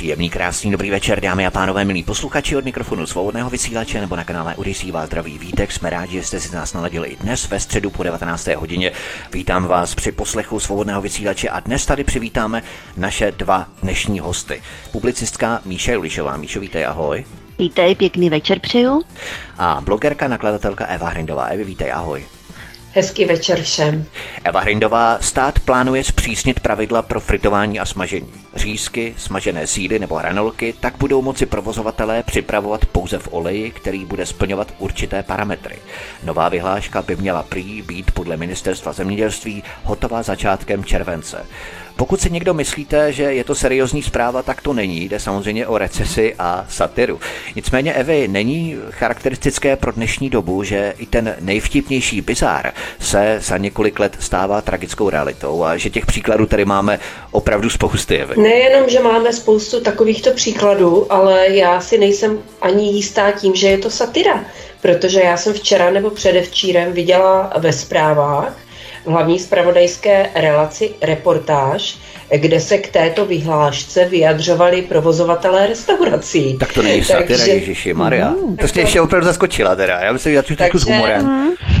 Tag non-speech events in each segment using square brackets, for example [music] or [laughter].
Příjemný, krásný, dobrý večer, dámy a pánové, milí posluchači od mikrofonu svobodného vysílače nebo na kanále Odisí vás zdraví vítek. Jsme rádi, že jste si nás naladili i dnes ve středu po 19. hodině. Vítám vás při poslechu svobodného vysílače a dnes tady přivítáme naše dva dnešní hosty. Publicistka Míša Julišová. Míšo, vítej, ahoj. Vítej, pěkný večer přeju. A blogerka, nakladatelka Eva Hrindová. Evi, vítej, ahoj. Hezký večer všem. Eva Hrindová, stát plánuje zpřísnit pravidla pro fritování a smažení. Řízky, smažené síly nebo hranolky tak budou moci provozovatelé připravovat pouze v oleji, který bude splňovat určité parametry. Nová vyhláška by měla prý být podle ministerstva zemědělství hotová začátkem července. Pokud si někdo myslíte, že je to seriózní zpráva, tak to není. Jde samozřejmě o recesi a satiru. Nicméně, Evy, není charakteristické pro dnešní dobu, že i ten nejvtipnější bizár se za několik let stává tragickou realitou a že těch příkladů tady máme opravdu spousty, Evy. Nejenom, že máme spoustu takovýchto příkladů, ale já si nejsem ani jistá tím, že je to satira. Protože já jsem včera nebo předevčírem viděla ve zprávách, hlavní spravodajské relaci reportáž, kde se k této vyhlášce vyjadřovali provozovatelé restaurací. Tak to není satira, Ježiši Maria. Mm, to jste ještě opravdu zaskočila teda. Já myslím, že to s humorem. Mm.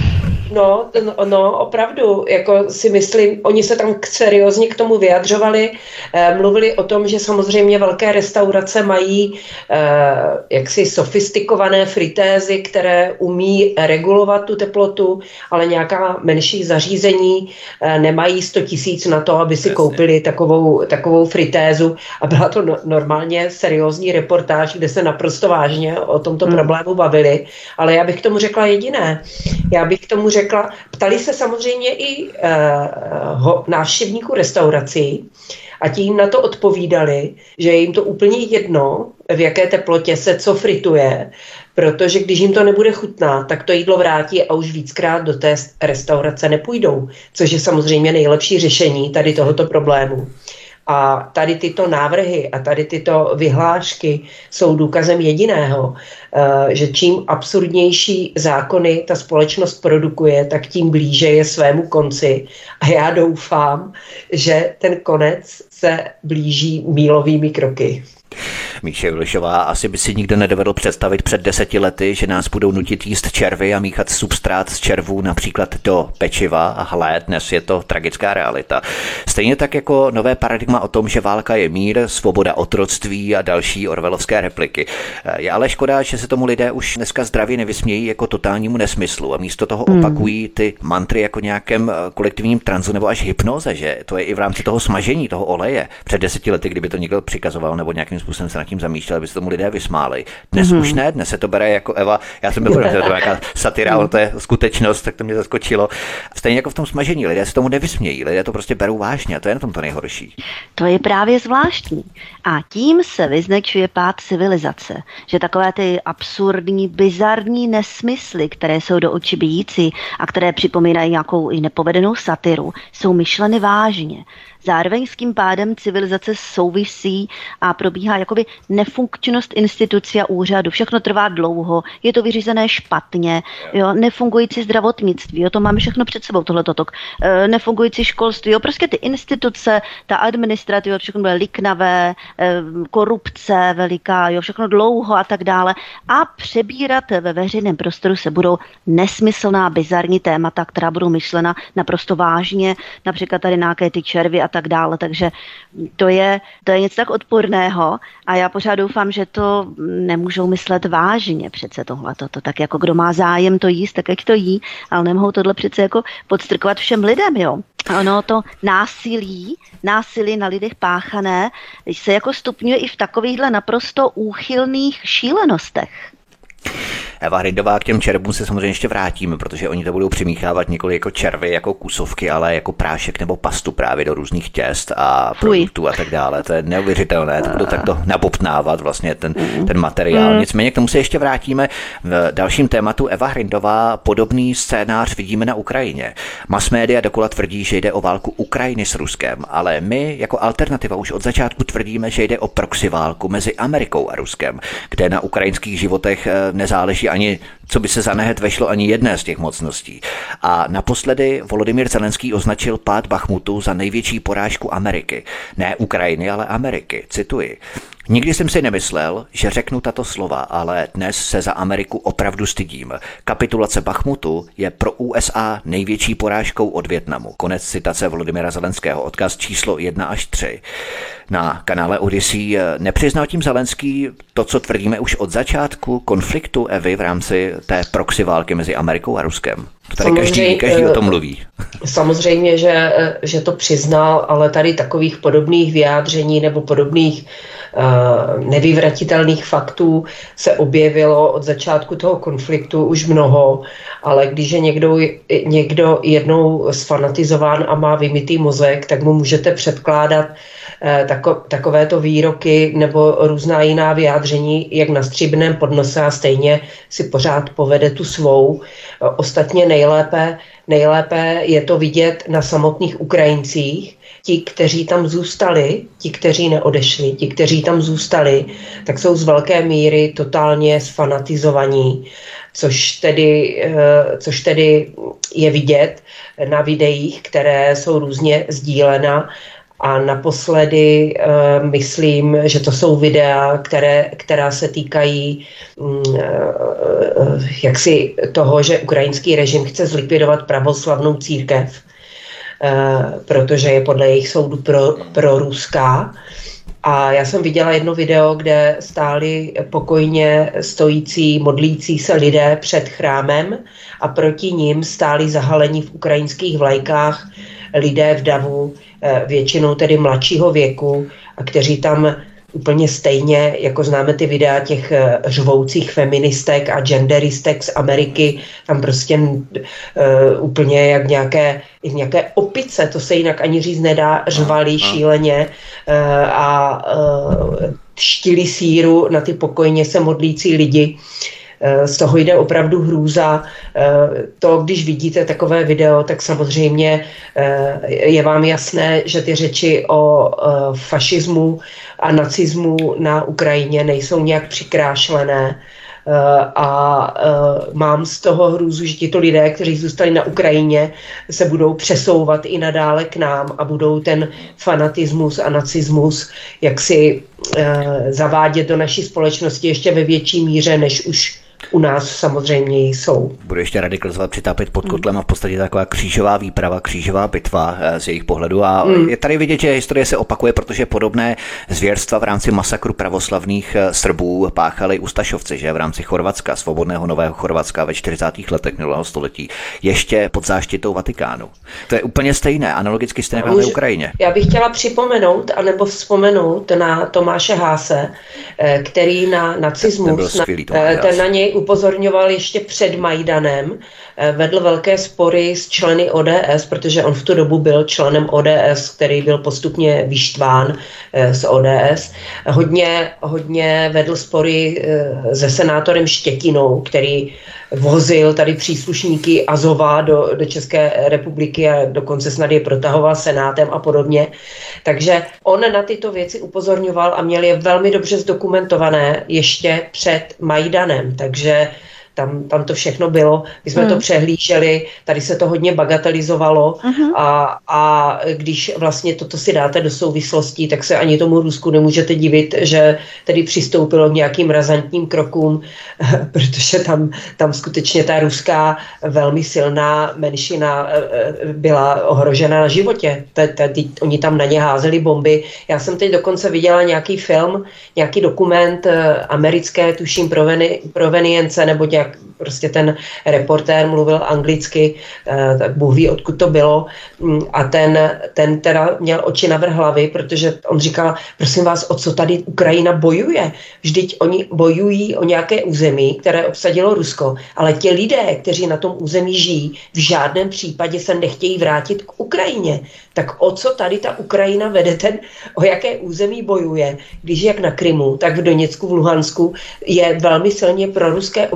No, no, no, opravdu, jako si myslím, oni se tam seriózně k tomu vyjadřovali, eh, mluvili o tom, že samozřejmě velké restaurace mají eh, jaksi sofistikované fritézy, které umí regulovat tu teplotu, ale nějaká menší zařízení eh, nemají 100 tisíc na to, aby si Jasně. koupili takovou, takovou fritézu a byla to no, normálně seriózní reportáž, kde se naprosto vážně o tomto hmm. problému bavili, ale já bych k tomu řekla jediné. Já bych k tomu řekla, řekla, ptali se samozřejmě i uh, ho, návštěvníků restaurací a ti jim na to odpovídali, že jim to úplně jedno, v jaké teplotě se co frituje, protože když jim to nebude chutná, tak to jídlo vrátí a už víckrát do té restaurace nepůjdou, což je samozřejmě nejlepší řešení tady tohoto problému. A tady tyto návrhy a tady tyto vyhlášky jsou důkazem jediného, eh, že čím absurdnější zákony ta společnost produkuje, tak tím blíže je svému konci. A já doufám, že ten konec se blíží mílovými kroky. Míše Julišová, asi by si nikdo nedovedl představit před deseti lety, že nás budou nutit jíst červy a míchat substrát z červů například do pečiva a hle, dnes je to tragická realita. Stejně tak jako nové paradigma o tom, že válka je mír, svoboda otroctví a další orvelovské repliky. Je ale škoda, že se tomu lidé už dneska zdravě nevysmějí jako totálnímu nesmyslu a místo toho hmm. opakují ty mantry jako nějakém eh, kolektivním tranzu nebo až hypnoze, že to je i v rámci toho smažení toho oleje. Před deseti lety, kdyby to někdo přikazoval nebo nějakým způsobem se nad tím zamýšlel, aby se tomu lidé vysmáli. Dnes mm-hmm. už ne, dnes se to bere jako Eva. Já jsem byl, že to je nějaká satira, ale to je skutečnost, tak to mě zaskočilo. Stejně jako v tom smažení, lidé se tomu nevysmějí, lidé to prostě berou vážně a to je na tom to nejhorší. To je právě zvláštní. A tím se vyznačuje pád civilizace, že takové ty absurdní, bizarní nesmysly, které jsou do očí bíjící a které připomínají nějakou i nepovedenou satiru, jsou myšleny vážně. Zároveň s tím pádem civilizace souvisí a probíhá jakoby nefunkčnost institucí a úřadu. Všechno trvá dlouho, je to vyřízené špatně, jo, nefungující zdravotnictví, jo, to máme všechno před sebou, tohle tok. E, nefungující školství, jo, prostě ty instituce, ta administrativa, všechno bude liknavé, e, korupce veliká, jo, všechno dlouho a tak dále. A přebírat ve veřejném prostoru se budou nesmyslná, bizarní témata, která budou myšlena naprosto vážně, například tady nějaké ty červy a tak dále. Takže to je, to je něco tak odporného a já pořád doufám, že to nemůžou myslet vážně přece tohle. To, tak jako kdo má zájem to jíst, tak ať to jí, ale nemohou tohle přece jako podstrkovat všem lidem, jo. Ono to násilí, násilí na lidech páchané se jako stupňuje i v takovýchhle naprosto úchylných šílenostech. Eva Hrindová, k těm červům se samozřejmě ještě vrátíme, protože oni to budou přimíchávat nikoli jako červy, jako kusovky, ale jako prášek nebo pastu právě do různých těst a produktů a tak dále. To je neuvěřitelné, to budou takto nabobtnávat vlastně ten, ten materiál. Mm. Nicméně k tomu se ještě vrátíme. V dalším tématu Eva Hrindová podobný scénář vidíme na Ukrajině. Mass media dokola tvrdí, že jde o válku Ukrajiny s Ruskem, ale my jako alternativa už od začátku tvrdíme, že jde o proxy válku mezi Amerikou a Ruskem, kde na ukrajinských životech eh, ani, co by se za nehet vešlo ani jedné z těch mocností. A naposledy Volodymyr Zelenský označil pád Bachmutu za největší porážku Ameriky. Ne Ukrajiny, ale Ameriky. Cituji. Nikdy jsem si nemyslel, že řeknu tato slova, ale dnes se za Ameriku opravdu stydím. Kapitulace Bachmutu je pro USA největší porážkou od Větnamu. Konec citace Volodymyra Zelenského, odkaz číslo 1 až 3. Na kanále Odyssey nepřiznal tím Zelenský to, co tvrdíme už od začátku konfliktu Evy v rámci té proxy války mezi Amerikou a Ruskem. To tady každý, každý o tom mluví. Samozřejmě, že, že to přiznal, ale tady takových podobných vyjádření nebo podobných uh, nevyvratitelných faktů se objevilo od začátku toho konfliktu už mnoho, ale když je někdo, někdo jednou sfanatizován a má vymitý mozek, tak mu můžete předkládat uh, tako, takovéto výroky nebo různá jiná vyjádření, jak na stříbrném podnose a stejně si pořád povede tu svou. Ostatně nejlépe, nejlépe je to vidět na samotných Ukrajincích, ti, kteří tam zůstali, ti, kteří neodešli, ti, kteří tam zůstali, tak jsou z velké míry totálně sfanatizovaní, což tedy, eh, což tedy je vidět na videích, které jsou různě sdílena a naposledy uh, myslím, že to jsou videa, které, která se týkají uh, jaksi toho, že ukrajinský režim chce zlikvidovat pravoslavnou církev, uh, protože je podle jejich soudu pro, pro ruská. A já jsem viděla jedno video, kde stáli pokojně stojící, modlící se lidé před chrámem a proti ním stáli zahalení v ukrajinských vlajkách lidé v davu, Eh, většinou tedy mladšího věku a kteří tam úplně stejně, jako známe ty videa těch eh, řvoucích feministek a genderistek z Ameriky, tam prostě uh, úplně jak nějaké, jak nějaké opice, to se jinak ani říct nedá, řvali šíleně uh, a uh, štili síru na ty pokojně se modlící lidi. Uh, Eh, z toho jde opravdu hrůza. Eh, to, když vidíte takové video, tak samozřejmě eh, je vám jasné, že ty řeči o fašismu a nacismu na Ukrajině nejsou nějak přikrášlené a mám z toho hrůzu, že tito lidé, kteří zůstali na Ukrajině, se budou přesouvat i nadále k nám a budou ten fanatismus a nacismus jaksi zavádět do naší společnosti ještě ve větší míře, než už u nás samozřejmě jsou. Bude ještě radikalizovat, přitápět pod kotlem a v podstatě taková křížová výprava, křížová bitva eh, z jejich pohledu. A mm. je tady vidět, že historie se opakuje, protože podobné zvěrstva v rámci masakru pravoslavných eh, Srbů páchali Ustašovci, že v rámci Chorvatska, svobodného nového Chorvatska ve 40. letech minulého století, ještě pod záštitou Vatikánu. To je úplně stejné, analogicky stejné na Ukrajině. Já bych chtěla připomenout, anebo vzpomenout na Tomáše Háse, eh, který na nacismus, ten, na, ten na něj upozorňoval ještě před Majdanem, vedl velké spory s členy ODS, protože on v tu dobu byl členem ODS, který byl postupně vyštván eh, z ODS. Hodně, hodně vedl spory eh, se senátorem Štětinou, který vozil tady příslušníky Azova do, do České republiky a dokonce snad je protahoval senátem a podobně. Takže on na tyto věci upozorňoval a měl je velmi dobře zdokumentované ještě před Majdanem. Takže tam, tam to všechno bylo, my jsme hmm. to přehlíželi, tady se to hodně bagatelizovalo uh-huh. a, a když vlastně toto si dáte do souvislostí, tak se ani tomu Rusku nemůžete divit, že tedy přistoupilo k nějakým razantním krokům, [laughs] protože tam, tam skutečně ta ruská velmi silná menšina eh, eh, byla ohrožena na životě. Tady, oni tam na ně házeli bomby. Já jsem teď dokonce viděla nějaký film, nějaký dokument eh, americké, tuším, proveni, provenience nebo nějak tak prostě ten reportér mluvil anglicky, eh, tak Bůh ví, odkud to bylo. Mm, a ten, ten teda měl oči na vrch hlavy, protože on říkal, prosím vás, o co tady Ukrajina bojuje? Vždyť oni bojují o nějaké území, které obsadilo Rusko, ale ti lidé, kteří na tom území žijí, v žádném případě se nechtějí vrátit k Ukrajině. Tak o co tady ta Ukrajina vede, ten, o jaké území bojuje, když jak na Krymu, tak v Doněcku, v Luhansku je velmi silně pro ruské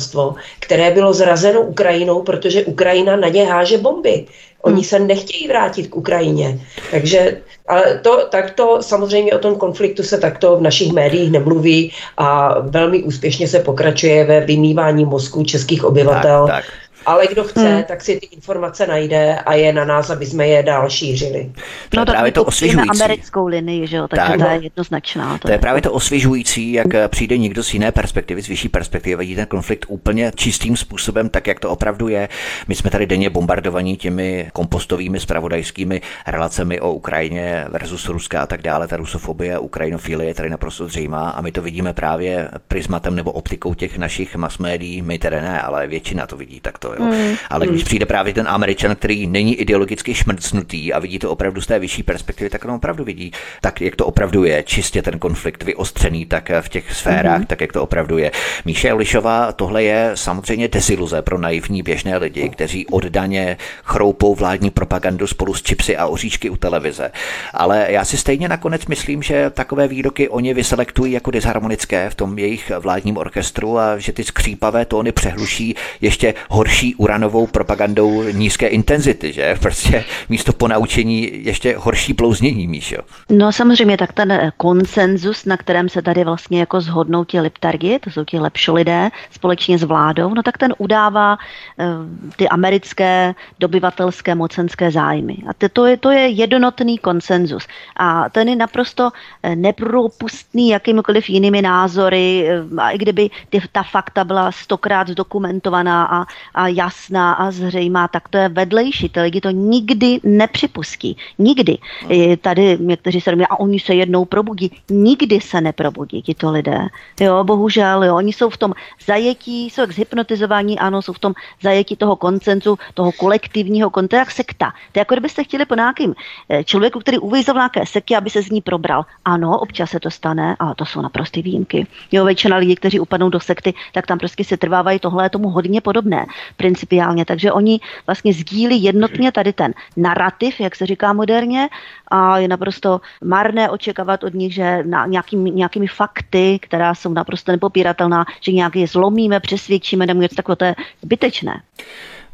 obyvatelstvo, které bylo zrazeno Ukrajinou, protože Ukrajina na ně háže bomby. Oni hmm. se nechtějí vrátit k Ukrajině. Takže, ale to, takto samozřejmě o tom konfliktu se takto v našich médiích nemluví a velmi úspěšně se pokračuje ve vymývání mozku českých obyvatel. Tak, tak ale kdo chce, hmm. tak si ty informace najde a je na nás, aby jsme je dál šířili. No tak právě to osvěžující. americkou linii, že jo, takže tak, to je jednoznačná. To, to je, je právě to osvěžující, jak přijde někdo z jiné perspektivy, z vyšší perspektivy, vidí ten konflikt úplně čistým způsobem, tak jak to opravdu je. My jsme tady denně bombardovaní těmi kompostovými spravodajskými relacemi o Ukrajině versus Ruska a tak dále. Ta rusofobie, ukrajinofilie je tady naprosto zřejmá a my to vidíme právě prismatem nebo optikou těch našich mass médií, my tedy ne, ale většina to vidí takto Jo. Mm. Ale když mm. přijde právě ten Američan, který není ideologicky šmrcnutý a vidí to opravdu z té vyšší perspektivy, tak on opravdu vidí, tak jak to opravdu je, čistě ten konflikt vyostřený tak v těch sférách, mm. tak jak to opravdu je. Míše Lišová, tohle je samozřejmě desiluze pro naivní běžné lidi, kteří oddaně chroupou vládní propagandu spolu s čipsy a oříšky u televize. Ale já si stejně nakonec myslím, že takové výroky oni vyselektují jako disharmonické v tom jejich vládním orchestru a že ty skřípavé tóny přehluší ještě horší uranovou propagandou nízké intenzity, že? Prostě místo ponaučení ještě horší blouznění, Míšo. No samozřejmě, tak ten konsenzus, na kterém se tady vlastně jako zhodnou ti liptargi, to jsou ti lepší lidé, společně s vládou, no tak ten udává uh, ty americké dobyvatelské mocenské zájmy. A to je, to je jednotný konsenzus. A ten je naprosto eh, nepropustný jakýmikoliv jinými názory, eh, a i kdyby ty, ta fakta byla stokrát zdokumentovaná a, a jasná a zřejmá, tak to je vedlejší. Ty lidi to nikdy nepřipustí. Nikdy. No. Tady někteří se domluví, a oni se jednou probudí. Nikdy se neprobudí tito lidé. Jo, bohužel, jo. Oni jsou v tom zajetí, jsou jak zhypnotizovaní, ano, jsou v tom zajetí toho koncenzu, toho kolektivního koncenzu, jak sekta. To je jako kdybyste chtěli po nějakým eh, člověku, který uvízl v nějaké seky, aby se z ní probral. Ano, občas se to stane, ale to jsou naprosté výjimky. Jo, většina lidí, kteří upadnou do sekty, tak tam prostě se trvávají, tohle je tomu hodně podobné principiálně. Takže oni vlastně sdílí jednotně tady ten narrativ, jak se říká moderně, a je naprosto marné očekávat od nich, že na nějakým, nějakými fakty, která jsou naprosto nepopíratelná, že nějak je zlomíme, přesvědčíme nebo něco takového, to je zbytečné.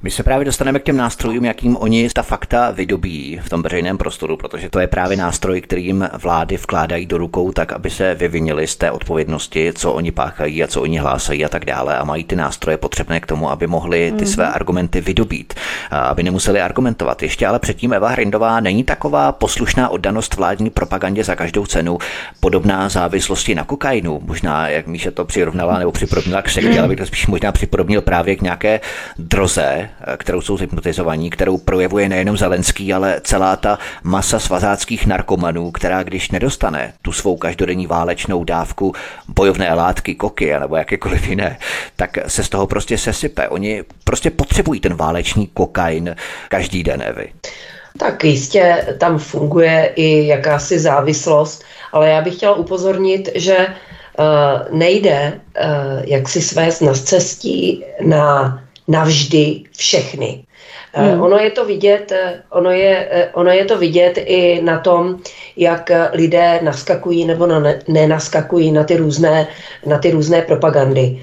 My se právě dostaneme k těm nástrojům, jakým oni ta fakta vydobí v tom veřejném prostoru, protože to je právě nástroj, kterým vlády vkládají do rukou tak, aby se vyvinili z té odpovědnosti, co oni páchají a co oni hlásají a tak dále. A mají ty nástroje potřebné k tomu, aby mohli ty mm-hmm. své argumenty vydobít, aby nemuseli argumentovat. Ještě ale předtím Eva Hrindová není taková poslušná oddanost vládní propagandě za každou cenu, podobná závislosti na kokainu. Možná, jak Míša to přirovnala nebo připodobnila k sektě, ale bych to spíš možná připodobnil právě k nějaké droze, kterou jsou hypnotizovaní, kterou projevuje nejenom Zelenský, ale celá ta masa svazáckých narkomanů, která když nedostane tu svou každodenní válečnou dávku bojovné látky, koky nebo jakékoliv jiné, tak se z toho prostě sesype. Oni prostě potřebují ten válečný kokain každý den, Evy. Tak jistě tam funguje i jakási závislost, ale já bych chtěla upozornit, že uh, nejde uh, jak si svést na cestí na navždy všechny. Eh, hmm. Ono je to vidět, eh, ono je, eh, ono je to vidět i na tom, jak lidé naskakují nebo na ne, nenaskakují na ty různé, na ty různé propagandy.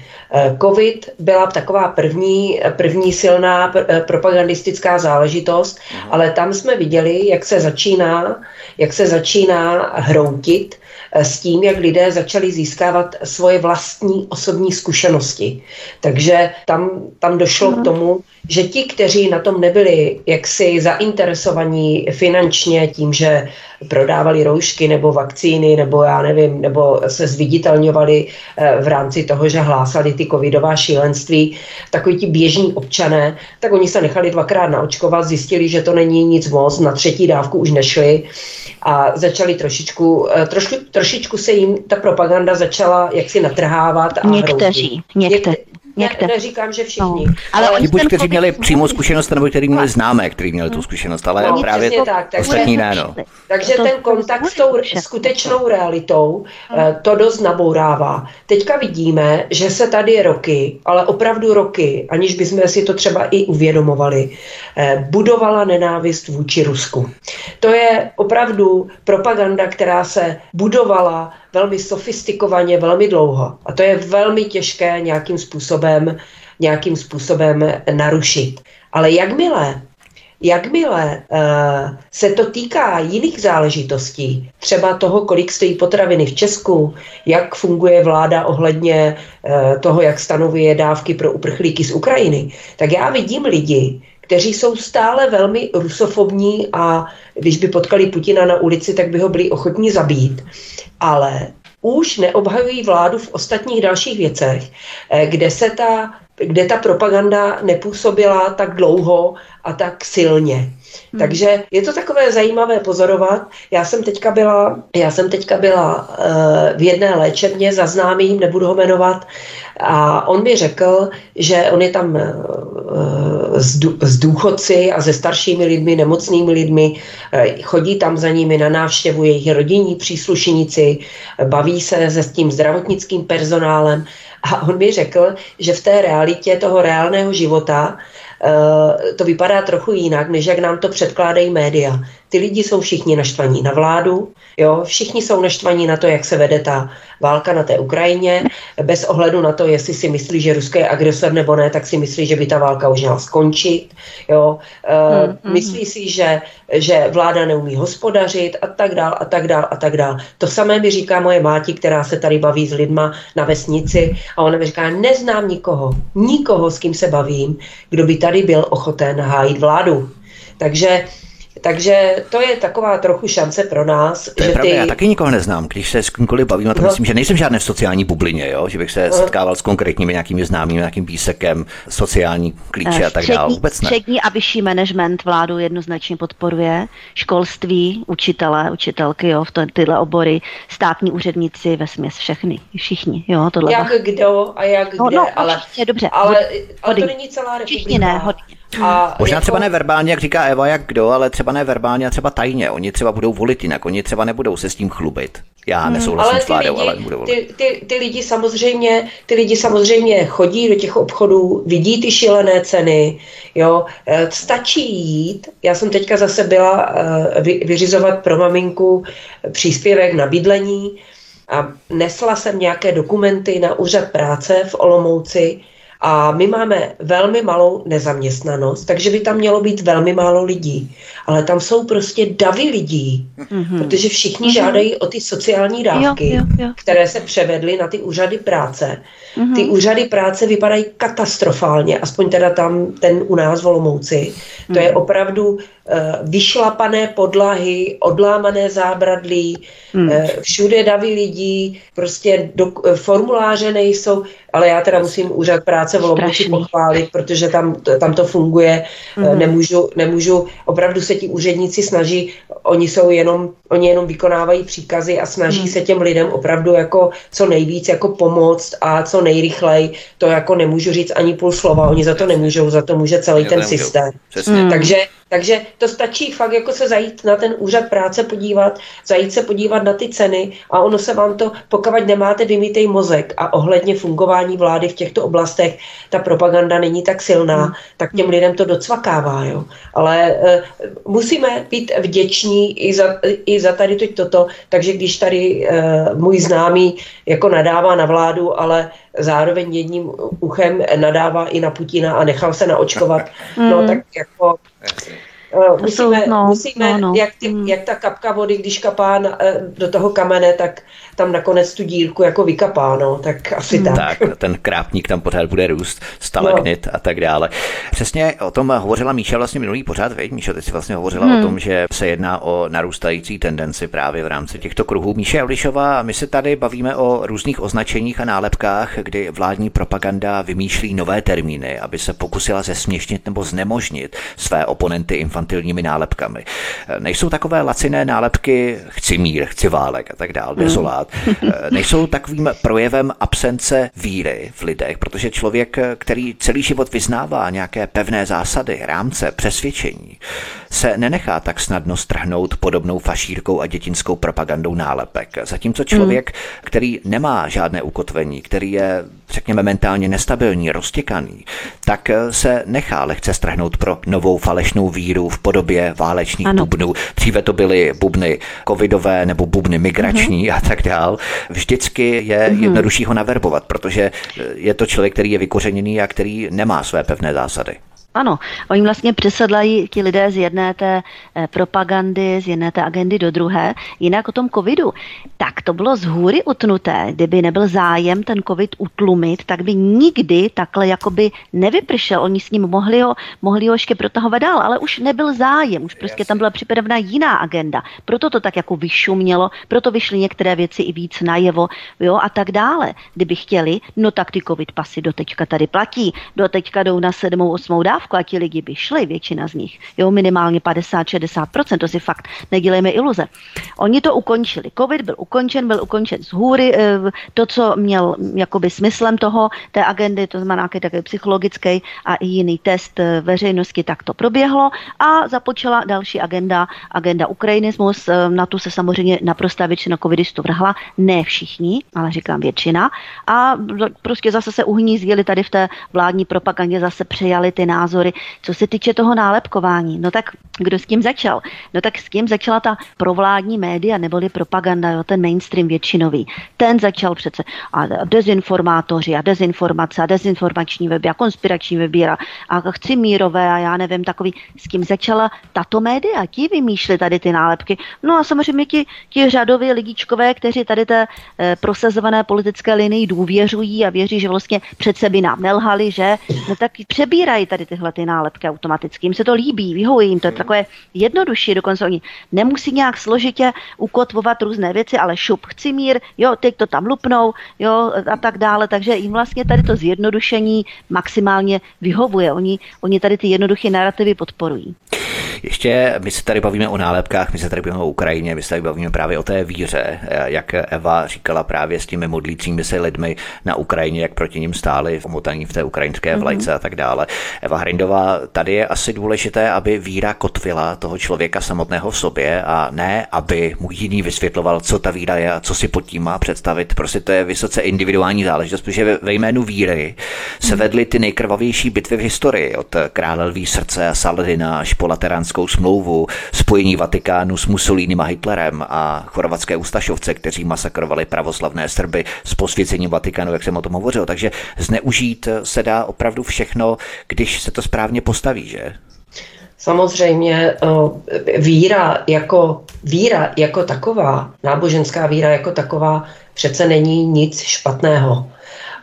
Covid byla taková první, první silná propagandistická záležitost, hmm. ale tam jsme viděli, jak se začíná, jak se začíná hroutit s tím, jak lidé začali získávat svoje vlastní osobní zkušenosti. Takže tam, tam došlo k mhm. tomu, že ti, kteří na tom nebyli jaksi zainteresovaní finančně tím, že prodávali roušky nebo vakcíny, nebo já nevím, nebo se zviditelňovali eh, v rámci toho, že hlásali ty covidová šílenství, takový ti běžní občané, tak oni se nechali dvakrát naočkovat, zjistili, že to není nic moc, na třetí dávku už nešli a začali trošičku, eh, trošku, trošičku se jim ta propaganda začala jaksi natrhávat. A někteří, někteří. Ne, neříkám, že všichni. No. Ale, ale buď, kteří měli přímou zkušenost, nebo kteří měli známé, kteří měli tu zkušenost, ale no, právě to, tak, takže, ostatní ne. No. Takže ten kontakt s tou skutečnou realitou eh, to dost nabourává. Teďka vidíme, že se tady roky, ale opravdu roky, aniž bychom si to třeba i uvědomovali, eh, budovala nenávist vůči Rusku. To je opravdu propaganda, která se budovala velmi sofistikovaně, velmi dlouho. A to je velmi těžké nějakým způsobem, nějakým způsobem narušit. Ale jakmile Jakmile uh, se to týká jiných záležitostí, třeba toho, kolik stojí potraviny v Česku, jak funguje vláda ohledně uh, toho, jak stanovuje dávky pro uprchlíky z Ukrajiny, tak já vidím lidi, kteří jsou stále velmi rusofobní a když by potkali Putina na ulici, tak by ho byli ochotní zabít. Ale už neobhajují vládu v ostatních dalších věcech, eh, kde se ta, kde ta propaganda nepůsobila tak dlouho a tak silně. Hmm. Takže je to takové zajímavé pozorovat. Já jsem teďka byla, já jsem teďka byla uh, v jedné léčebně za známým, nebudu ho jmenovat, a on mi řekl, že on je tam uh, s, s důchodci a se staršími lidmi, nemocnými lidmi, uh, chodí tam za nimi na návštěvu jejich rodinní příslušníci, baví se se s tím zdravotnickým personálem a on mi řekl, že v té realitě toho reálného života Eh, to vypadá trochu jinak, než jak nám to předkládají média. Ty lidi jsou všichni naštvaní na vládu, jo, všichni jsou naštvaní na to, jak se vede ta válka na té Ukrajině, bez ohledu na to, jestli si myslí, že Rusko je agresor nebo ne, tak si myslí, že by ta válka už měla skončit, jo. Mm, mm. Myslí si, že, že vláda neumí hospodařit a tak dál a tak dál a tak dál. To samé mi říká moje máti, která se tady baví s lidma na vesnici a ona mi říká, neznám nikoho, nikoho, s kým se bavím, kdo by tady byl ochoten hájit vládu. Takže takže to je taková trochu šance pro nás. To je že pravda, ty... já taky nikoho neznám. Když se s kýmkoliv bavím, a to no. myslím, že nejsem žádné v sociální bublině, jo? že bych se no. setkával s konkrétními nějakými známými, nějakým výsekem, sociální klíče a tak dále. Vůbec ne. Střední a vyšší management vládu jednoznačně podporuje. Školství, učitelé, učitelky, jo, v to, tyhle obory, státní úředníci, ve směs všechny, všichni. Jo, tohle jak kdo a jak no, kde, no, ale, určitě, dobře, ale, ale to není celá republika. Všichni ne, hodně. A Možná jako... třeba ne verbálně, jak říká Eva, jak kdo, ale třeba ne verbálně a třeba tajně. Oni třeba budou volit jinak, oni třeba nebudou se s tím chlubit. Já hmm, nesouhlasím ale s vládou, ale budou volit. Ty, ty, ty, lidi samozřejmě, ty lidi samozřejmě chodí do těch obchodů, vidí ty šílené ceny, jo. Eh, stačí jít, já jsem teďka zase byla uh, vyřizovat pro maminku příspěvek na bydlení a nesla jsem nějaké dokumenty na úřad práce v Olomouci, a my máme velmi malou nezaměstnanost, takže by tam mělo být velmi málo lidí. Ale tam jsou prostě davy lidí, mm-hmm. protože všichni mm-hmm. žádají o ty sociální dávky, jo, jo, jo. které se převedly na ty úřady práce. Mm-hmm. Ty úřady práce vypadají katastrofálně, aspoň teda tam ten u nás v Olomouci. Mm-hmm. To je mhm. opravdu uh, vyšlapané podlahy, odlámané zábradlí, mm. uh, všude davy lidí, prostě do, uh, formuláře nejsou, ale já teda musím úřad práce v Olomouci pochválit, protože tam, tam to funguje, mm-hmm. nemůžu, nemůžu, opravdu se ti úředníci snaží, oni jsou jenom, oni jenom vykonávají příkazy a snaží mm. se těm lidem opravdu jako co nejvíc jako pomoct a co nejrychleji, to jako nemůžu říct ani půl slova, oni za to nemůžou, za to může celý ten systém. Mm. Takže takže to stačí fakt jako se zajít na ten úřad práce podívat, zajít se podívat na ty ceny a ono se vám to, pokud nemáte vymítej mozek a ohledně fungování vlády v těchto oblastech, ta propaganda není tak silná, hmm. tak těm lidem to docvakává. Jo. Ale uh, musíme být vděční i za, i za tady teď toto, takže když tady uh, můj známý jako nadává na vládu, ale zároveň jedním uchem nadává i na Putina a nechal se naočkovat, no tak jako Uh, musíme, no, musíme no, no. Jak, ty, jak ta kapka vody, když kapá na, eh, do toho kamene, tak tam nakonec tu dílku jako vykapá, no, tak asi hmm. tak. Tak, ten krápník tam pořád bude růst, stalagnit no. a tak dále. Přesně o tom hovořila Míša vlastně minulý pořád, veď? Míša, ty jsi vlastně hovořila hmm. o tom, že se jedná o narůstající tendenci právě v rámci těchto kruhů. Míša Javlišová, my se tady bavíme o různých označeních a nálepkách, kdy vládní propaganda vymýšlí nové termíny, aby se pokusila zesměšnit nebo znemožnit své oponenty infantilní infantilními nálepkami. Nejsou takové laciné nálepky chci mír, chci válek a tak dál, dezolát. Nejsou takovým projevem absence víry v lidech, protože člověk, který celý život vyznává nějaké pevné zásady, rámce, přesvědčení, se nenechá tak snadno strhnout podobnou fašírkou a dětinskou propagandou nálepek. Zatímco člověk, hmm. který nemá žádné ukotvení, který je, řekněme, mentálně nestabilní, roztěkaný, tak se nechá lehce strhnout pro novou falešnou víru v podobě válečných ano. bubnů. Dříve to byly bubny covidové nebo bubny migrační hmm. a tak dál. Vždycky je hmm. jednodušší ho naverbovat, protože je to člověk, který je vykořeněný a který nemá své pevné zásady. Ano, oni vlastně přesedlají ti lidé z jedné té eh, propagandy, z jedné té agendy do druhé. Jinak o tom covidu, tak to bylo z hůry utnuté. Kdyby nebyl zájem ten covid utlumit, tak by nikdy takhle jakoby nevypršel. Oni s ním mohli ho, mohli ho ještě protahovat dál, ale už nebyl zájem, už prostě tam byla připravena jiná agenda. Proto to tak jako vyšumělo, proto vyšly některé věci i víc najevo, jo, a tak dále. Kdyby chtěli, no tak ty covid pasy do teďka tady platí, do teďka jdou na sedmou, osmou dávku dávku a ti lidi by šli, většina z nich, jo, minimálně 50-60%, to si fakt nedělejme iluze. Oni to ukončili. Covid byl ukončen, byl ukončen z hůry, eh, to, co měl jakoby smyslem toho, té agendy, to znamená nějaký takový psychologický a jiný test eh, veřejnosti, tak to proběhlo a započala další agenda, agenda ukrajinismus, eh, na tu se samozřejmě naprostá většina covidistů vrhla, ne všichni, ale říkám většina a prostě zase se uhnízdili tady v té vládní propagandě, zase přejali ty názory názory. Co se týče toho nálepkování, no tak kdo s tím začal? No tak s tím začala ta provládní média, neboli propaganda, jo, ten mainstream většinový. Ten začal přece a dezinformátoři a dezinformace a dezinformační weby a konspirační weby a, chci mírové a já nevím takový, s kým začala tato média, ti vymýšleli tady ty nálepky. No a samozřejmě ti, ti řadoví lidičkové, kteří tady té e, prosazované politické linii důvěřují a věří, že vlastně přece by nám nelhali, že no tak přebírají tady tyhle tyhle ty nálepky automaticky. Jim se to líbí, vyhovuje jim to, je hmm. takové jednodušší, dokonce oni nemusí nějak složitě ukotvovat různé věci, ale šup, chci mír, jo, teď to tam lupnou, jo, a tak dále, takže jim vlastně tady to zjednodušení maximálně vyhovuje. Oni, oni tady ty jednoduché narrativy podporují. Ještě my se tady bavíme o nálepkách, my se tady bavíme o Ukrajině, my se tady bavíme právě o té víře, jak Eva říkala právě s těmi modlícími se lidmi na Ukrajině, jak proti ním stáli v omotaní v té ukrajinské vlajce mm-hmm. a tak dále. Eva Hrindová, tady je asi důležité, aby víra kotvila toho člověka samotného v sobě a ne, aby mu jiný vysvětloval, co ta víra je a co si pod tím má představit. Prostě to je vysoce individuální záležitost, protože ve jménu víry se vedly ty nejkrvavější bitvy v historii, od krále lví srdce a Saladina až po lateránskou smlouvu, spojení Vatikánu s Mussolínem a Hitlerem a chorvatské ustašovce, kteří masakrovali pravoslavné Srby s posvěcením Vatikánu, jak jsem o tom hovořil. Takže zneužít se dá opravdu všechno, když se to správně postaví, že? Samozřejmě víra jako, víra jako taková, náboženská víra jako taková, přece není nic špatného.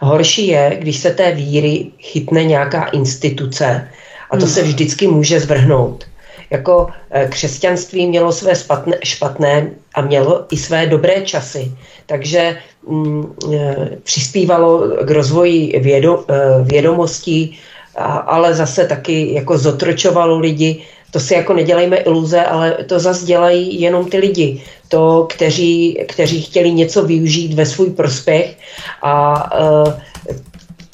Horší je, když se té víry chytne nějaká instituce a to hmm. se vždycky může zvrhnout. Jako eh, křesťanství mělo své špatné, špatné a mělo i své dobré časy. Takže mm, eh, přispívalo k rozvoji vědo, eh, vědomostí, ale zase taky jako zotročovalo lidi. To si jako nedělejme iluze, ale to zase dělají jenom ty lidi, to, kteří, kteří chtěli něco využít ve svůj prospěch a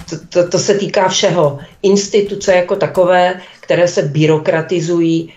to, to, to se týká všeho. Instituce jako takové, které se byrokratizují,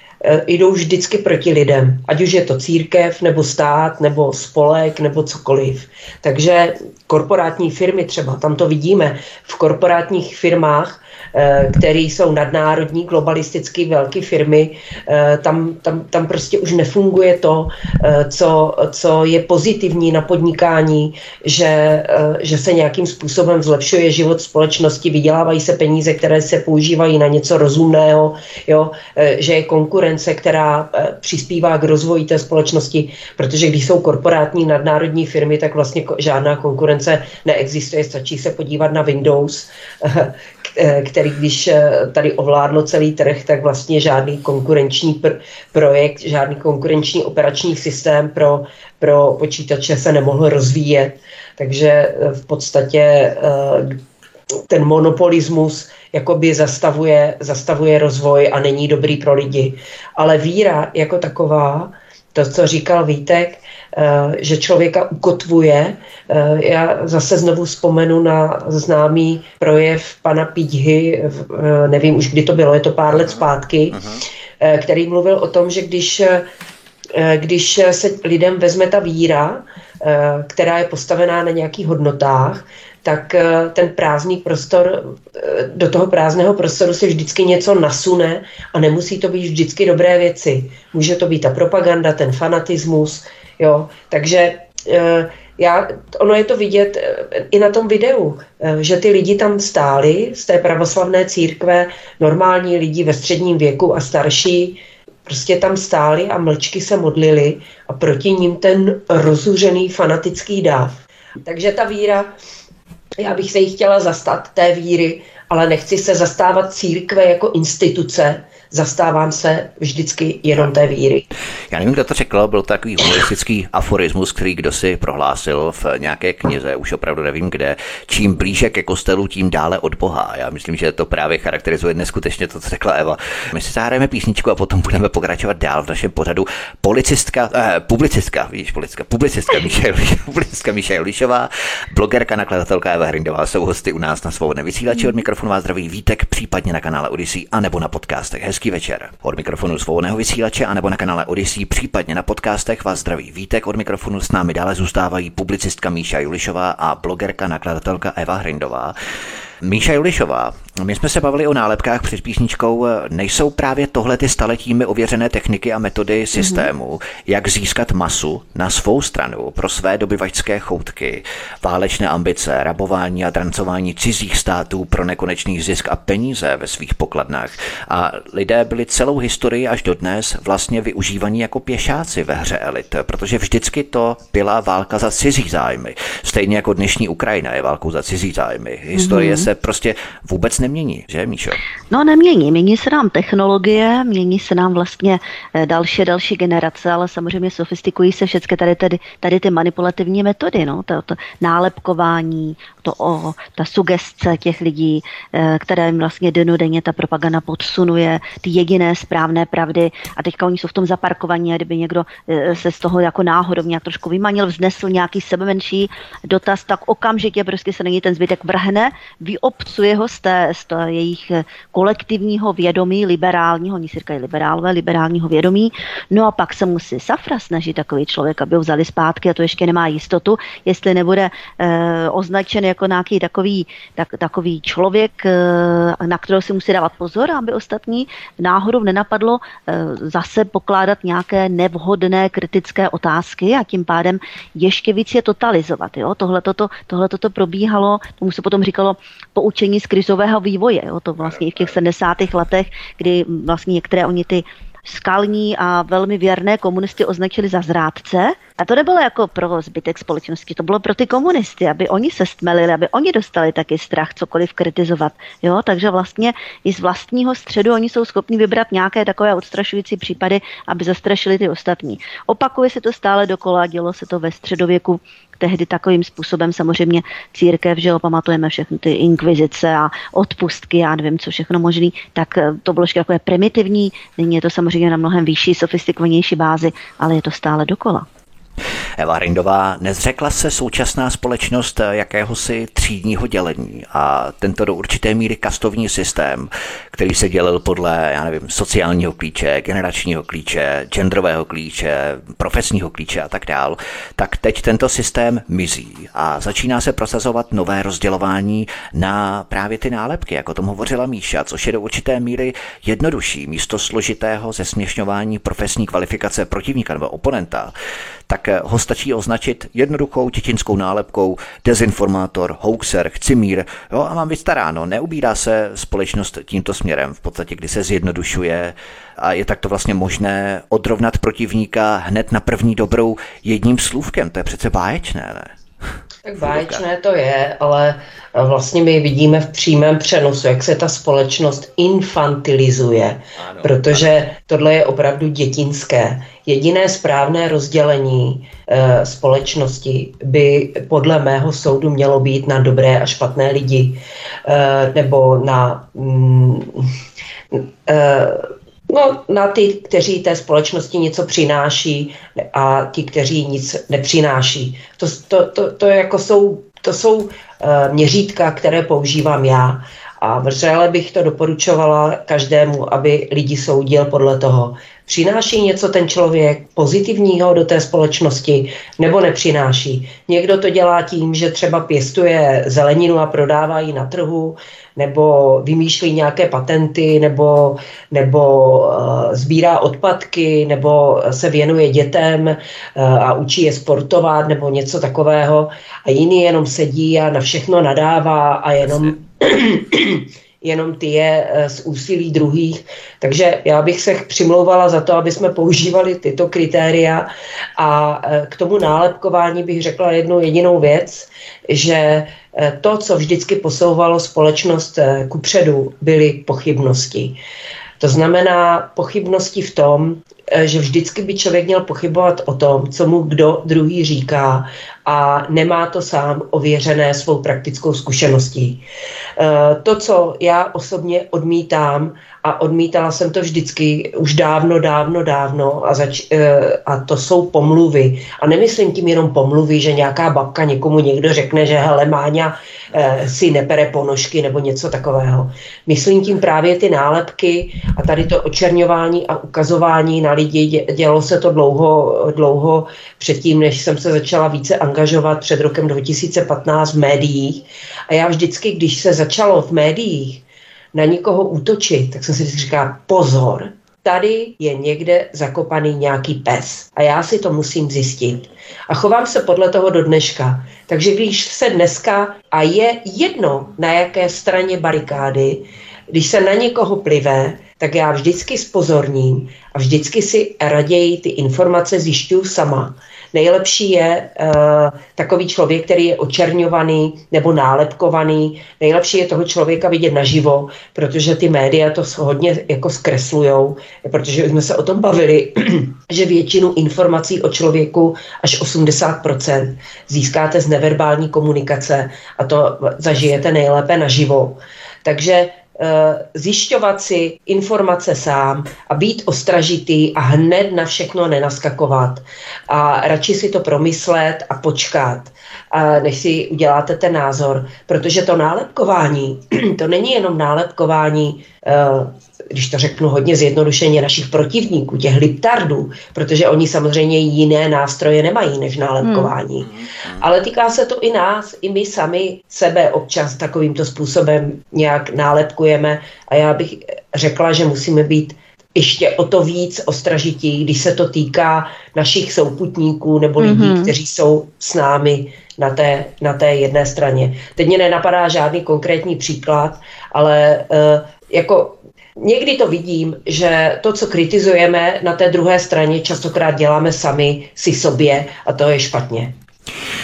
jdou vždycky proti lidem, ať už je to církev, nebo stát, nebo spolek, nebo cokoliv. Takže korporátní firmy třeba, tam to vidíme, v korporátních firmách Eh, které jsou nadnárodní, globalistické velké firmy, eh, tam, tam, tam prostě už nefunguje to, eh, co, co je pozitivní na podnikání, že, že se nějakým způsobem zlepšuje život společnosti, vydělávají se peníze, které se používají na něco rozumného, jo, že je konkurence, která přispívá k rozvoji té společnosti, protože když jsou korporátní nadnárodní firmy, tak vlastně žádná konkurence neexistuje, stačí se podívat na Windows, [laughs] který když eh, tady ovládlo celý trh, tak vlastně žádný konkurenční pr- projekt, žádný konkurenční operační systém pro, pro počítače se nemohl rozvíjet. Takže eh, v podstatě eh, ten monopolismus jakoby zastavuje, zastavuje rozvoj a není dobrý pro lidi. Ale víra jako taková, to, co říkal Vítek, eh, že člověka ukotvuje. Eh, já zase znovu vzpomenu na známý projev pana Píďhy, eh, nevím už kdy to bylo, je to pár let zpátky, který mluvil o tom, že když, když se lidem vezme ta víra, která je postavená na nějakých hodnotách, tak eh, ten prázdný prostor, eh, do toho prázdného prostoru se vždycky něco nasune a nemusí to být vždycky dobré věci. Může to být ta propaganda, ten fanatismus, jo. Takže eh, já, ono je to vidět i na tom videu, že ty lidi tam stáli z té pravoslavné církve, normální lidi ve středním věku a starší, prostě tam stáli a mlčky se modlili a proti ním ten rozuřený fanatický dáv. Takže ta víra já bych se jí chtěla zastat, té víry, ale nechci se zastávat církve jako instituce, zastávám se vždycky jenom té víry. Já nevím, kdo to řekl, byl to takový humoristický aforismus, který kdo si prohlásil v nějaké knize, už opravdu nevím kde. Čím blíže ke kostelu, tím dále od Boha. Já myslím, že to právě charakterizuje neskutečně to, co řekla Eva. My si zahrajeme písničku a potom budeme pokračovat dál v našem pořadu. Policistka, eh, publicistka, víš, policistka, publicistka [laughs] publicistka Míša Julišová, blogerka, nakladatelka Eva Hrindová jsou hosty u nás na svobodné vysílači od mikrofonu vás zdraví Vítek, případně na kanále Odyssey a nebo na podcastech. Hezký večer. Od mikrofonu svobodného vysílače a nebo na kanále Odyssey, případně na podcastech vás zdraví Vítek. Od mikrofonu s námi dále zůstávají publicistka Míša Julišová a blogerka, nakladatelka Eva Hrindová. Míša Julišová, my jsme se bavili o nálepkách před písničkou. Nejsou právě tohle ty staletími ověřené techniky a metody systému, mm-hmm. jak získat masu na svou stranu pro své dobyvačské choutky, válečné ambice, rabování a drancování cizích států pro nekonečný zisk a peníze ve svých pokladnách. A lidé byli celou historii až dodnes vlastně využívaní jako pěšáci ve hře elit, protože vždycky to byla válka za cizí zájmy. Stejně jako dnešní Ukrajina je válkou za cizí zájmy. Historie mm-hmm. se prostě vůbec ne nemění, že Míšo? No nemění, mění se nám technologie, mění se nám vlastně eh, další další generace, ale samozřejmě sofistikují se všechny tady, tady, tady ty manipulativní metody, no, to, to nálepkování, to o, ta sugestce těch lidí, eh, které jim vlastně denodenně ta propaganda podsunuje, ty jediné správné pravdy. A teďka oni jsou v tom zaparkovaní a kdyby někdo eh, se z toho jako náhodou nějak trošku vymanil, vznesl nějaký sebemenší dotaz, tak okamžitě prostě se na ten zbytek vrhne, vyobcuje ho z té, z té jejich eh, kolektivního vědomí, liberálního, oni si říkají liberálové, liberálního vědomí, no a pak se musí Safra snažit takový člověk, aby ho vzali zpátky a to ještě nemá jistotu, jestli nebude eh, označen jako nějaký takový, tak, takový člověk, eh, na kterého si musí dávat pozor, aby ostatní náhodou nenapadlo eh, zase pokládat nějaké nevhodné kritické otázky a tím pádem ještě víc je totalizovat. Jo? Tohle toto, tohle toto probíhalo, tomu se potom říkalo poučení z krizového vývoje. Jo? To vlastně i v těch 70. letech, kdy vlastně některé oni ty skalní a velmi věrné komunisty označili za zrádce. A to nebylo jako pro zbytek společnosti, to bylo pro ty komunisty, aby oni se stmelili, aby oni dostali taky strach cokoliv kritizovat. Jo? Takže vlastně i z vlastního středu oni jsou schopni vybrat nějaké takové odstrašující případy, aby zastrašili ty ostatní. Opakuje se to stále dokola, dělo se to ve středověku tehdy takovým způsobem samozřejmě církev, že jo, pamatujeme všechny ty inkvizice a odpustky, já nevím, co všechno možný, tak eh, to bylo takové primitivní, nyní je to samozřejmě na mnohem vyšší, sofistikovanější bázi, ale je to stále dokola. Eva Rindová, nezřekla se současná společnost jakéhosi třídního dělení a tento do určité míry kastovní systém, který se dělil podle, já nevím, sociálního klíče, generačního klíče, genderového klíče, profesního klíče a tak dál, tak teď tento systém mizí a začíná se prosazovat nové rozdělování na právě ty nálepky, jako tom hovořila Míša, což je do určité míry jednodušší místo složitého zesměšňování profesní kvalifikace protivníka nebo oponenta, tak ho stačí označit jednoduchou dětinskou nálepkou dezinformátor, hoaxer, chcimír. Jo, a mám vystaráno, neubírá se společnost tímto směrem, v podstatě, kdy se zjednodušuje a je takto vlastně možné odrovnat protivníka hned na první dobrou jedním slůvkem. To je přece báječné, ne? Tak báječné to je, ale vlastně my vidíme v přímém přenosu, jak se ta společnost infantilizuje, ano, protože ano. tohle je opravdu dětinské. Jediné správné rozdělení e, společnosti by podle mého soudu mělo být na dobré a špatné lidi, e, nebo na... Mm, e, No, na ty, kteří té společnosti něco přináší a ti, kteří nic nepřináší. To, to, to, to, jako jsou, to jsou měřítka, které používám já. A vřele bych to doporučovala každému, aby lidi soudil podle toho, Přináší něco ten člověk pozitivního do té společnosti nebo nepřináší? Někdo to dělá tím, že třeba pěstuje zeleninu a prodává ji na trhu, nebo vymýšlí nějaké patenty, nebo, nebo uh, sbírá odpadky, nebo se věnuje dětem uh, a učí je sportovat, nebo něco takového. A jiný jenom sedí a na všechno nadává a jenom [clears throat] jenom ty je eh, z úsilí druhých. Takže já bych se přimlouvala za to, aby jsme používali tyto kritéria a eh, k tomu nálepkování bych řekla jednu jedinou věc, že eh, to, co vždycky posouvalo společnost kupředu, byly pochybnosti. To znamená pochybnosti v tom, že vždycky by člověk měl pochybovat o tom, co mu kdo druhý říká a nemá to sám ověřené svou praktickou zkušeností. Eh, to, co já osobně odmítám, a odmítala jsem to vždycky už dávno, dávno, dávno a, zač, eh, a to jsou pomluvy. A nemyslím tím jenom pomluvy, že nějaká babka někomu někdo řekne, že hele Máňa eh, si nepere ponožky nebo něco takového. Myslím tím právě ty nálepky a tady to očerňování a ukazování na lidi. Dělo se to dlouho, dlouho předtím, než jsem se začala více angažovat před rokem 2015 v médiích. A já vždycky, když se začalo v médiích na někoho útočit, tak jsem si říkala, pozor, tady je někde zakopaný nějaký pes a já si to musím zjistit. A chovám se podle toho do dneška. Takže když se dneska, a je jedno na jaké straně barikády, když se na někoho plive, tak já vždycky spozorním a vždycky si raději ty informace zjišťuju sama. Nejlepší je uh, takový člověk, který je očerňovaný nebo nálepkovaný. Nejlepší je toho člověka vidět naživo, protože ty média to hodně jako zkreslujou, protože jsme se o tom bavili, [clears throat] že většinu informací o člověku až 80% získáte z neverbální komunikace a to zažijete nejlépe naživo. Takže zjišťovat si informace sám a být ostražitý a hned na všechno nenaskakovat a radši si to promyslet a počkat, než si uděláte ten názor, protože to nálepkování, [clears throat] to není jenom nálepkování eh, když to řeknu hodně zjednodušeně, našich protivníků, těch liptardů, protože oni samozřejmě jiné nástroje nemají než nálepkování. Hmm. Ale týká se to i nás, i my sami sebe občas takovýmto způsobem nějak nálepkujeme a já bych řekla, že musíme být ještě o to víc ostražití, když se to týká našich souputníků nebo lidí, mm-hmm. kteří jsou s námi na té, na té jedné straně. Teď mě nenapadá žádný konkrétní příklad, ale uh, jako Někdy to vidím, že to, co kritizujeme na té druhé straně, častokrát děláme sami si sobě a to je špatně.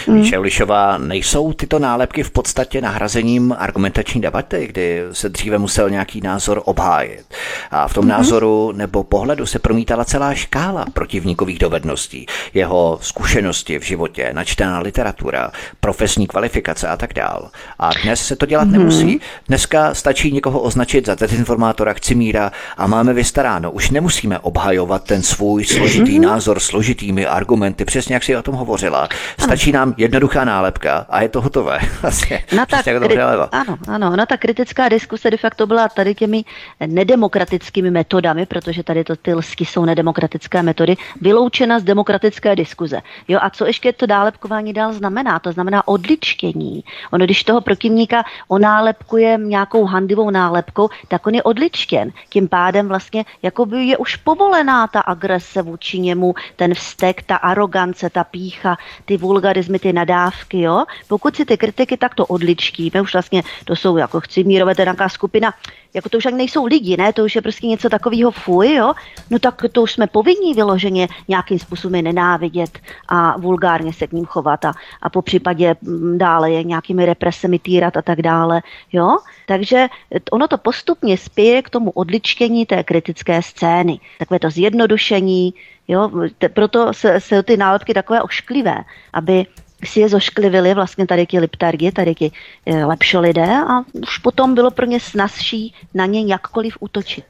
Hmm. Lišová, nejsou tyto nálepky v podstatě nahrazením argumentační debaty, kdy se dříve musel nějaký názor obhájit. A v tom hmm. názoru nebo pohledu se promítala celá škála protivníkových dovedností, jeho zkušenosti v životě, načtená literatura, profesní kvalifikace a tak dál. A dnes se to dělat hmm. nemusí. Dneska stačí někoho označit za dezinformátora, chcimíra a máme vystaráno. Už nemusíme obhajovat ten svůj složitý hmm. názor složitými argumenty, přesně jak si o tom hovořila. Stačí nám jednoduchá nálepka a je to hotové. [laughs] Vlastně, na ta kri- ano, ano, na ta kritická diskuse de facto byla tady těmi nedemokratickými metodami, protože tady to ty lsky jsou nedemokratické metody, vyloučena z demokratické diskuze. Jo, a co ještě to nálepkování dál znamená? To znamená odličtění. Ono, když toho protivníka onálepkuje nějakou handivou nálepkou, tak on je odličtěn. Tím pádem vlastně jako by je už povolená ta agrese vůči němu, ten vztek, ta arogance, ta pícha, ty vulgarizmy, ty ty nadávky, jo, pokud si ty kritiky takto odličtíme, už vlastně to jsou jako chcimírové, to je nějaká skupina, jako to už ani nejsou lidi, ne, to už je prostě něco takového fuj, jo, no tak to už jsme povinní vyloženě nějakým způsobem nenávidět a vulgárně se k ním chovat a, a po případě mm, dále je nějakými represemi týrat a tak dále, jo. Takže ono to postupně spěje k tomu odličtění té kritické scény. Takové to zjednodušení, jo, proto se, se ty nálepky takové ošklivé, aby si je zošklivili vlastně tady ti liptargi, tady ti e, lepší lidé a už potom bylo pro ně snazší na ně jakkoliv útočit.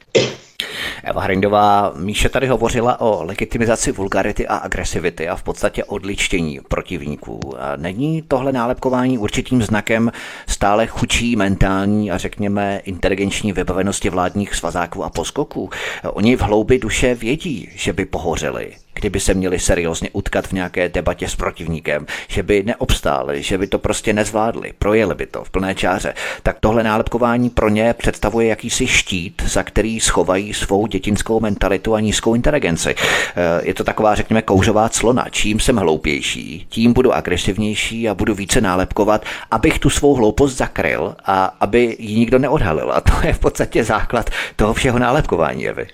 Eva Hrindová, Míše tady hovořila o legitimizaci vulgarity a agresivity a v podstatě odličtění protivníků. Není tohle nálepkování určitým znakem stále chučí mentální a řekněme inteligenční vybavenosti vládních svazáků a poskoků? Oni v hloubi duše vědí, že by pohořeli, kdyby se měli seriózně utkat v nějaké debatě s protivníkem, že by neobstáli, že by to prostě nezvládli, projeli by to v plné čáře, tak tohle nálepkování pro ně představuje jakýsi štít, za který schovají svou dětinskou mentalitu a nízkou inteligenci. Eh, je to taková, řekněme, kouřová clona. Čím jsem hloupější, tím budu agresivnější a budu více nálepkovat, abych tu svou hloupost zakryl a aby ji nikdo neodhalil. A to je v podstatě základ toho všeho nálepkování, Evy.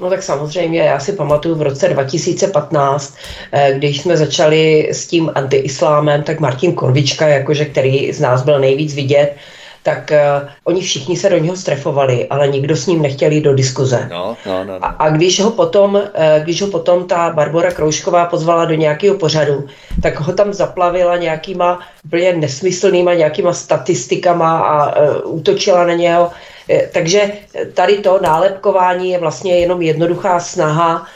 No tak samozřejmě, já si pamatuju v roce 2015, eh, když jsme začali s tím antiislámem, tak Martin Korvička, jakože který z nás byl nejvíc vidět, tak uh, oni všichni se do něho strefovali, ale nikdo s ním nechtěl jít do diskuze. No, no, no, no. A, a když ho potom, uh, když ho potom ta Barbara Kroušková pozvala do nějakého pořadu, tak ho tam zaplavila nějakýma úplně nesmyslnýma nějakýma statistikama a uh, útočila na něho. Takže tady to nálepkování je vlastně jenom jednoduchá snaha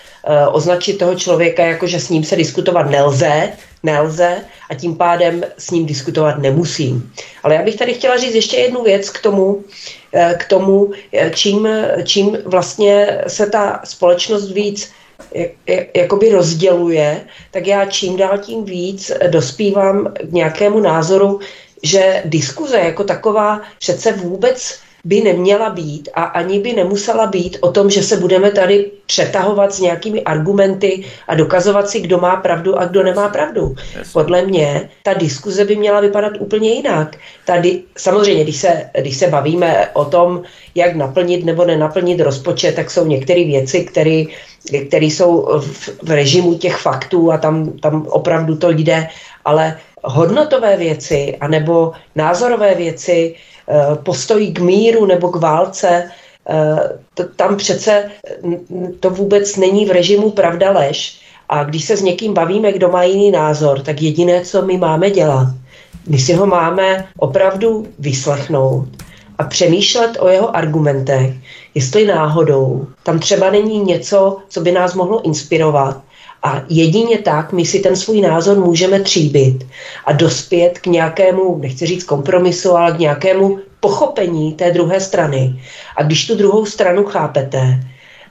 označit toho člověka jako, že s ním se diskutovat nelze, nelze a tím pádem s ním diskutovat nemusím. Ale já bych tady chtěla říct ještě jednu věc k tomu, eh, k tomu eh, čím, čím vlastně se ta společnost víc jakoby rozděluje, tak já čím dál tím víc dospívám k nějakému názoru, že diskuze jako taková přece vůbec by neměla být a ani by nemusela být o tom, že se budeme tady přetahovat s nějakými argumenty a dokazovat si, kdo má pravdu a kdo nemá pravdu. Podle mě ta diskuze by měla vypadat úplně jinak. Tady, samozřejmě, když se, když se bavíme o tom, jak naplnit nebo nenaplnit rozpočet, tak jsou některé věci, které jsou v, v režimu těch faktů a tam, tam opravdu to jde, ale hodnotové věci anebo názorové věci, Eh, postojí k míru nebo k válce, eh, to, tam přece to vůbec není v režimu pravda lež. A když se s někým bavíme, kdo má jiný názor, tak jediné, co my máme dělat, my si ho máme opravdu vyslechnout a přemýšlet o jeho argumentech, jestli náhodou tam třeba není něco, co by nás mohlo inspirovat a jedině tak my si ten svůj názor můžeme tříbit a dospět k nějakému, nechci říct kompromisu, ale k nějakému pochopení té druhé strany. A když tu druhou stranu chápete,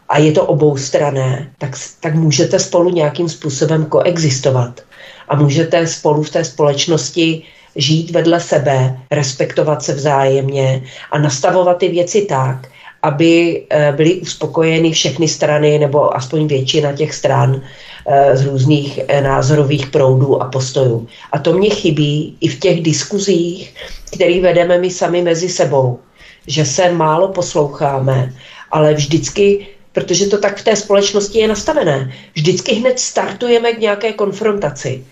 a je to obou strané, tak, tak můžete spolu nějakým způsobem koexistovat. A můžete spolu v té společnosti žít vedle sebe, respektovat se vzájemně a nastavovat ty věci tak, aby eh, byly uspokojeny všechny strany, nebo aspoň většina těch stran eh, z různých eh, názorových proudů a postojů. A to mě chybí i v těch diskuzích, které vedeme my sami mezi sebou, že se málo posloucháme, ale vždycky protože to tak v té společnosti je nastavené. Vždycky hned startujeme k nějaké konfrontaci,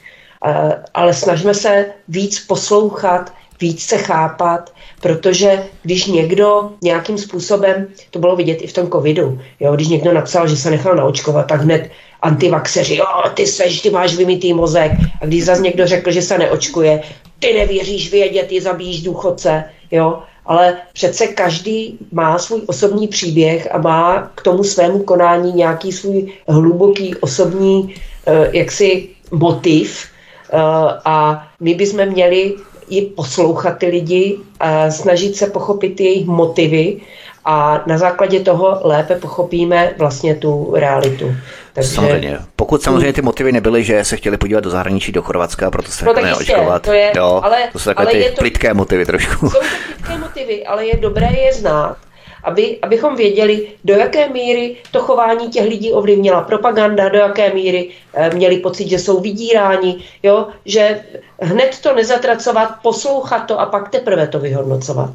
ale snažíme se víc poslouchat, víc se chápat, protože když někdo nějakým způsobem, to bylo vidět i v tom covidu, jo, když někdo napsal, že se nechal naočkovat, tak hned antivaxeři, jo, ty seš, ty máš vymitý mozek. A když zase někdo řekl, že se neočkuje, ty nevěříš vědět, ty zabíjíš důchodce, jo. Ale přece každý má svůj osobní příběh a má k tomu svému konání nějaký svůj hluboký osobní eh, jaksi motiv, eh, a my bychom měli i poslouchat ty lidi, a snažit se pochopit jejich motivy a na základě toho lépe pochopíme vlastně tu realitu. Takže... Samozřejmě. Pokud samozřejmě ty motivy nebyly, že se chtěli podívat do zahraničí, do Chorvatska, a proto se no, neočkovat. To je, jo, ale, to jsou takové ale ty to, plitké motivy trošku. Jsou to plitké motivy, ale je dobré je znát aby, abychom věděli, do jaké míry to chování těch lidí ovlivnila propaganda, do jaké míry e, měli pocit, že jsou vydíráni, jo? že hned to nezatracovat, poslouchat to a pak teprve to vyhodnocovat.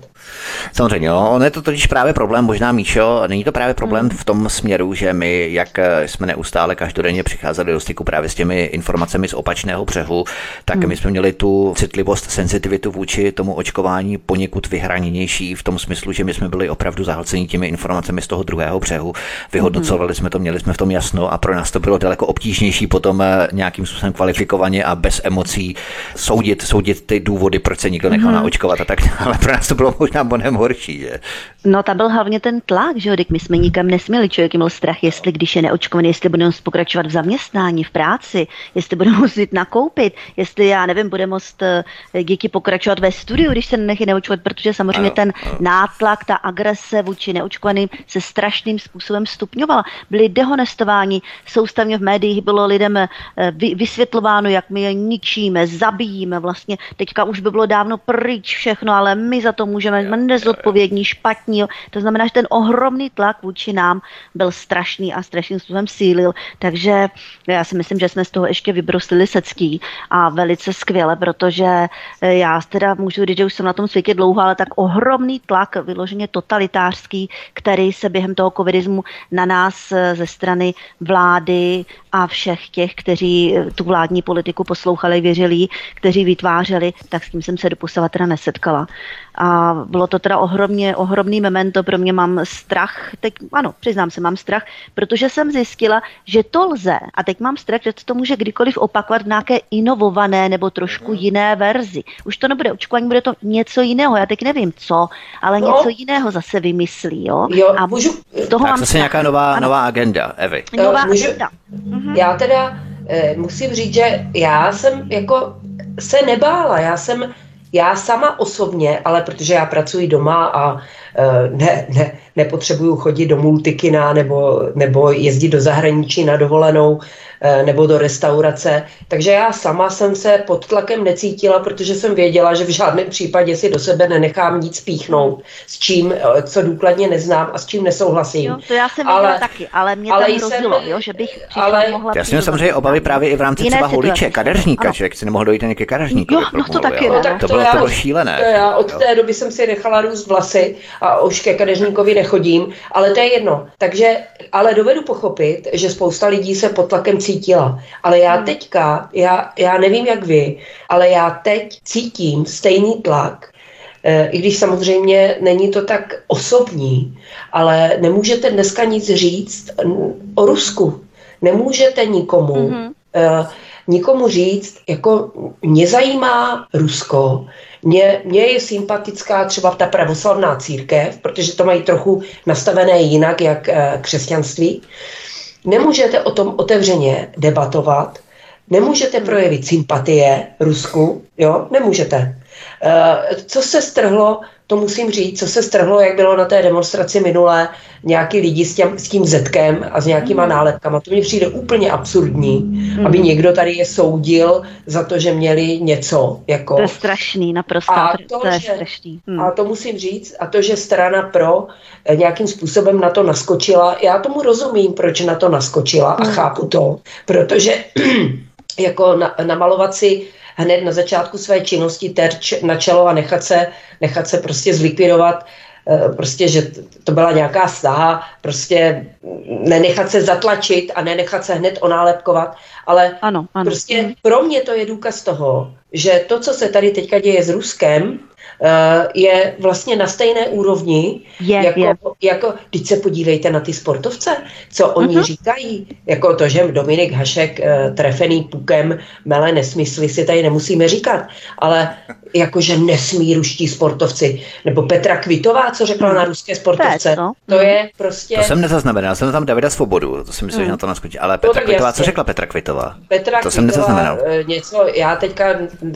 Samozřejmě, no, on je to totiž právě problém, možná Míšo, není to právě problém v tom směru, že my, jak jsme neustále každodenně přicházeli do styku právě s těmi informacemi z opačného břehu, tak hmm. my jsme měli tu citlivost, senzitivitu vůči tomu očkování poněkud vyhraněnější v tom smyslu, že my jsme byli opravdu zahlceni těmi informacemi z toho druhého břehu, vyhodnocovali hmm. jsme to, měli jsme v tom jasno a pro nás to bylo daleko obtížnější potom eh, nějakým způsobem kvalifikovaně a bez emocí soudit, soudit ty důvody, proč se nikdo nechal hmm. naočkovat a tak dále. Pro nás to bylo možná mnohem horší, že? No, tam byl hlavně ten tlak, že jo, my jsme nikam nesměli, člověk měl strach, jestli když je neočkovaný, jestli bude moct pokračovat v zaměstnání, v práci, jestli bude [laughs] jít nakoupit, jestli, já nevím, bude moct uh, díky pokračovat ve studiu, když se nechy neočkovat, protože samozřejmě ano, ten ano. nátlak, ta agrese vůči neočkovaným se strašným způsobem stupňovala. Byli dehonestováni, soustavně v médiích bylo lidem uh, vysvětlováno, jak my je ničíme, zabijíme, vlastně teďka už by bylo dávno pryč všechno, ale my za to můžeme, jsme nezodpovědní, špatní. To znamená, že ten ohromný tlak vůči nám byl strašný a strašným způsobem sílil. Takže já si myslím, že jsme z toho ještě vybroslili secký a velice skvěle, protože eh, já teda můžu říct, že už jsem na tom světě dlouho, ale tak ohromný tlak, vyloženě totalitářský, který se během toho covidismu na nás eh, ze strany vlády a všech těch, kteří eh, tu vládní politiku poslouchali, věřili, kteří vytvářeli, tak s tím jsem se doposava teda nesetkala. A bylo to teda ohromně, ohromný memento, pro mě mám strach, teď ano, přiznám se, mám strach, protože jsem zjistila, že to lze a teď mám strach, že to může kdykoliv opakovat v nějaké inovované nebo trošku jiné verzi. Už to nebude očkování, bude to něco jiného, já teď nevím co, ale no. něco jiného zase vymyslí, jo? jo a můžu... toho tak mám zase nějaká nová, nová agenda, Evy. Nová můžu... agenda. Mhm. Já teda eh, musím říct, že já jsem jako se nebála, já jsem já sama osobně, ale protože já pracuji doma a ne, ne, nepotřebuju chodit do multikina nebo, nebo jezdit do zahraničí na dovolenou, Eh, nebo do restaurace. Takže já sama jsem se pod tlakem necítila, protože jsem věděla, že v žádném případě si do sebe nenechám nic píchnout, s čím, eh, co důkladně neznám a s čím nesouhlasím. Jo, to já jsem ale, taky, ale mě ale tam hrozilo, jo, že bych ale, mohla Já jsem samozřejmě obavy právě i v rámci třeba holiče, kadeřníka, že si nemohl dojít ani ke kadeřníkovi. Jo, no to taky, no, tak to, bylo, to bylo šílené. To já od té doby jsem si nechala růst vlasy a už ke kadeřníkovi nechodím, ale to je jedno. Takže, ale dovedu pochopit, že spousta lidí se pod tlakem cítila. Ale já hmm. teďka, já, já nevím jak vy, ale já teď cítím stejný tlak, eh, i když samozřejmě není to tak osobní, ale nemůžete dneska nic říct o Rusku. Nemůžete nikomu, mm-hmm. Nikomu říct, jako mě zajímá Rusko, mě, mě je sympatická třeba ta pravoslavná církev, protože to mají trochu nastavené jinak, jak uh, křesťanství. Nemůžete o tom otevřeně debatovat, nemůžete projevit sympatie Rusku, jo, nemůžete. Eh, co se strhlo to musím říct, co se strhlo, jak bylo na té demonstraci minulé, nějaký lidi s, těm, s tím zetkem a s nějakýma mm. nálepkama. To mně přijde úplně absurdní, mm. aby někdo tady je soudil za to, že měli něco. Jako. To je strašný, naprosto. A to, to je že, strašný. Mm. A to musím říct, a to, že strana pro eh, nějakým způsobem na to naskočila, já tomu rozumím, proč na to naskočila mm. a chápu to, protože [clears throat] jako na, namalovat si hned na začátku své činnosti terč na čelo a nechat se, nechat se prostě zlikvidovat eh, prostě, že to byla nějaká snaha, prostě nenechat se zatlačit a nenechat se hned onálepkovat, ale ano, ano. prostě pro mě to je důkaz toho, že to, co se tady teďka děje s Ruskem, Eh, je vlastně na stejné úrovni, je, jako, je. jako, když se podívejte na ty sportovce, co oni uh-huh. říkají, jako to, že Dominik Hašek uh, trefený pukem mele nesmysly si tady nemusíme říkat, ale jakože nesmí ruští sportovci. Nebo Petra Kvitová, co řekla hmm. na ruské sportovce. To, to je prostě... To jsem nezaznamenal, jsem tam Davida Svobodu, to si myslím, hmm. že na to naskočí. Ale Petra no, Kvitová, jasně. co řekla Petra Kvitová? Petra to Kvitová, jsem nezaznamenal. Eh, něco, já teďka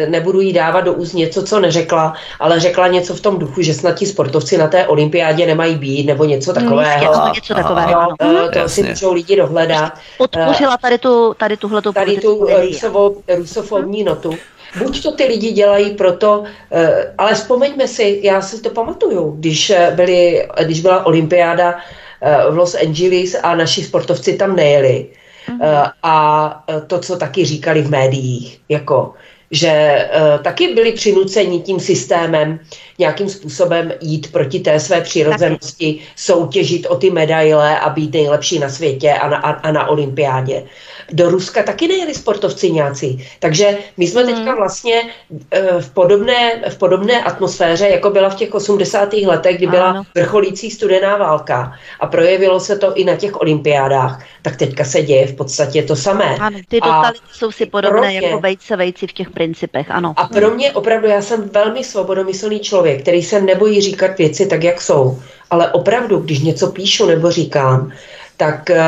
nebudu jí dávat do úst něco, co neřekla, ale řekla něco v tom duchu, že snad ti sportovci na té olympiádě nemají být, nebo něco hmm, takového. Hmm, něco takového. No, to, to si můžou lidi dohledat. Podpořila tady tu, tady tuhletu tady tu rusofobní notu. Buď to ty lidi dělají proto, eh, ale vzpomeňme si, já si to pamatuju, když, eh, byly, když byla olympiáda eh, v Los Angeles a naši sportovci tam nejeli. Mm-hmm. A to, co taky říkali v médiích, jako že uh, taky byli přinuceni tím systémem nějakým způsobem jít proti té své přirozenosti, soutěžit o ty medaile a být nejlepší na světě a na, a, a na olympiádě. Do Ruska taky nejeli sportovci nějací. Takže my jsme hmm. teďka vlastně uh, v podobné, v podobné atmosféře, jako byla v těch 80. letech, kdy byla ano. vrcholící studená válka a projevilo se to i na těch olympiádách, tak teďka se děje v podstatě to samé. Ano, ty totality jsou si podobné jako jako vejce vejci v těch principech, ano. A pro mě opravdu, já jsem velmi svobodomyslný člověk, který se nebojí říkat věci tak, jak jsou. Ale opravdu, když něco píšu nebo říkám, tak uh,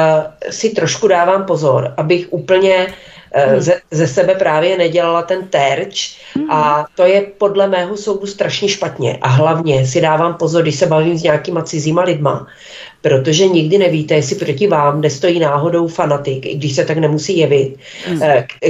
si trošku dávám pozor, abych úplně uh, ze, ze sebe právě nedělala ten terč hmm. a to je podle mého soudu strašně špatně. A hlavně si dávám pozor, když se bavím s nějakýma cizíma lidma, protože nikdy nevíte, jestli proti vám nestojí náhodou fanatik, i když se tak nemusí jevit, hmm.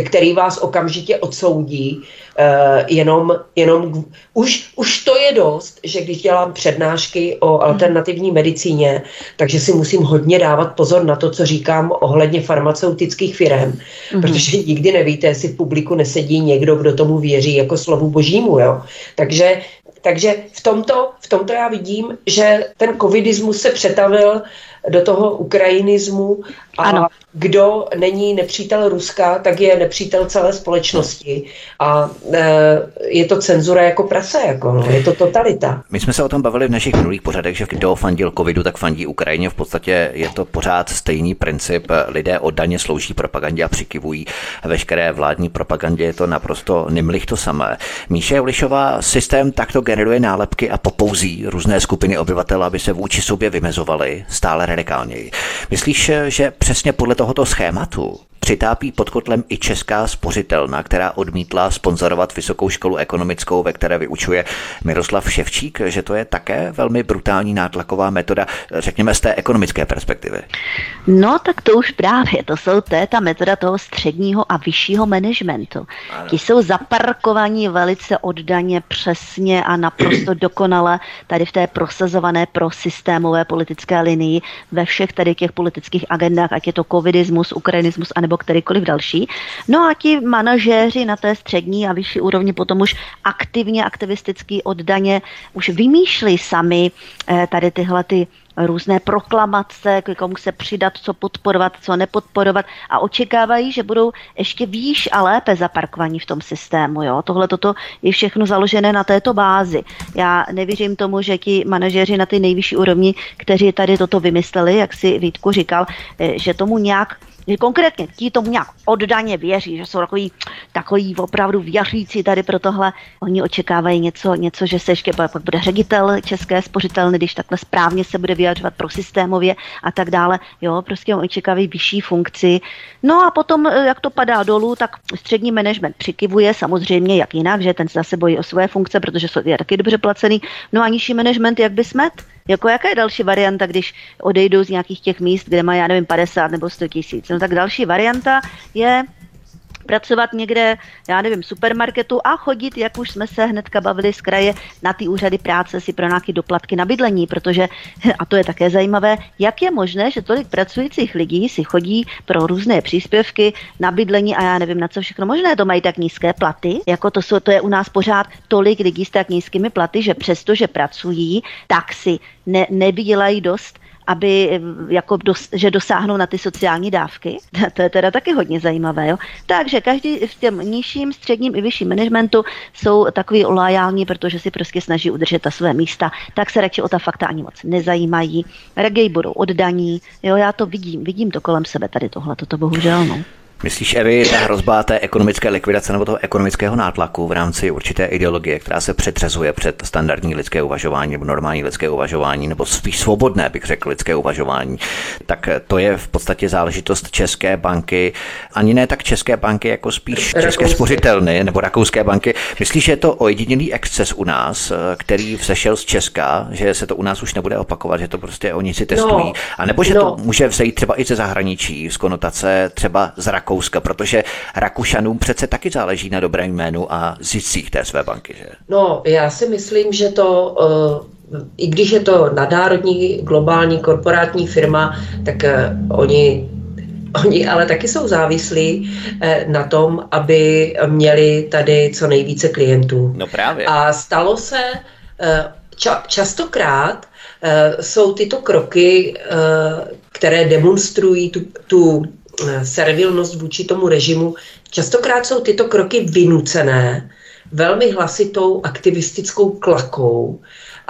který vás okamžitě odsoudí, eh, jenom, jenom už, už to je dost, že když dělám přednášky o hmm. alternativní medicíně, takže si musím hodně dávat pozor na to, co říkám ohledně farmaceutických firm, mm. protože nikdy nevíte, jestli v publiku nesedí někdo, kdo tomu věří jako slovu božímu. Jo? Takže takže v tomto, v tomto já vidím, že ten covidismus se přetavil do toho ukrajinismu a ano. kdo není nepřítel Ruska, tak je nepřítel celé společnosti. A e, je to cenzura jako prase, jako, no, je to totalita. My jsme se o tom bavili v našich minulých pořadech, že kdo fandil covidu, tak fandí Ukrajině. V podstatě je to pořád stejný princip. Lidé oddaně slouží propagandě a přikivují veškeré vládní propagandě. Je to naprosto nimlich to samé. Míše Julišová systém takto generuje nálepky a popouzí různé skupiny obyvatel, aby se vůči sobě vymezovali stále radikálněji. Myslíš, že přesně podle tohoto schématu přitápí pod kotlem i česká spořitelna, která odmítla sponzorovat vysokou školu ekonomickou, ve které vyučuje Miroslav Ševčík, že to je také velmi brutální nátlaková metoda, řekněme z té ekonomické perspektivy. No tak to už právě, to jsou to je ta metoda toho středního a vyššího managementu. Ti jsou zaparkovaní velice oddaně, přesně a naprosto [clears throat] dokonale tady v té prosazované pro systémové politické linii ve všech tady těch politických agendách, ať je to covidismus, ukrajinismus a nebo kterýkoliv další. No a ti manažéři na té střední a vyšší úrovni potom už aktivně, aktivisticky oddaně už vymýšlí sami eh, tady tyhle ty různé proklamace, k komu se přidat, co podporovat, co nepodporovat a očekávají, že budou ještě výš a lépe zaparkovaní v tom systému. Jo? Tohle toto je všechno založené na této bázi. Já nevěřím tomu, že ti manažeři na ty nejvyšší úrovni, kteří tady toto vymysleli, jak si Vítku říkal, eh, že tomu nějak konkrétně ti tomu nějak oddaně věří, že jsou takový, takový opravdu věřící tady pro tohle. Oni očekávají něco, něco že se ještě pak bude ředitel České spořitelny, když takhle správně se bude vyjadřovat pro systémově a tak dále. Jo, prostě očekávají vyšší funkci. No a potom, eh, jak to padá dolů, tak střední management přikivuje, samozřejmě, jak jinak, že ten se zase bojí o své funkce, protože je taky dobře placený. No a nižší management, jak by smet? Jako jaká je další varianta, když odejdou z nějakých těch míst, kde má, já nevím, 50 nebo 100 tisíc? No tak další varianta je pracovat někde, já nevím, supermarketu a chodit, jak už jsme se hnedka bavili z kraje, na ty úřady práce si pro nějaké doplatky na bydlení, protože, [laughs] a to je také zajímavé, jak je možné, že tolik pracujících lidí si chodí pro různé příspěvky na bydlení a já nevím, na co všechno možné, to mají tak nízké platy, jako to, jsou, to je u nás pořád tolik lidí s tak nízkými platy, že přesto, že pracují, tak si ne, nevydělají dost aby eh, jako dos, že dosáhnou na ty sociální dávky. [laughs] To je teda taky hodně zajímavé. Jo? Takže každý v těm nižším, středním i vyšším managementu jsou takový lojální, protože si prostě snaží udržet ta své místa, tak se radši o ta fakta ani moc nezajímají. Reggae budou oddaní, jo, já to vidím, vidím to kolem sebe tady tohle, toto bohužel. No. Myslíš, Evi, ta hrozba té ekonomické likvidace nebo toho ekonomického nátlaku v rámci určité ideologie, která se přetřezuje před standardní lidské uvažování nebo normální lidské uvažování, nebo spíš svobodné, bych řekl, lidské uvažování, tak to je v podstatě záležitost České banky, ani ne tak České banky, jako spíš České spořitelny nebo Rakouské banky. Myslíš, že je to ojedinělý exces u nás, který vzešel z Česka, že se to u nás už nebude opakovat, že to prostě oni si testují, no, a nebo že no. to může vzejít třeba i ze zahraničí, z konotace třeba z Rakouska Rakouska, protože Rakušanům přece taky záleží na dobrém jménu a ziscích té své banky, že? No, já si myslím, že to, uh, i když je to nadnárodní, globální, korporátní firma, tak uh, oni Oni ale taky jsou závislí eh, na tom, aby měli tady co nejvíce klientů. No právě. A stalo se eh, ča- častokrát eh, jsou tyto kroky, které demonstrují tu, tu servilnost vůči tomu režimu, častokrát jsou tyto kroky vynucené velmi hlasitou aktivistickou klakou,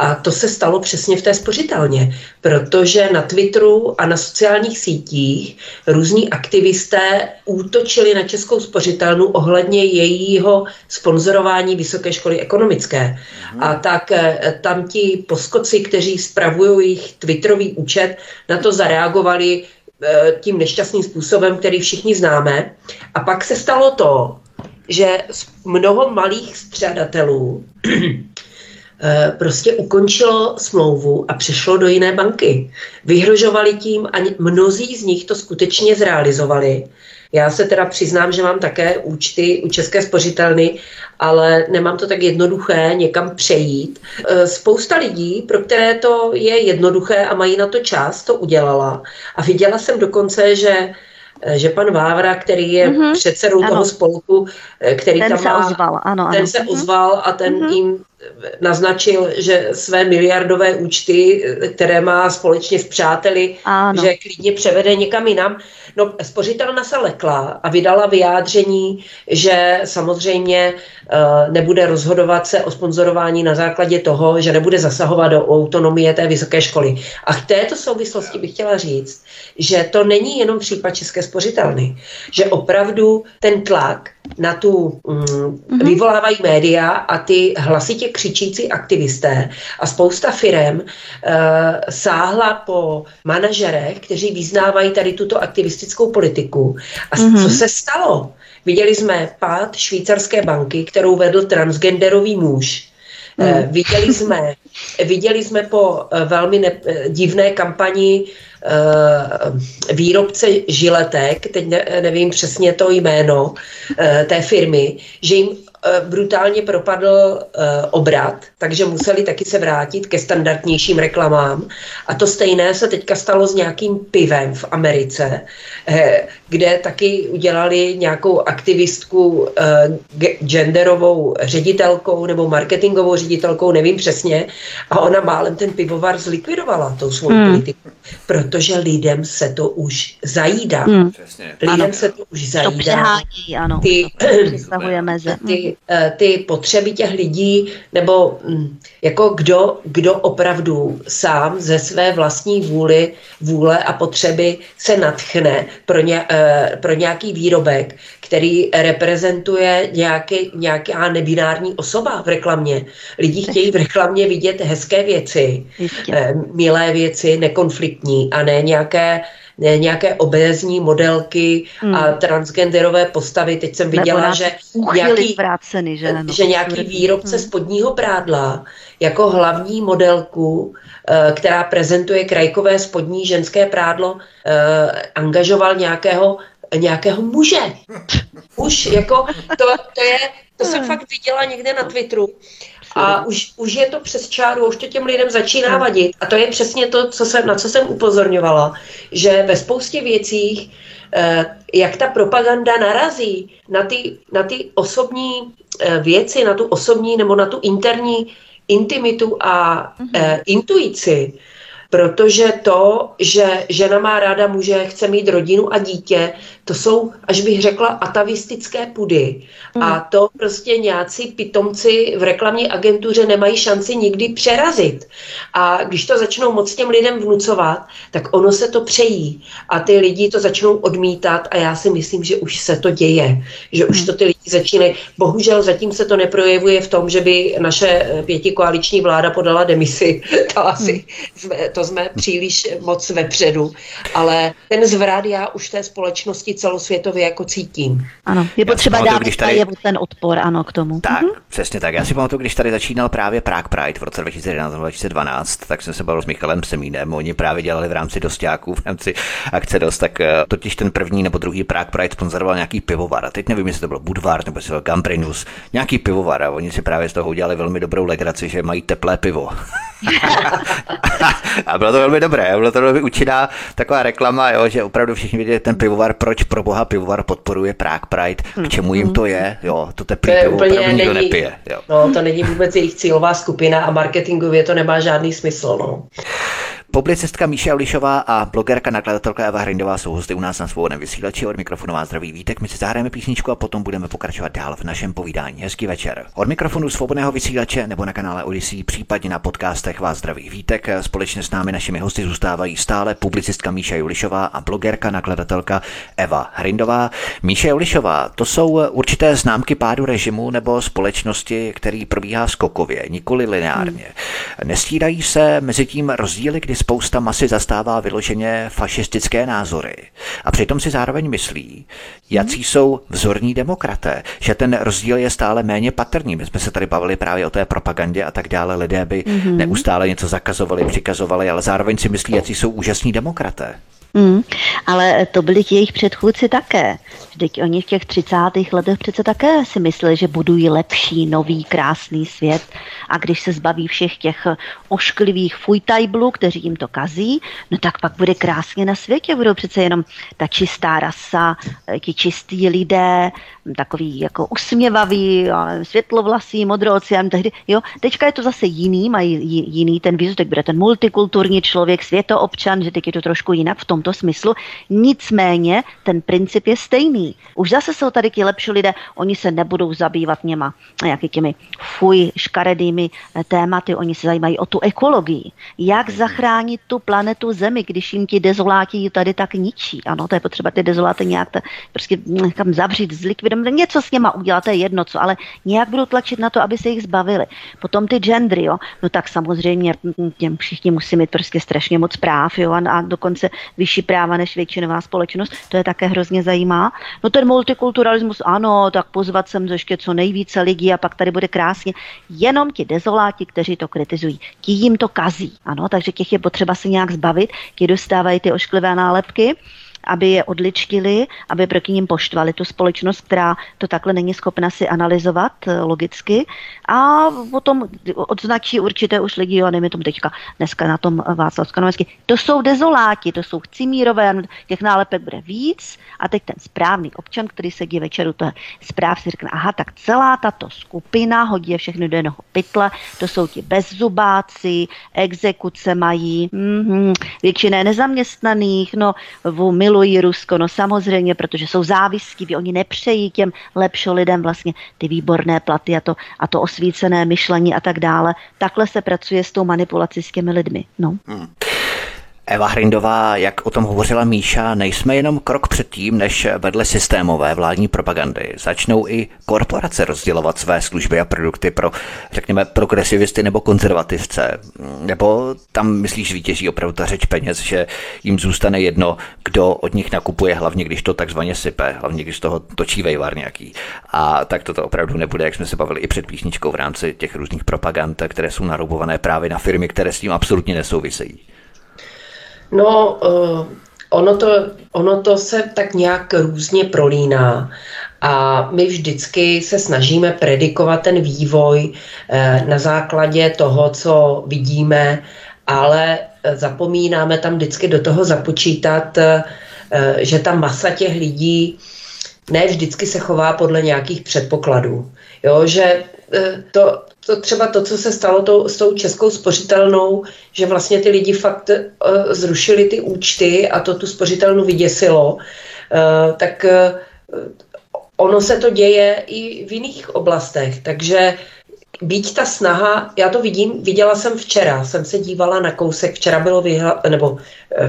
a to se stalo přesně v té spořitelně, protože na Twitteru a na sociálních sítích různí aktivisté útočili na Českou spořitelnu ohledně jejího sponzorování Vysoké školy ekonomické. Mhm. A tak eh, tam ti poskoci, kteří spravují jejich Twitterový účet, na to zareagovali eh, tím nešťastným způsobem, který všichni známe. A pak se stalo to, že mnoho malých střadatelů [clears throat] Eh, prostě ukončilo smlouvu a přešlo do jiné banky. Vyhrožovali tím a mnozí z nich to skutečně zrealizovali. Já se teda přiznám, že mám také účty u České spořitelny, ale nemám to tak jednoduché někam přejít. Eh, spousta lidí, pro které to je jednoduché a mají na to čas, to udělala. A viděla jsem dokonce, že Eh, že pan Vávra, který je mm-hmm. předsedou ano. toho spolku, eh, který ten tam se má, ozval, ano, ten ano. se mhm. ozval a ten mm-hmm. jim naznačil, že své miliardové účty, které má společně s přáteli, ano. že klidně převede někam jinam. No, spořitelna se lekla a vydala vyjádření, že samozřejmě uh, nebude rozhodovat se o sponzorování na základě toho, že nebude zasahovat do autonomie té vysoké školy. A v této souvislosti bych chtěla říct, že to není jenom případ České spořitelny, že opravdu ten tlak na tu mm, mm-hmm. vyvolávají média a ty hlasitě křičící aktivisté a spousta firem uh, sáhla po manažerech, kteří vyznávají tady tuto aktivistickou politiku. A mm-hmm. co se stalo? Viděli jsme pád švýcarské banky, kterou vedl transgenderový muž. Mm. Viděli jsme, [laughs] viděli jsme po velmi ne, divné kampani Eh, výrobce žiletek, teď ne, nevím přesně to jméno eh, té firmy, že jim Eh, brutálně propadl obrat, takže museli taky se vrátit ke standardnějším reklamám. A to stejné se teďka stalo s nějakým pivem v Americe, eh, kde taky udělali nějakou aktivistku genderovou ředitelkou nebo marketingovou ředitelkou, nevím přesně, a ona málem ten pivovar zlikvidovala tou svou hmm. politiku, protože lidem se to už zajídá. Hmm. Lidem ano. se to už zajídá. To přehání, ano. Ty, to [clears throat] meze. Ty Eh, ty potřeby těch lidí, nebo hm, jako kdo, kdo opravdu sám ze své vlastní vůli, vůle a potřeby se natchne pro, ně, eh, pro nějaký výrobek, který reprezentuje nějaký, nějaká nebinární osoba v reklamě. Lidi chtějí v reklamě vidět hezké věci, Jistě. Eh, milé věci, nekonfliktní a ne nějaké nějaké obézní modelky hmm. a transgenderové postavy. Teď jsem viděla, že nějaký, vráceny, že, no, že nějaký výrobce hmm. spodního prádla jako hlavní modelku, eh, která prezentuje krajkové spodní ženské prádlo, eh, angažoval nějakého nějakého muže. Už jako, to, to je, to jsem hmm. fakt viděla někde na Twitteru. A už, už je to přes čáru, už to těm lidem začíná vadit. A to je přesně to, co jsem, na co jsem upozorňovala, že ve spoustě věcích, eh, jak ta propaganda narazí na ty, na ty osobní eh, věci, na tu osobní nebo na tu interní intimitu a mm-hmm. intuici, protože to, že žena má ráda muže, chce mít rodinu a dítě, to jsou, až bych řekla, atavistické pudy. Mm. A to prostě nějací pitomci v reklamní agentuře nemají šanci nikdy přerazit. A když to začnou moc těm lidem vnucovat, tak ono se to přejí. A ty lidi to začnou odmítat a já si myslím, že už se to děje. Že už mm. to ty lidi začínají. Bohužel zatím se to neprojevuje v tom, že by naše pětikoaliční vláda podala demisi. [laughs] To asi mm. To jsme příliš moc vepředu. Ale ten zvrat já už té společnosti celosvětově jako cítím. Ano, je potřeba dát když tady... ten odpor, ano, k tomu. Tak, mm-hmm. přesně tak. Já si pamatuju, když tady začínal právě Prague Pride v roce 2011-2012, tak jsem se bavil s Michalem Semínem, oni právě dělali v rámci dostáků, v rámci akce dost, tak eh, totiž ten první nebo druhý Prague Pride sponzoroval nějaký pivovar. A teď nevím, jestli to byl Budvar nebo jestli to byl Gambrinus, nějaký pivovar a oni si právě z toho udělali velmi dobrou legraci, že mají teplé pivo. [laughs] a bylo to velmi dobré, bylo to velmi účinná taková reklama, jo, že opravdu všichni viděli ten pivovar, proč pro boha pivovar podporuje Prague Pride, k čemu jim to je, jo, to teplý pivo opravdu nikdo není, nepije. Jo. No, to není vůbec jejich cílová skupina a marketingově to nemá žádný smysl, no. Publicistka Míša Ulišová a blogerka nakladatelka Eva Hrindová jsou hosty u nás na svobodném vysílači od mikrofonu vás zdraví vítek. My si zahrajeme písničku a potom budeme pokračovat dál v našem povídání. Hezký večer. Od mikrofonu svobodného vysílače nebo na kanále Odyssey, případně na podcastech vás zdraví vítek. Společně s námi našimi hosty zůstávají stále publicistka Míša Julišová a blogerka nakladatelka Eva Hrindová. Míša Julišová, to jsou určité známky pádu režimu nebo společnosti, který probíhá skokově, nikoli lineárně. Hmm. Nestírají se mezi tím rozdíly, kdy spousta masy zastává vyloženě fašistické názory. A přitom si zároveň myslí, jací jsou vzorní demokraté, že ten rozdíl je stále méně patrný. My jsme se tady bavili právě o té propagandě a tak dále. Lidé by mm-hmm. neustále něco zakazovali, přikazovali, ale zároveň si myslí, jací jsou úžasní demokraté. Mm, ale to byli ti jejich předchůdci také. Vždyť oni v těch 30. letech přece také si mysleli, že budují lepší, nový, krásný svět. A když se zbaví všech těch ošklivých fujtajblů, kteří jim to kazí, no tak pak bude krásně na světě. Budou přece jenom ta čistá rasa, ti čistí lidé, takový jako usměvavý, světlovlasý, modrooceán, tehdy, jo. Teďka je to zase jiný, mají jiný ten výzum, teď bude ten multikulturní člověk, světoobčan, že teď je to trošku jinak v tomto smyslu. Nicméně ten princip je stejný. Už zase jsou tady ti lepší lidé, oni se nebudou zabývat něma nějaký těmi fuj, škaredými eh, tématy, oni se zajímají o tu ekologii. Jak zachránit tu planetu Zemi, když jim ti dezoláti tady tak ničí. Ano, to je potřeba ty dezoláty nějak ta, prostě někam zavřít, zlikvidovat něco s něma udělat, to je jedno co, ale nějak budou tlačit na to, aby se jich zbavili. Potom ty gendry, jo, no tak samozřejmě těm všichni musí mít prostě strašně moc práv, jo, a, a dokonce vyšší práva než většinová společnost, to je také hrozně zajímá. No ten multikulturalismus, ano, tak pozvat sem ještě co nejvíce lidí a pak tady bude krásně. Jenom ti dezoláti, kteří to kritizují, ti jim to kazí, ano, takže těch je potřeba se nějak zbavit, ti dostávají ty ošklivé nálepky aby je odličtili, aby proti ním poštvali tu společnost, která to takhle není schopna si analyzovat eh, logicky a potom odznačí určité už lidi, jo, nevím, tom teďka dneska na tom Václav Skanovecký, to jsou dezoláti, to jsou chcimírové, těch nálepek bude víc. A teď ten správný občan, který sedí večeru to zpráv, si řekne, aha, tak celá tato skupina hodí je všechny do jednoho pytle, to jsou ti bezzubáci, exekuce mají, mm-hmm, většině nezaměstnaných, no, milují Rusko, no samozřejmě, protože jsou závistiví, oni nepřejí těm lepším lidem vlastně ty výborné platy a to, a to osvícené myšlení a tak dále. Takhle se pracuje s tou manipulací s těmi lidmi. No. Hmm. Eva Hrindová, jak o tom hovořila Míša, nejsme jenom krok před tím, než vedle systémové vládní propagandy začnou i korporace rozdělovat své služby a produkty pro, řekněme, progresivisty nebo konzervativce. Nebo tam, myslíš, vítězí opravdu ta řeč peněz, že jim zůstane jedno, kdo od nich nakupuje, hlavně když to takzvaně sype, hlavně když toho točí vejvar nějaký. A tak toto opravdu nebude, jak jsme se bavili i před písničkou v rámci těch různých propagand, které jsou naroubované právě na firmy, které s tím absolutně nesouvisejí. No, uh, ono, to, ono to se tak nějak různě prolíná. A my vždycky se snažíme predikovat ten vývoj uh, na základě toho, co vidíme, ale zapomínáme tam vždycky do toho započítat, že ta masa těch lidí ne vždycky se chová podle nějakých předpokladů. Jo, že to, to třeba to, co se stalo to, s tou českou spořitelnou, že vlastně ty lidi fakt uh, zrušili ty účty a to tu spořitelnu vyděsilo, uh, tak uh, ono se to děje i v jiných oblastech, takže Být ta snaha, já to vidím, viděla jsem včera, jsem se dívala na kousek, včera bylo vyhla, nebo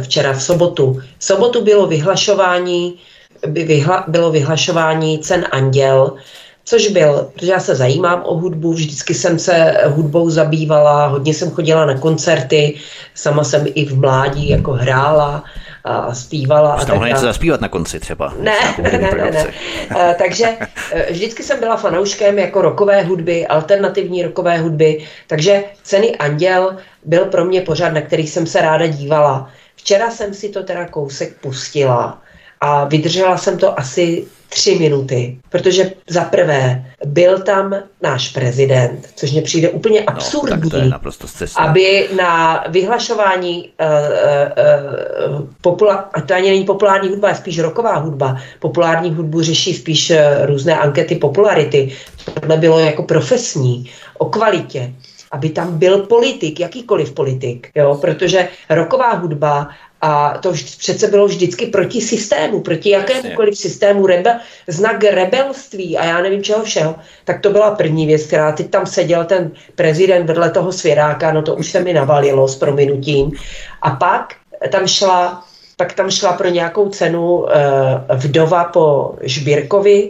včera v sobotu, v sobotu bylo vyhlašování, by vyhla, bylo vyhlašování cen Anděl, což byl, protože já se zajímám o hudbu, vždycky jsem se hudbou zabývala, hodně jsem chodila na koncerty, sama jsem i v mládí jako hrála a zpívala. Jste mohla něco zaspívat na konci třeba. Ne, ne, ne, ne, ne. takže e, vždycky jsem byla fanouškem jako rokové hudby, alternativní rokové hudby, takže Ceny Anděl byl pro mě pořád, na který jsem se ráda dívala. Včera jsem si to teda kousek pustila a vydržela jsem to asi tři minuty, protože za prvé byl tam náš prezident, což mě přijde úplně absurdní, no, je naprosto aby na vyhlašování uh, uh, popula- a to ani není populární hudba, je spíš roková hudba. Populární hudbu řeší spíš uh, různé ankety popularity. Tohle bylo jako profesní, o kvalitě aby tam byl politik, jakýkoliv politik, jo, protože roková hudba a to přece bylo vždycky proti systému, proti jakémukoliv systému, rebe, znak rebelství a já nevím čeho všeho. Tak to byla první věc, která teď tam seděl ten prezident vedle toho svěráka, no to už se mi navalilo s prominutím. A pak tam šla pak tam šla pro nějakou cenu uh, vdova po Žbírkovi,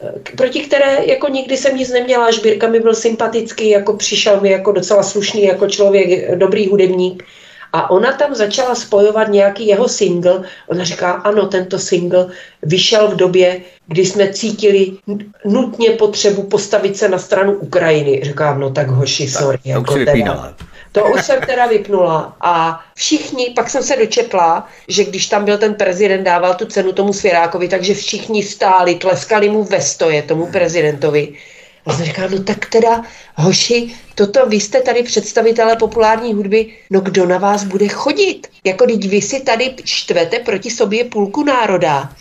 eh, proti které jako nikdy jsem nic neměla. Žbírka mi byl sympatický, jako přišel mi jako docela slušný, jako člověk, dobrý hudebník. A ona tam začala spojovat nějaký jeho single. Ona říká, ano, tento single vyšel v době, kdy jsme cítili nutně potřebu postavit se na stranu Ukrajiny. Říkám, no tak hoši, sorry. Tak, jako teda, to už jsem teda vypnula a všichni, pak jsem se dočetla, že když tam byl ten prezident, dával tu cenu tomu Svěrákovi, takže všichni stáli, tleskali mu ve stoje, tomu prezidentovi. A jsem říkala, no tak teda, hoši, toto vy jste tady představitelé populární hudby, no kdo na vás bude chodit? Jako teď vy si tady štvete proti sobě půlku národa.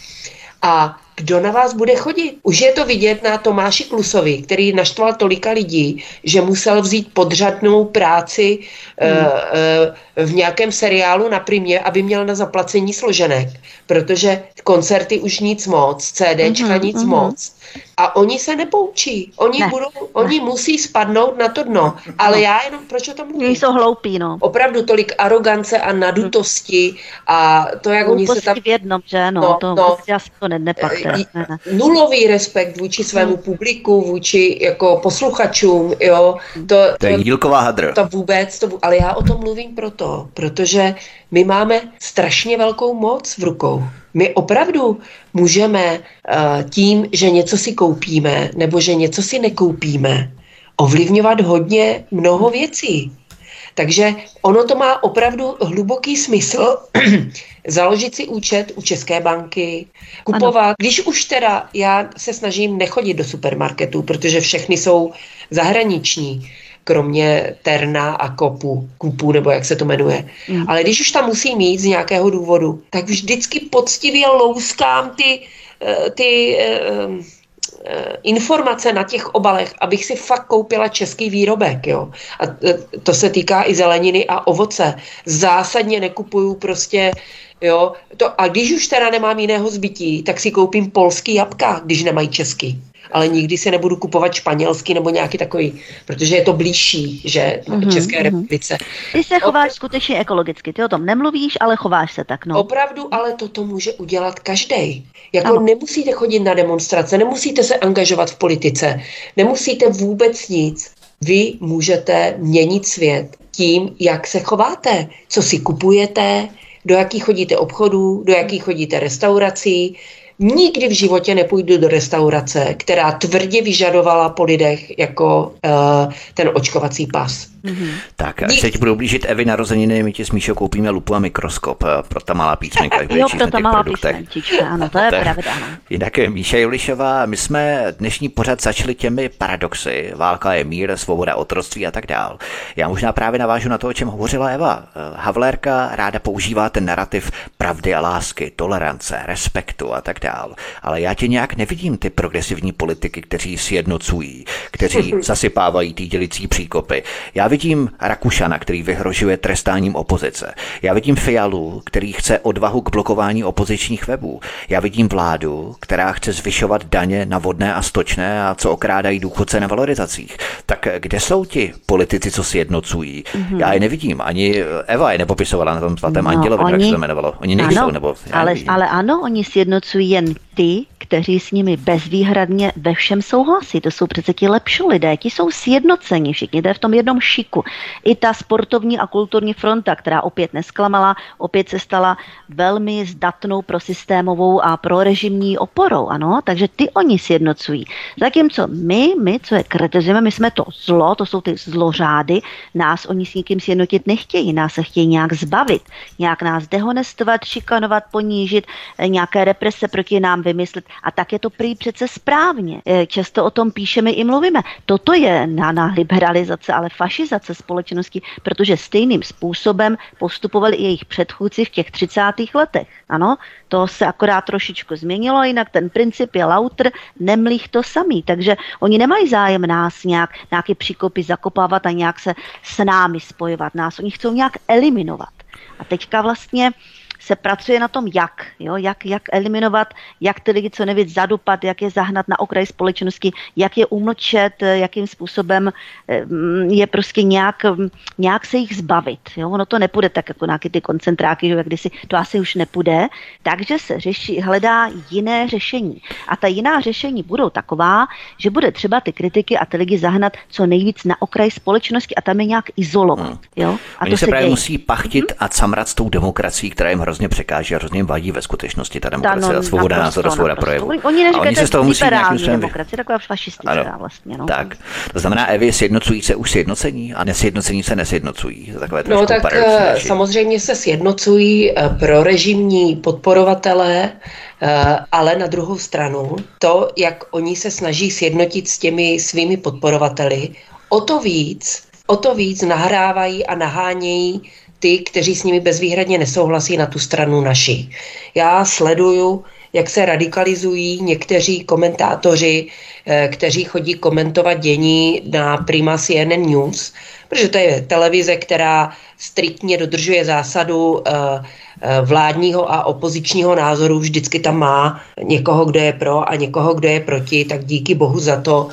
A kdo na vás bude chodit. Už je to vidět na Tomáši Klusovi, který naštval tolika lidí, že musel vzít podřadnou práci hmm. uh, uh, v nějakém seriálu na primě, aby měl na zaplacení složenek, protože koncerty už nic moc, CDčka mm-hmm, nic mm-hmm. moc. A oni se nepoučí. Oni, ne. budou, oni ne. musí spadnout na to dno. Ale no. já jenom, proč o tom mluvím? jsou hloupí, no. Opravdu tolik arogance a nadutosti a to, jak oni se tam... v jednom, že no, no to, no, já si to ne. Nulový respekt vůči svému hmm. publiku, vůči jako posluchačům, jo. To, to je dílková hadr. To vůbec, to, ale já o tom mluvím proto, protože my máme strašně velkou moc v rukou. My opravdu můžeme uh, tím, že něco si koupíme nebo že něco si nekoupíme, ovlivňovat hodně mnoho věcí. Takže ono to má opravdu hluboký smysl [clears throat] založit si účet u České banky, kupovat. Ano. Když už teda já se snažím nechodit do supermarketu, protože všechny jsou zahraniční, kromě Terna a Kopu, Kupu, nebo jak se to jmenuje. Mm. Ale když už tam musí mít z nějakého důvodu, tak vždycky poctivě louskám ty, eh, ty eh, informace na těch obalech, abych si fakt koupila český výrobek. Jo. A to se týká i zeleniny a ovoce. Zásadně nekupuju prostě Jo, to, a když už teda nemám jiného zbytí, tak si koupím polský jabka, když nemají český ale nikdy si nebudu kupovat španělský nebo nějaký takový, protože je to blížší, že mm-hmm, České mm-hmm. republice. Ty se chováš Opr- skutečně ekologicky, ty o tom nemluvíš, ale chováš se tak, no. Opravdu, ale toto může udělat každý. Jako ano. nemusíte chodit na demonstrace, nemusíte se angažovat v politice, nemusíte vůbec nic. Vy můžete měnit svět tím, jak se chováte, co si kupujete, do jakých chodíte obchodů, do jakých chodíte restaurací, Nikdy v životě nepůjdu do restaurace, která tvrdě vyžadovala po lidech jako uh, ten očkovací pas. Mm-hmm. Tak, až se ti budou blížit Evy narozeniny, my ti s Míšou koupíme lupu a mikroskop eh, pro ta malá písmenka. [laughs] jo, pro ta malá písmenčička, ano, to je [laughs] pravda. Ano. Jinak eh, Míša Julišová, my jsme dnešní pořad začali těmi paradoxy. Válka je mír, svoboda, otroctví a tak dál. Já možná právě navážu na to, o čem hovořila Eva. Havlérka ráda používá ten narrativ pravdy a lásky, tolerance, respektu a tak dál. Ale já tě nějak nevidím ty progresivní politiky, kteří sjednocují, kteří [laughs] zasypávají ty dělicí příkopy. Já vidím Rakušana, který vyhrožuje trestáním opozice. Já vidím Fialu, který chce odvahu k blokování opozičních webů. Já vidím vládu, která chce zvyšovat daně na vodné a stočné a co okrádají důchodce na valorizacích. Tak kde jsou ti politici, co si jednocují? Mm-hmm. Já je nevidím. Ani Eva je nepopisovala na tom svatém no, Andělovi, oni... jak se to jmenovalo. Oni nejsou, ano, nebo ale, ale ano, oni sjednocují jen ty, kteří s nimi bezvýhradně ve všem souhlasí. To jsou přece ti lepší lidé, ti jsou sjednoceni všichni, to je v tom jednom ší šiku. I ta sportovní a kulturní fronta, která opět nesklamala, opět se stala velmi zdatnou pro systémovou a pro režimní oporou, ano, takže ty oni sjednocují. Zatímco my, my, co je kritizujeme, my jsme to zlo, to jsou ty zlořády, nás oni s nikým sjednotit nechtějí, nás se chtějí nějak zbavit, nějak nás dehonestovat, šikanovat, ponížit, eh, nějaké represe proti nám vymyslet a tak je to prý přece správně. Eh, často o tom píšeme i mluvíme. Toto je na, na liberalizace, ale fašizace společnosti, protože stejným způsobem postupovali i jejich předchůdci v těch 30. letech. Ano, to se akorát trošičku změnilo, jinak ten princip je lauter, nemlých to samý. Takže oni nemají zájem nás nějak, nějaké příkopy zakopávat a nějak se s námi spojovat. Nás oni chcou nějak eliminovat. A teďka vlastně se pracuje na tom, jak, jo, jak, jak eliminovat, jak ty lidi co nejvíc zadupat, jak je zahnat na okraj společnosti, jak je umlčet, jakým způsobem eh, je prostě nějak, nějak se jich zbavit. Jo. Ono to nepůjde tak jako nějaké ty koncentráky, že jak kdysi, to asi už nepůjde. Takže se řeší, hledá jiné řešení. A ta jiná řešení budou taková, že bude třeba ty kritiky a ty lidi zahnat co nejvíc na okraj společnosti a tam je nějak izolovat. Hmm. Jo. A Oni to se právě děje. musí pachtit hmm. a camrat s tou demokracií, která jim hrozně překáží a hrozně jim vadí ve skutečnosti ta demokracie, ta svoboda názoru, svoboda projevu. Oni neříkají, oni se z toho musí nějakým způsobem... demokracie, taková fašistická vlastně. No. Tak, to znamená, Evy, sjednocují se už sjednocení a nesjednocení se nesjednocují. Takové no tak eh, samozřejmě se sjednocují eh, pro režimní podporovatelé, eh, ale na druhou stranu to, jak oni se snaží sjednotit s těmi svými podporovateli, o to víc, o to víc nahrávají a nahánějí ty, kteří s nimi bezvýhradně nesouhlasí na tu stranu naši. Já sleduju, jak se radikalizují někteří komentátoři, eh, kteří chodí komentovat dění na Prima CNN News, protože to je televize, která striktně dodržuje zásadu eh, vládního a opozičního názoru, vždycky tam má někoho, kdo je pro a někoho, kdo je proti, tak díky bohu za to,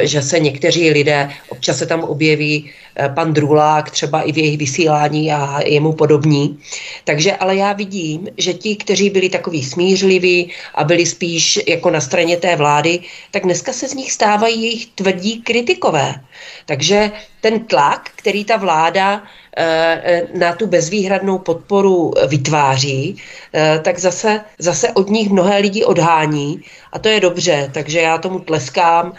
že se někteří lidé, občas se tam objeví Eh, pan Drulák třeba i v jejich vysílání a jemu podobní. Takže ale já vidím, že ti, kteří byli takový smířliví a byli spíš jako na straně té vlády, tak dneska se z nich stávají jejich tvrdí kritikové. Takže ten tlak, který ta vláda eh, eh, na tu bezvýhradnou podporu vytváří, tak zase, zase od nich mnohé lidi odhání. A to je dobře, takže já tomu tleskám,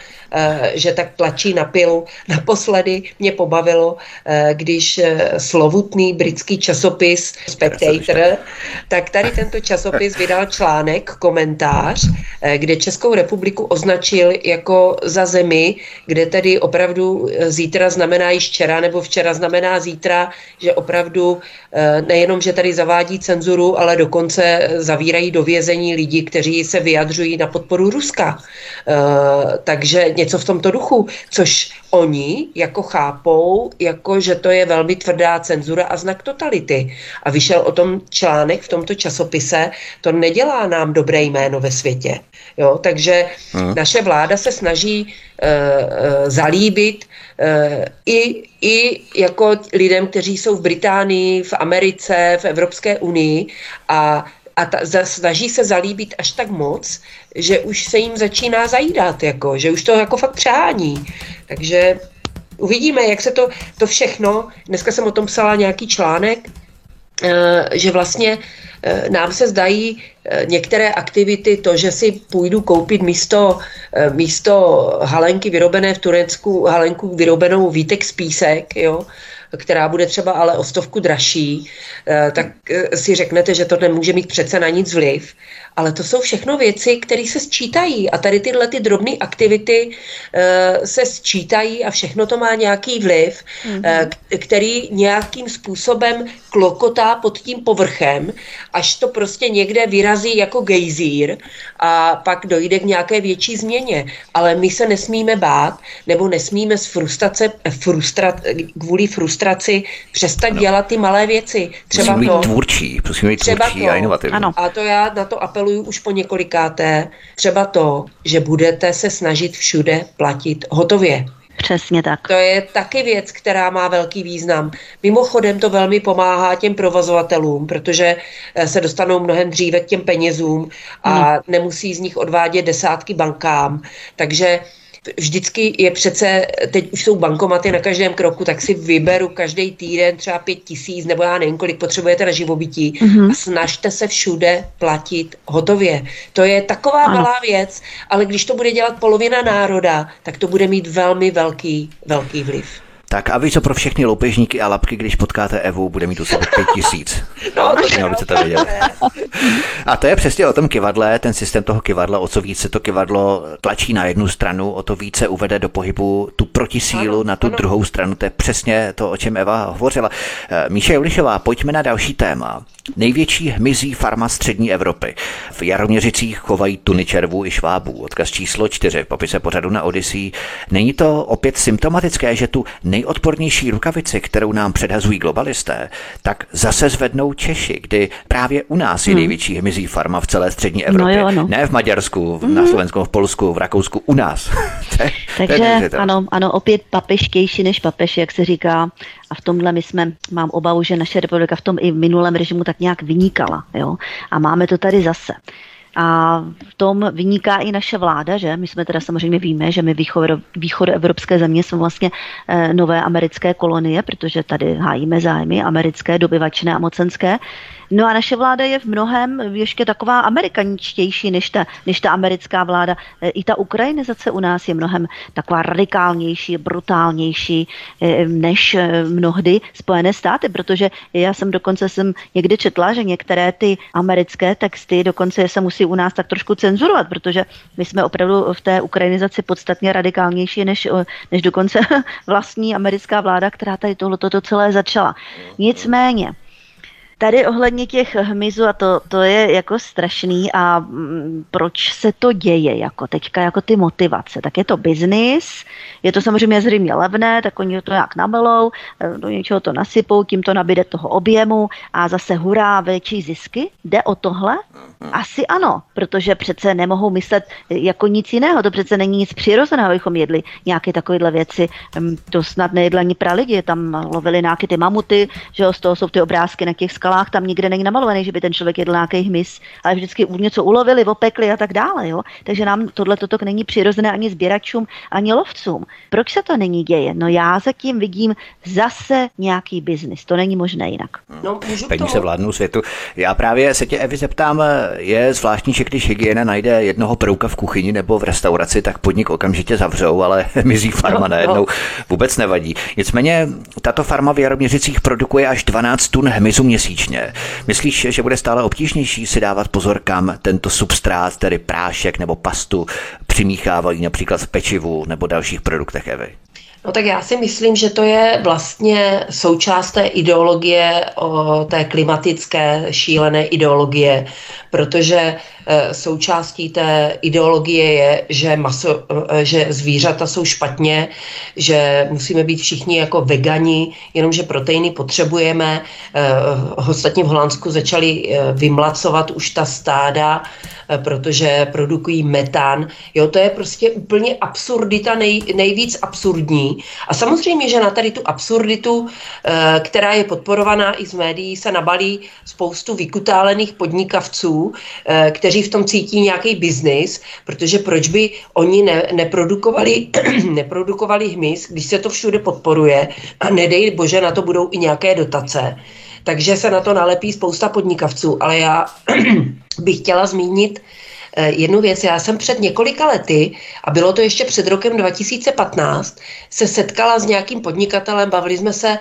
že tak tlačí na pilu. [laughs] Naposledy mě pobavilo, když slovutný britský časopis Spectator, tak tady tento časopis vydal článek, komentář, kde Českou republiku označil jako za zemi, kde tedy opravdu zítra znamená již včera, nebo včera znamená zítra, že opravdu nejenom, že tady zavádí cenzuru, ale dokonce zavírají do vězení lidi, kteří se vyjadřují na podporu Ruska. Takže něco v tomto duchu, což oni jako chápou, jako že to je velmi tvrdá cenzura a znak totality. A vyšel o tom článek v tomto časopise, to nedělá nám dobré jméno ve světě. Jo? Takže hmm. naše vláda se snaží uh, zalíbit uh, i, i jako lidem, kteří jsou v Británii, v Americe, v Evropské unii a a ta, za, snaží se zalíbit až tak moc, že už se jim začíná zajídat, jako, že už to jako fakt přehání. Takže uvidíme, jak se to, to všechno, dneska jsem o tom psala nějaký článek, eh, že vlastně eh, nám se zdají eh, některé aktivity, to, že si půjdu koupit místo, místo halenky vyrobené v Turecku, halenku vyrobenou Vítek z písek, jo, která bude třeba ale o stovku dražší, eh, tak eh, si řeknete, že to nemůže mít přece na nic vliv. Ale to jsou všechno věci, které se sčítají a tady tyhle ty drobné aktivity uh, se sčítají a všechno to má nějaký vliv, mm-hmm. uh, který nějakým způsobem klokotá pod tím povrchem, až to prostě někde vyrazí jako gejzír a pak dojde k nějaké větší změně. Ale my se nesmíme bát, nebo nesmíme z frustrace, frustrat, kvůli frustraci přestat ano. dělat ty malé věci. Třeba musíme to, být tvůrčí, musíme být třeba tvůrčí to, a inovativní. Ano. A to já na to apeluju už po několikáté. Třeba to, že budete se snažit všude platit hotově. Přesně tak. To je taky věc, která má velký význam. Mimochodem to velmi pomáhá těm provozovatelům, protože eh, se dostanou mnohem dříve k těm penězům a hmm. nemusí z nich odvádět desátky bankám. Takže vždycky je přece, teď už jsou bankomaty na každém kroku, tak si vyberu každý týden třeba pět tisíc, nebo já nevím, kolik potřebujete na živobytí mm-hmm. a snažte se všude platit hotově. To je taková ano. malá věc, ale když to bude dělat polovina národa, tak to bude mít velmi velký, velký vliv. Tak a víš co pro všechny loupežníky a lapky, když potkáte Evu, bude mít u sebe pět tisíc. [laughs] No, to byste to věděli. A to je přesně o tom kivadle, ten systém toho kivadla, o co více to kivadlo tlačí na jednu stranu, o to více uvede do pohybu tu protisílu ano, na tu ano. druhou stranu. To je přesně to, o čem Eva hovořila. Eh, Míše Julišová, pojďme na další téma. Největší hmyzí farma střední Evropy. V Jaroměřicích chovají tuny červů i švábů. Odkaz číslo čtyři v popise pořadu na Odyssey. Není to opět symptomatické, že tu nejodpornější rukavici, kterou nám předhazují globalisté, tak zase zvednou Češi, kdy právě u nás je hmm. největší hmyzí farma v celé střední Evropě. No jo, no. Ne v Maďarsku, hmm. na Slovensku, v Polsku, v Rakousku, u nás. [laughs] Takže ano, ano, opět papeštější než papež, jak se říká. A v tomhle my jsme, mám obavu, že naše republika v tom i v minulém režimu tak nějak vynikala. Jo? A máme to tady zase. A v tom vyniká i naše vláda, že my jsme teda samozřejmě víme, že my východ, evropské země jsou vlastně e, nové americké kolonie, protože tady hájíme zájmy americké, dobyvačné a mocenské. No a naše vláda je v mnohem ještě taková amerikaničtější než ta, než ta americká vláda. E, I ta ukrajinizace u nás je mnohem taková radikálnější, brutálnější e, než e, mnohdy Spojené státy, protože já jsem dokonce jsem někdy četla, že některé ty americké texty dokonce se musí u nás tak trošku cenzurovat, protože my jsme opravdu v té ukrajinizaci podstatně radikálnější než, než dokonce [laughs] vlastní americká vláda, která tady tohleto celé začala. Nicméně, tady ohledně těch hmyzů, a to, to je jako strašný a mm, proč se to děje, jako teďka, jako ty motivace, tak je to biznis, je to samozřejmě zřejmě levné, tak oni to nějak namelou, eh, do něčeho to nasypou, tím to nabíde toho objemu a zase hurá, větší zisky, jde o tohle? Asi ano, protože přece nemohou myslet jako nic jiného, to přece není nic přirozeného, abychom jedli nějaké takovéhle věci, to snad nejedli ani lidi, tam lovili nějaké ty mamuty, že jo, z toho jsou ty obrázky na těch skalách, tam nikde není namalovaný, že by ten člověk jedl nějaký hmyz, ale vždycky něco ulovili, opekli a tak dále, jo. Takže nám tohle toto není přirozené ani sběračům, ani lovcům. Proč se to není děje? No já zatím vidím zase nějaký biznis, to není možné jinak. No, Peníze vládnou světu. Já právě se tě, Evi, zeptám, je zvláštní, že když hygiena najde jednoho prouka v kuchyni nebo v restauraci, tak podnik okamžitě zavřou, ale [laughs] mizí farma no, najednou no. vůbec nevadí. Nicméně tato farma v Jaroměřicích produkuje až 12 tun hmyzu měsíčně. Myslíš, že bude stále obtížnější si dávat pozor, kam tento substrát, tedy prášek nebo pastu, přimíchávají například v pečivu nebo dalších produktech Evy? No tak já si myslím, že to je vlastně součást té ideologie, o té klimatické šílené ideologie, protože e, součástí té ideologie je, že, maso, e, že zvířata jsou špatně, že musíme být všichni jako vegani, jenomže proteiny potřebujeme. E, ostatně v Holandsku začali vymlacovat už ta stáda, protože produkují metan. Jo, to je prostě úplně absurdita nej, nejvíc absurdní. A samozřejmě, že na tady tu absurditu, která je podporovaná i z médií, se nabalí spoustu vykutálených podnikavců, Eh, kteří v tom cítí nějaký biznis, protože proč by oni ne, neprodukovali, [clears throat] neprodukovali hmyz, když se to všude podporuje a nedej bože, na to budou i nějaké dotace. Takže se na to nalepí spousta podnikavců, ale já [clears throat] bych chtěla zmínit eh, jednu věc. Já jsem před několika lety, a bylo to ještě před rokem 2015, se setkala s nějakým podnikatelem, bavili jsme se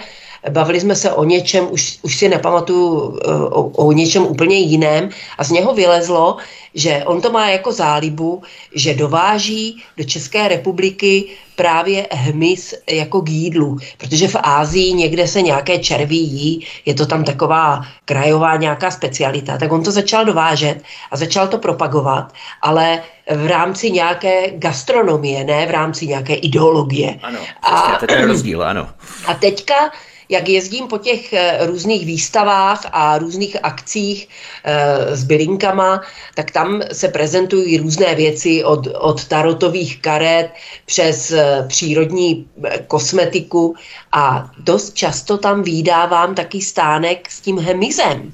bavili jsme se o něčem, už, už si nepamatuju, eh, o, o něčem úplně jiném a z něho vylezlo, že on to má jako zálibu, že dováží do České republiky právě hmyz jako k jídlu, protože v Ázii někde se nějaké červí jí, je to tam taková krajová nějaká specialita, tak on to začal dovážet a začal to propagovat, ale v rámci nějaké gastronomie, ne v rámci nějaké ideologie. Ano, a, to je rozdíl, ano. A teďka jak jezdím po těch eh, různých výstavách a různých akcích e, s bylinkama, tak tam se prezentují různé věci od, od tarotových karet přes e, přírodní kosmetiku a dost často tam výdávám taky stánek s tím hemizem.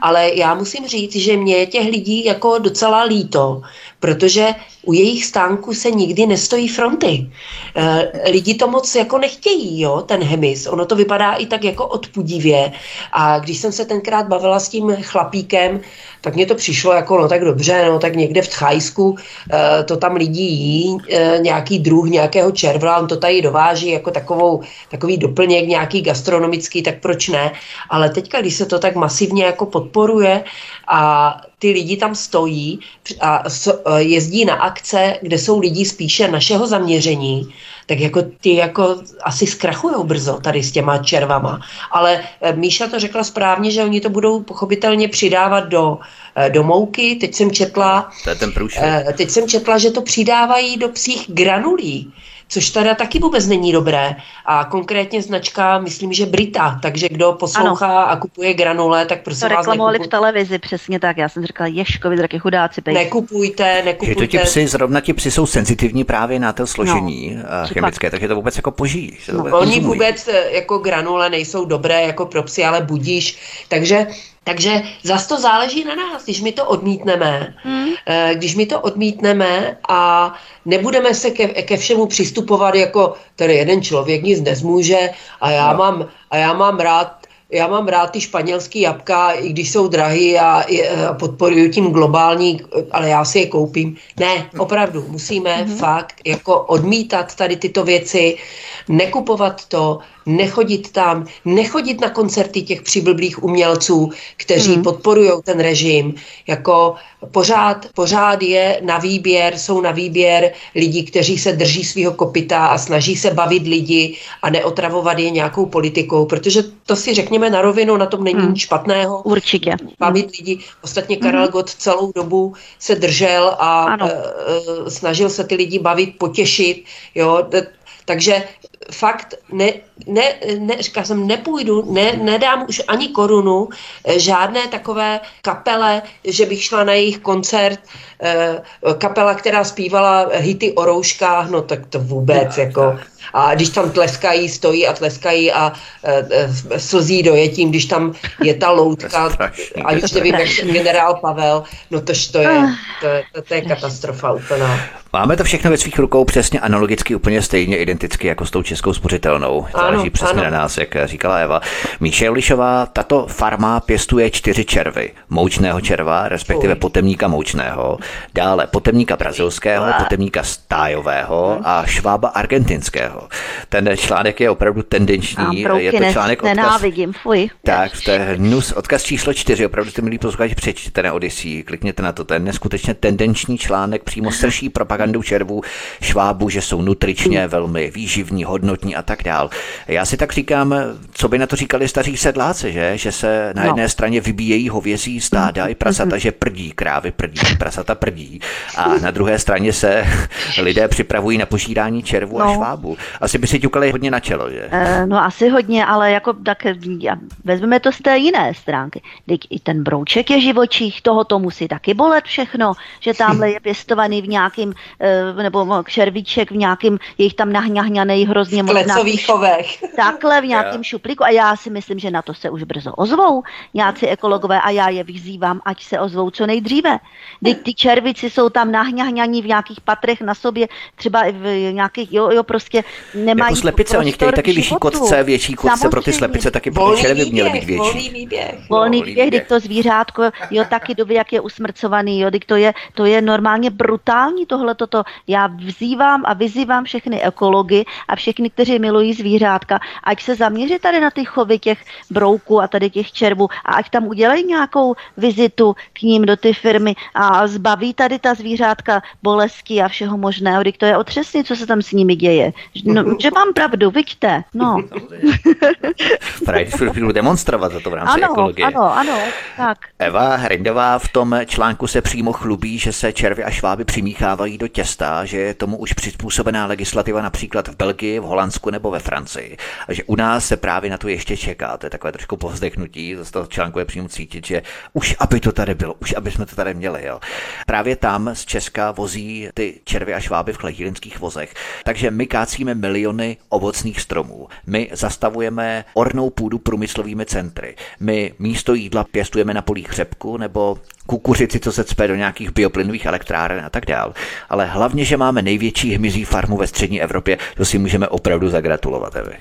Ale já musím říct, že mě je těch lidí jako docela líto, protože u jejich stánku se nikdy nestojí fronty. E, lidi to moc jako nechtějí, jo, ten hemis. Ono to vypadá i tak jako odpudivě. A když jsem se tenkrát bavila s tím chlapíkem, tak mně to přišlo jako, no tak dobře, no tak někde v Tchajsku e, to tam lidi jí, e, nějaký druh nějakého červla, on to tady dováží jako takovou, takový doplněk nějaký gastronomický, tak proč ne? Ale teďka, když se to tak masivně jako podporuje a ty lidi tam stojí a jezdí na akce, kde jsou lidi spíše našeho zaměření, tak jako ty jako asi zkrachují brzo tady s těma červama. Ale eh, Míša to řekla správně, že oni to budou pochopitelně přidávat do, eh, do mouky. Teď jsem četla, to je ten teď jsem četla, že to přidávají do psích granulí což teda taky vůbec není dobré. A konkrétně značka, myslím, že Brita, takže kdo poslouchá ano. a kupuje granule, tak prosím to vás reklamovali v televizi, přesně tak. Já jsem říkala, Ješkovi, draky chudáci. Pejs. Nekupujte, nekupujte. Že to ti psy, zrovna ti psy jsou senzitivní právě na to složení no, chemické, takže to vůbec jako poží. No. Oni vůbec eh, jako granule nejsou dobré jako pro psy, ale budíš. Takže takže zas to záleží na nás, když my to odmítneme, hmm. když my to odmítneme a nebudeme se ke, ke všemu přistupovat jako tady jeden člověk nic nezmůže a já, no. mám, a já mám rád já mám rád ty španělský jabka, i když jsou drahý a, a podporuju tím globální, ale já si je koupím. Ne, opravdu, musíme mm-hmm. fakt jako odmítat tady tyto věci, nekupovat to, nechodit tam, nechodit na koncerty těch přiblblých umělců, kteří mm. podporují ten režim. Jako pořád, pořád je na výběr, jsou na výběr lidi, kteří se drží svého kopita a snaží se bavit lidi a neotravovat je nějakou politikou, protože to si řekněme na rovinu, na tom není mm. nic špatného. Určitě. Bavit lidi. Ostatně Karel mm. Gott celou dobu se držel a uh, snažil se ty lidi bavit, potěšit. Jo, takže fakt ne, ne, ne, říkala jsem, nepůjdu, ne, nedám už ani korunu eh, žádné takové kapele, že bych šla na jejich koncert, eh, kapela, která zpívala hity o rouškách, no tak to vůbec, no, jako... Tak a když tam tleskají, stojí a tleskají a e, e, slzí dojetím, když tam je ta loutka, a už nevím, jak generál Pavel, no tož to je, ah. to je, to, to je katastrofa úplná. Máme to všechno ve svých rukou přesně analogicky, úplně stejně identicky jako s tou českou spořitelnou. Záleží přesně ano. na nás, jak říkala Eva. Míše Ulišová, tato farma pěstuje čtyři červy. Moučného červa, respektive potemníka moučného, dále potemníka brazilského, potemníka stájového a švába argentinského. Ten článek je opravdu tendenční. je to článek odkaz... Nenávidím, fuj. Tak, to je hnus, odkaz číslo čtyři. Opravdu ty milí posluchači, přečtěte na Odyssey, klikněte na to. Ten neskutečně tendenční článek přímo srší propagandou červů švábu, že jsou nutričně velmi výživní, hodnotní a tak dál. Já si tak říkám, co by na to říkali staří sedláci, že? Že se na no. jedné straně vybíjejí hovězí stáda i prasata, že prdí, krávy prdí, prasata prdí. A na druhé straně se [laughs] lidé připravují na požírání červů no. a švábu. Asi by si ťukali hodně na čelo, že? E, no asi hodně, ale jako tak vezmeme to z té jiné stránky. Teď i ten brouček je živočích, toho to musí taky bolet všechno, že tamhle je pěstovaný v nějakým, e, nebo červíček v nějakým, je jich tam nahňahňanej hrozně moc. V chovech. [laughs] Takhle v nějakém šuplíku a já si myslím, že na to se už brzo ozvou nějací ekologové a já je vyzývám, ať se ozvou co nejdříve. Teď ty červici jsou tam nahňahňaní v nějakých patrech na sobě, třeba v nějakých, jo, jo prostě nemají Jako slepice, oni chtějí taky vyšší kotce, větší kotce Samozřejmě. pro ty slepice, taky pro ty by měly být větší. Volný výběh. Volný výběh, když to zvířátko, jo, taky doby, jak je usmrcovaný, jo, to je, to je normálně brutální tohle toto. Já vzývám a vyzývám všechny ekology a všechny, kteří milují zvířátka, ať se zaměří tady na ty chovy těch brouků a tady těch červů a ať tam udělají nějakou vizitu k ním do ty firmy a zbaví tady ta zvířátka bolesti a všeho možného, když to je otřesně, co se tam s nimi děje. No, že mám pravdu, vidíte, no. [laughs] Právě chvíli demonstrovat za to v rámci ano, ekologie. Ano, ano, tak. Eva Hrindová v tom článku se přímo chlubí, že se červy a šváby přimíchávají do těsta, že je tomu už přizpůsobená legislativa například v Belgii, v Holandsku nebo ve Francii. A že u nás se právě na to ještě čeká. To je takové trošku povzdechnutí, z toho článku je přímo cítit, že už aby to tady bylo, už aby jsme to tady měli. Jo. Právě tam z Česka vozí ty červy a šváby v chletílinských vozech. Takže my kácíme miliony ovocných stromů. My zastavujeme ornou půdu průmyslovými centry. My místo jídla pěstujeme na polích řepku nebo kukuřici, co se cpe do nějakých bioplynových elektráren a tak dál. Ale hlavně, že máme největší hmyzí farmu ve střední Evropě, to si můžeme opravdu zagratulovat, Evi.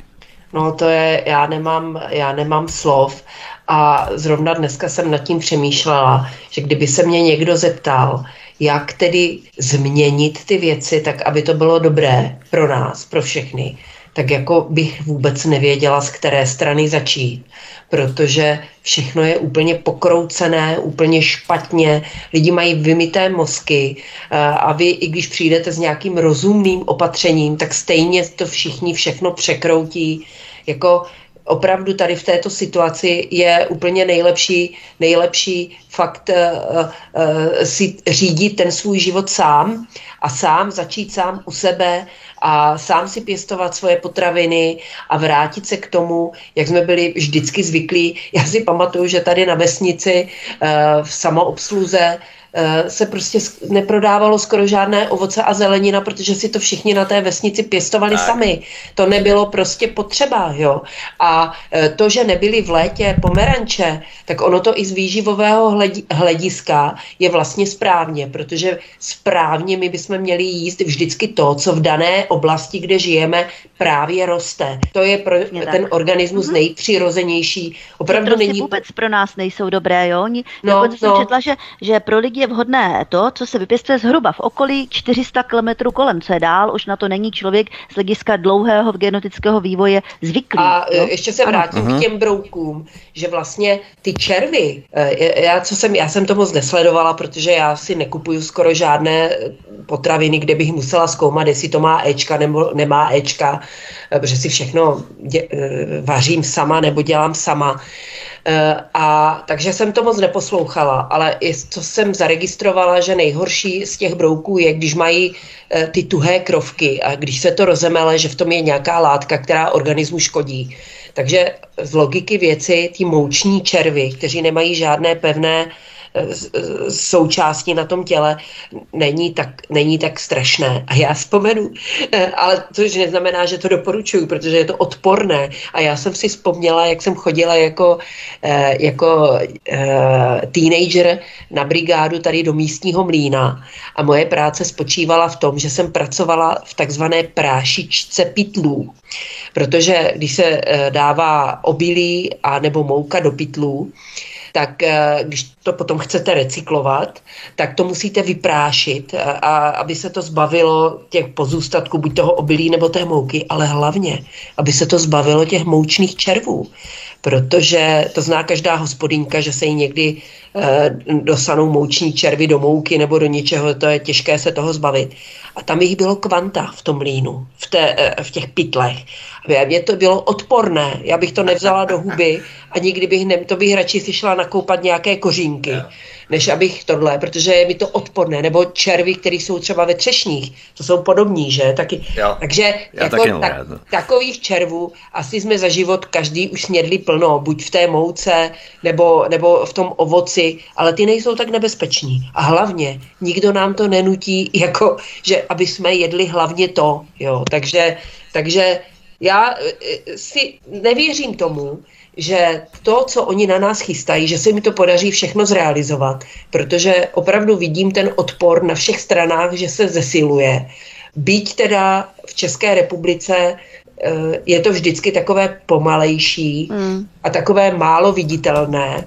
No to je, já nemám, já nemám slov a zrovna dneska jsem nad tím přemýšlela, že kdyby se mě někdo zeptal, jak tedy změnit ty věci, tak aby to bylo dobré pro nás, pro všechny, tak jako bych vůbec nevěděla, z které strany začít, protože všechno je úplně pokroucené, úplně špatně, lidi mají vymité mozky eh, a vy, i když přijdete s nějakým rozumným opatřením, tak stejně to všichni všechno překroutí. Jako opravdu tady v této situaci je úplně nejlepší, nejlepší fakt uh, uh, si řídit ten svůj život sám a sám začít sám u sebe a sám si pěstovat svoje potraviny a vrátit se k tomu, jak jsme byli vždycky zvyklí. Já si pamatuju, že tady na vesnici uh, v samoobsluze Eh, se prostě neprodávalo skoro žádné ovoce a zelenina, protože si to všichni na té vesnici pěstovali tak. sami. To nebylo prostě potřeba, jo. A eh, to, že nebyly v létě pomeranče, tak ono to i z výživového hlediska je vlastně správně, protože správně my bychom měli jíst vždycky to, co v dané oblasti, kde žijeme, právě roste. To je pro je ten tak. organismus mm-hmm. nejpřirozenější. Opravdu není... vůbec pro nás nejsou dobré, jo? Oni, no, no. jsem četla, že, že pro lidi je vhodné to, co se vypěstuje zhruba v okolí 400 km kolem, co je dál, už na to není člověk z hlediska dlouhého genetického vývoje zvyklý. A jo? ještě se vrátím ano. k těm broukům, že vlastně ty červy, eh, já, co jsem, já jsem to moc nesledovala, protože já si nekupuju skoro žádné potraviny, kde bych musela zkoumat, jestli to má Ečka nebo nemá Ečka, eh, protože si všechno dě, eh, vařím sama nebo dělám sama. Eh, a takže jsem to moc neposlouchala, ale i co jsem zaregistrovala, že nejhorší z těch brouků je, když mají eh, ty tuhé krovky a když se to rozemele, že v tom je nějaká látka, která organismu škodí. Takže z logiky věci ty mouční červy, kteří nemají žádné pevné součástí na tom těle není tak, není tak strašné. A já vzpomenu, eh, ale to už neznamená, že to doporučuju, protože je to odporné. A já jsem si vzpomněla, jak jsem chodila jako, eh, jako eh, teenager na brigádu tady do místního mlína a moje práce spočívala v tom, že jsem pracovala v takzvané prášičce pitlů. Protože když se dává obilí a nebo mouka do pitlů, tak eh, když to potom chcete recyklovat, tak to musíte vyprášit, a, a aby se to zbavilo těch pozůstatků, buď toho obilí nebo té mouky, ale hlavně, aby se to zbavilo těch moučných červů protože to zná každá hospodinka, že se jí někdy e, dosanou mouční červy do mouky nebo do něčeho, to je těžké se toho zbavit. A tam jich bylo kvanta v tom línu, v, té, e, v těch pytlech. A mě to bylo odporné, já bych to nevzala do huby a nikdy bych, ne, to bych radši si šla nakoupat nějaké kořínky. Yeah než abych tohle, protože je mi to odporné, nebo červy, které jsou třeba ve třešních, to jsou podobní, že? Taky, jo, takže jako, taky tak, takových červů asi jsme za život každý už snědli plno, buď v té mouce, nebo, nebo v tom ovoci, ale ty nejsou tak nebezpeční. A hlavně nikdo nám to nenutí, [laughs] jako, že aby jsme jedli hlavně to, jo, takže, takže já eh, si nevěřím tomu, že to, co oni na nás chystají, že se mi to podaří všechno zrealizovat, protože opravdu vidím ten odpor na všech stranách, že se zesiluje. Byť teda v České republice eh, je to vždycky takové pomalejší mm. a takové málo viditelné,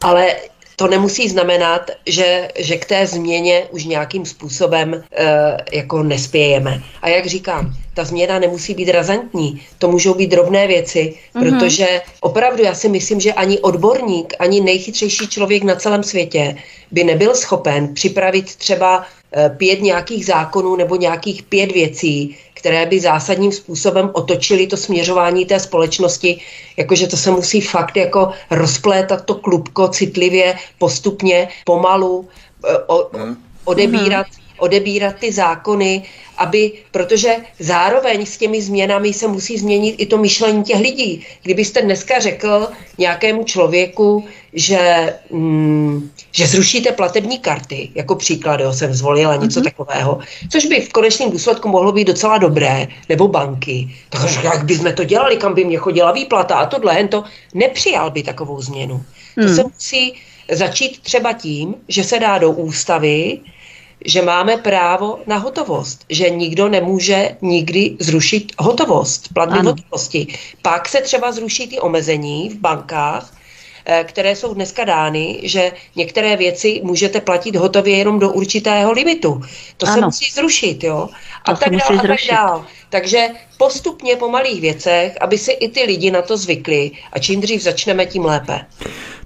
ale to nemusí znamenat, že, že k té změně už nějakým způsobem e, jako nespějeme. A jak říkám, ta změna nemusí být razantní, to můžou být drobné věci, mm-hmm. protože opravdu já si myslím, že ani odborník, ani nejchytřejší člověk na celém světě by nebyl schopen připravit třeba e, pět nějakých zákonů nebo nějakých pět věcí, které by zásadním způsobem otočily to směřování té společnosti, jakože to se musí fakt jako rozplétat to klubko citlivě, postupně, pomalu, e, o, hmm. odebírat, odebírat ty zákony, aby, protože zároveň s těmi změnami se musí změnit i to myšlení těch lidí. Kdybyste dneska řekl nějakému člověku, že, mm, že zrušíte platební karty, jako příklad, jo, jsem zvolila něco mm-hmm. takového, což by v konečném důsledku mohlo být docela dobré, nebo banky. Takže jak bychom to dělali, kam by mě chodila výplata a tohle, jen to nepřijal by takovou změnu. Mm. To hmm. se musí začít třeba tím, že se dá do ústavy, že máme právo na hotovost, že nikdo nemůže nikdy zrušit hotovost, platby hotovosti. Pak se třeba zruší ty omezení v bankách, eh, které jsou dneska dány, že některé věci můžete platit hotově jenom do určitého limitu. To ano. se musí zrušit, jo? A to tak dál, a tak dál. Takže postupně po malých věcech, aby si i ty lidi na to zvykli a čím dřív začneme, tím lépe.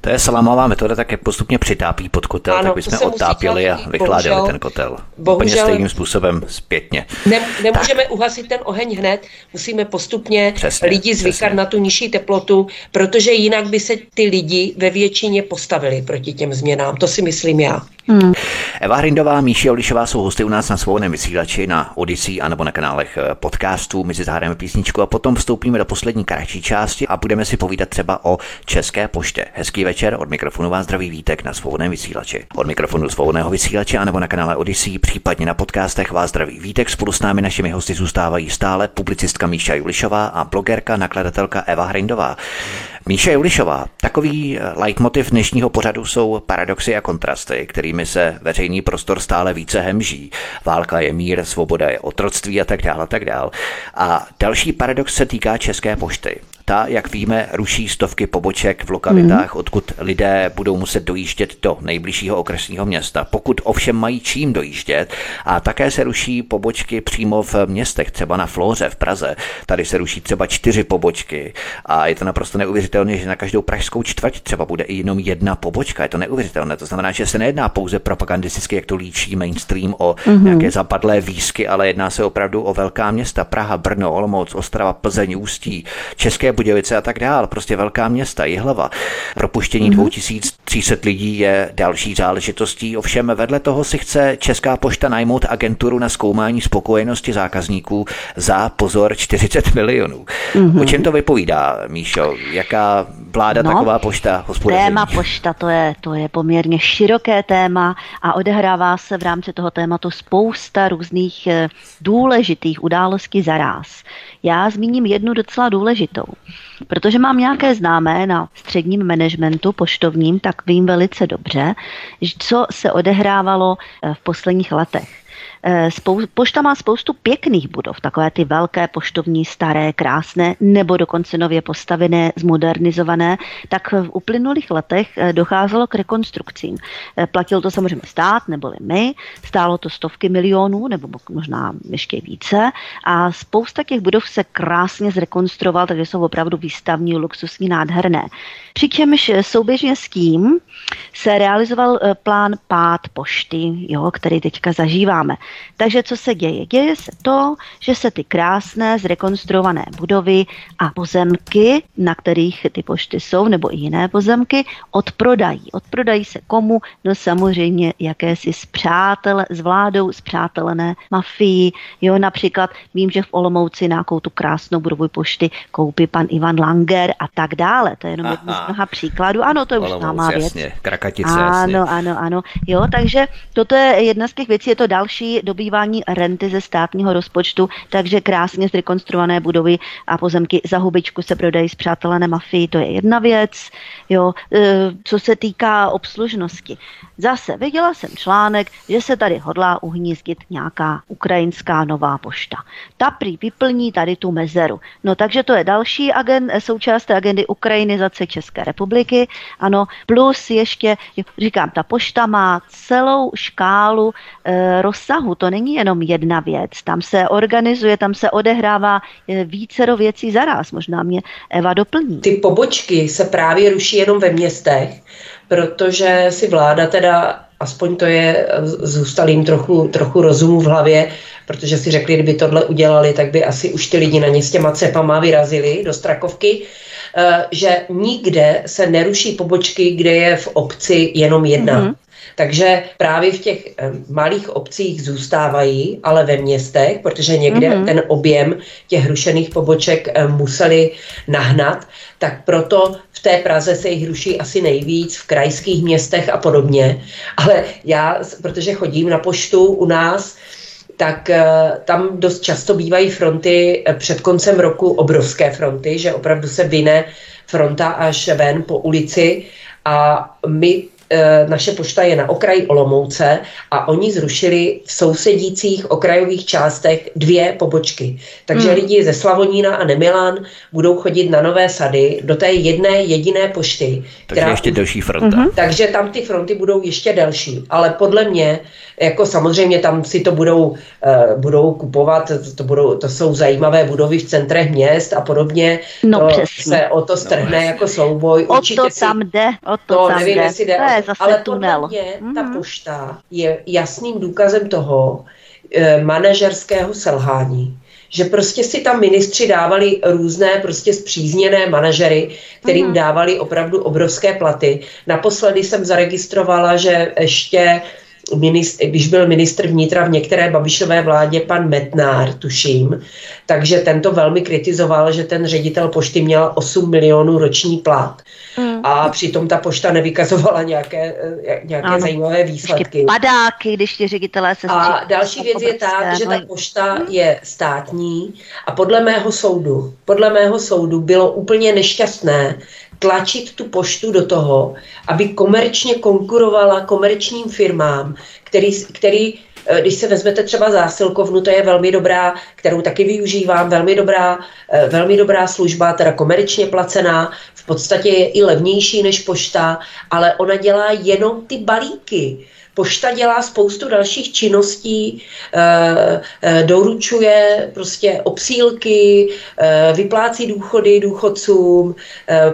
To je salámová metoda, tak jak postupně přitápí pod kotel, ano, tak bychom otápěli a bohužel, ten kotel. Bohužel, Úplně stejným způsobem zpětně. Ne, nemůžeme tak. uhasit ten oheň hned, musíme postupně přesně, lidi zvykat přesně. na tu nižší teplotu, protože jinak by se ty lidi ve většině postavili proti těm změnám. To si myslím já. Hmm. Eva Hrindová, Míši Olišová jsou hosty u nás na svobodném vysílači na Odyssey a nebo na kanálech eh, podcastů. My si zahrajeme písničku a potom vstoupíme do poslední kratší části a budeme si povídat třeba o České poště. Hezký večer, od mikrofonu vás zdraví Vítek na svobodném vysílači. Od mikrofonu svobodného vysílače a nebo na kanále Odyssey, případně na podcastech vás zdraví Vítek. Spolu s námi našimi hosty zůstávají stále publicistka Míša Julišová a blogerka, nakladatelka Eva Hrindová. Míša Julišová, takový eh, leitmotiv dnešního pořadu jsou paradoxy a kontrasty, kterými se veřejný prostor stále více hemží. Válka je mír, svoboda je otroctví a tak dále a tak dále. A další paradox se týká České pošty. Ta, jak víme, ruší stovky poboček v lokalitách, mm. odkud lidé budou muset dojíždět do nejbližšího okresního města. Pokud ovšem mají čím dojíždět, a také se ruší pobočky přímo v městech, třeba na Flóře v Praze. Tady se ruší třeba čtyři pobočky a je to naprosto neuvěřitelné, že na každou pražskou čtvrť třeba bude i jenom jedna pobočka. Je to neuvěřitelné. To znamená, že se nejedná pouze propagandisticky, jak to líčí mainstream o mm-hmm. nějaké zapadlé výsky, ale jedná se opravdu o velká města. Praha, Brno, Olomouc, Ostrava, Plzeň, Ústí, České Budějovice a tak dál, prostě velká města, Jihlava. Propuštění mm-hmm. 2300 lidí je další záležitostí, ovšem vedle toho si chce Česká pošta najmout agenturu na zkoumání spokojenosti zákazníků za pozor 40 milionů. Mm-hmm. O čem to vypovídá, Míšo? Jaká vláda no, taková pošta hospodaření? Téma pošta, to je, to je poměrně široké téma a odehrává se v rámci toho tématu spousta různých eh, důležitých událostí za ráz. Já zmíním jednu docela důležitou. Protože mám nějaké známé na středním managementu poštovním, tak vím velice dobře, co se odehrávalo eh, v posledních letech. Eh, spou- pošta má spoustu pěkných budov, takové ty velké poštovní, staré, krásné, nebo dokonce nově postavené, zmodernizované, tak v uplynulých letech eh, docházelo k rekonstrukcím. Eh, platil to samozřejmě stát, neboli my, stálo to stovky milionů, nebo možná ještě více, a spousta těch budov se krásně zrekonstruoval, takže jsou opravdu výstavní, luxusní, nádherné. Přičemž souběžně s tím se realizoval plán pád pošty, jo, který teďka zažíváme. Takže co se děje? Děje se to, že se ty krásné zrekonstruované budovy a pozemky, na kterých ty pošty jsou, nebo i jiné pozemky, odprodají. Odprodají se komu? No samozřejmě jakési zpřátel, s vládou zpřátelené mafii. Jo, například vím, že v Olomouci nějakou tu krásnou budovu pošty koupí pan Ivan Langer a tak dále. To je jenom jedno z mnoha příkladů. Ano, to je už známá věc. Jasně, Krakatice, ano, jasně. ano, ano. Jo, takže toto je jedna z těch věcí, je to další dobývání renty ze státního rozpočtu, takže krásně zrekonstruované budovy a pozemky za hubičku se prodají z přátelené mafii, to je jedna věc. Jo, e, co se týká obslužnosti. Zase viděla jsem článek, že se tady hodlá uhnízdit nějaká ukrajinská nová pošta. Ta prý vyplní tady tu mezeru. No takže to je další agent, součást agendy ukrajinizace České republiky. Ano, plus ještě, říkám, ta pošta má celou škálu e, rozsahu. To není jenom jedna věc. Tam se organizuje, tam se odehrává e, vícero věcí zaraz. Možná mě Eva doplní. Ty pobočky se právě ruší jenom ve městech protože si vláda teda, aspoň to je, zůstal jim trochu, trochu rozumu v hlavě, protože si řekli, kdyby tohle udělali, tak by asi už ty lidi na ně s těma cepama vyrazili do Strakovky, eh, že nikde se neruší pobočky, kde je v obci jenom jedna. Mm-hmm. Takže právě v těch eh, malých obcích zůstávají, ale ve městech, protože někde mm-hmm. ten objem těch rušených poboček eh, museli nahnat, tak proto v té Praze se jich ruší asi nejvíc, v krajských městech a podobně. Ale já, protože chodím na poštu u nás, tak tam dost často bývají fronty před koncem roku obrovské fronty, že opravdu se vyne fronta až ven po ulici a my naše pošta je na okraji Olomouce a oni zrušili v sousedících okrajových částech dvě pobočky. Takže hmm. lidi ze Slavonína a Nemilan budou chodit na Nové sady do té jedné jediné pošty. Takže která, ještě delší fronta. Hmm. Takže tam ty fronty budou ještě delší. Ale podle mě jako samozřejmě tam si to budou, uh, budou kupovat, to, budou, to jsou zajímavé budovy v centrech měst a podobně. No to přesně. se o to strhne no, jako souboj. O Určitě to si, tam jde, o to no, tam nevím, jde. Jestli jde, to je zase ale tunel. podle mě mm-hmm. ta mhm. pošta je jasným důkazem toho, eh, manažerského selhání že prostě si tam ministři dávali různé prostě zpřízněné manažery, kterým mm. dávali opravdu obrovské platy. Naposledy jsem zaregistrovala, že ještě ministr, když byl ministr vnitra v některé Babišové vládě, pan Metnár, tuším, takže tento velmi kritizoval, že ten ředitel pošty měl 8 milionů roční plat. Mm. A přitom ta pošta nevykazovala nějaké, eh, nějaké ano. zajímavé výsledky. Ještě padáky, když ti ředitelé se A další věc je tak, že ta pošta je státní a podle mého soudu, podle mého soudu bylo úplně nešťastné, tlačit tu poštu do toho, aby komerčně konkurovala komerčním firmám, který, který když se vezmete třeba zásilkovnu, to je velmi dobrá, kterou taky využívám, velmi dobrá, eh, velmi dobrá služba, teda komerčně placená, v podstatě je i levnější než pošta, ale ona dělá jenom ty balíky. Pošta dělá spoustu dalších činností, eh, eh, doručuje prostě obsílky, eh, vyplácí důchody důchodcům,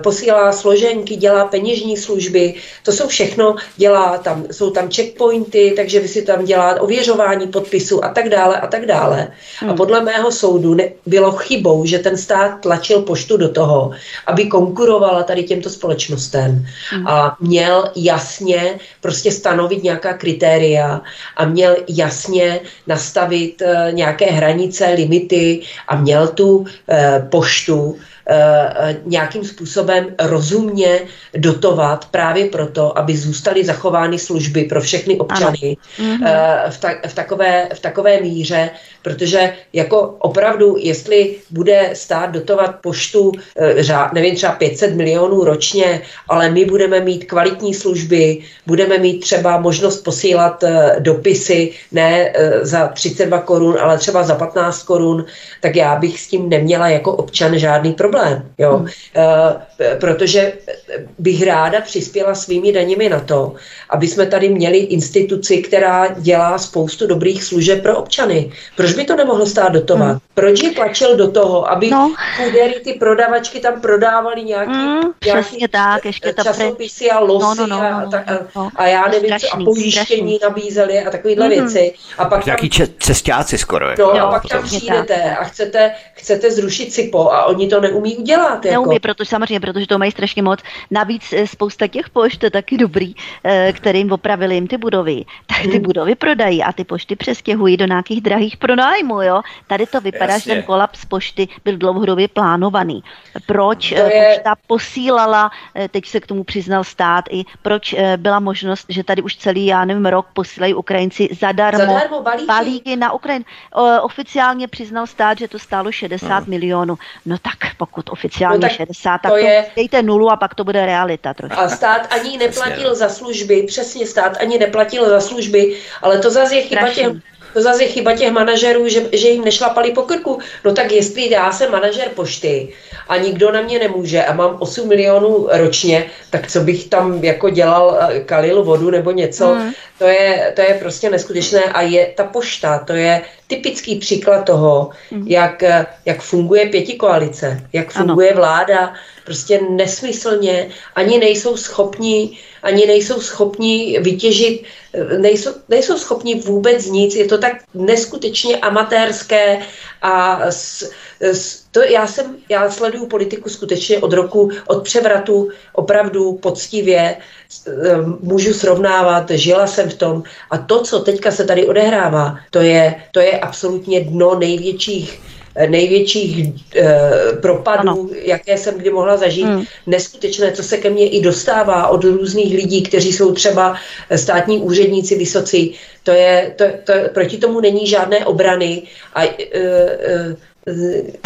posílá složenky, dělá peněžní služby. To jsou všechno, dělá tam, jsou tam checkpointy, takže vy si tam dělá ověřování podpisu a tak dále a tak dále. Hmm. A podle mého soudu ne, bylo chybou, že ten stát tlačil poštu do toho, aby konkurovala tady těmto společnostem hmm. a měl jasně prostě stanovit nějaká nějaká kritéria a měl jasně nastavit uh, nějaké hranice, limity a měl tu uh, poštu Eh, nějakým způsobem rozumně dotovat právě proto, aby zůstaly zachovány služby pro všechny občany mm-hmm. v, ta, v, takové, v takové míře, protože jako opravdu, jestli bude stát dotovat poštu, eh, nevím, třeba 500 milionů ročně, ale my budeme mít kvalitní služby, budeme mít třeba možnost posílat dopisy ne za 32 korun, ale třeba za 15 korun, tak já bych s tím neměla jako občan žádný problém jo. Hmm. Protože bych ráda přispěla svými daněmi na to, aby jsme tady měli instituci, která dělá spoustu dobrých služeb pro občany. Proč by to nemohlo stát dotovat? Hmm. Proč je tlačil do toho, aby no. kudery, ty prodavačky tam prodávaly nějaký, hmm, nějaký tak, ještě ta časopisy a losy no, no, no, a, no, a, no. a já nevím, strašný, co, a pojištění strašný. nabízeli a takovéhle hmm. věci. A pak Nějaký tam, cestáci skoro. No, jo, a pak tam přijdete a chcete, chcete zrušit CIPO a oni to neumí udělat. Jako. Neumí, protože samozřejmě, protože to mají strašně moc. Navíc eh, spousta těch pošt je taky dobrý, eh, kterým opravili jim ty budovy, tak ty hmm. budovy prodají a ty pošty přestěhují do nějakých drahých pronájmů, jo. Tady to vypadá, Jasně. že ten kolaps pošty byl dlouhodobě plánovaný. Proč to eh, je... pošta posílala, teď se k tomu přiznal stát, i proč byla možnost, že tady už celý, já nevím, rok posílají Ukrajinci zadarmo, zadarmo balíky. balíky na Ukrajinu. Oficiálně přiznal stát, že to stálo 60 no. milionů. No tak pokud oficiálně no, 60, tak to, je... dejte nulu a pak to bude realita trošku. A stát ani neplatil za služby, přesně stát ani neplatil za služby, ale to zase je chyba těch to zase je chyba těch manažerů, že, že jim nešlapali po krku. No tak jestli já jsem manažer pošty a nikdo na mě nemůže a mám 8 milionů ročně, tak co bych tam jako dělal, eh, kalil vodu nebo něco, mm. To, je, to je prostě neskutečné a je ta pošta, to je typický příklad toho, mm. jak, jak funguje pěti koalice, jak funguje ano. vláda, prostě nesmyslně, ani nejsou schopni, ani nejsou schopni vytěžit, nejsou, nejsou schopni vůbec nic, je to tak neskutečně amatérské a s, s, To já jsem, já sleduju politiku skutečně od roku, od převratu opravdu poctivě, můžu srovnávat, žila jsem v tom a to, co teďka se tady odehrává, to je, to je absolutně dno největších největších eh, propadů, ano. jaké jsem kdy mohla zažít. Hmm. Neskutečné, co se ke mně i dostává od různých lidí, kteří jsou třeba státní úředníci vysocí. To je, to, to, proti tomu není žádné obrany a eh, eh,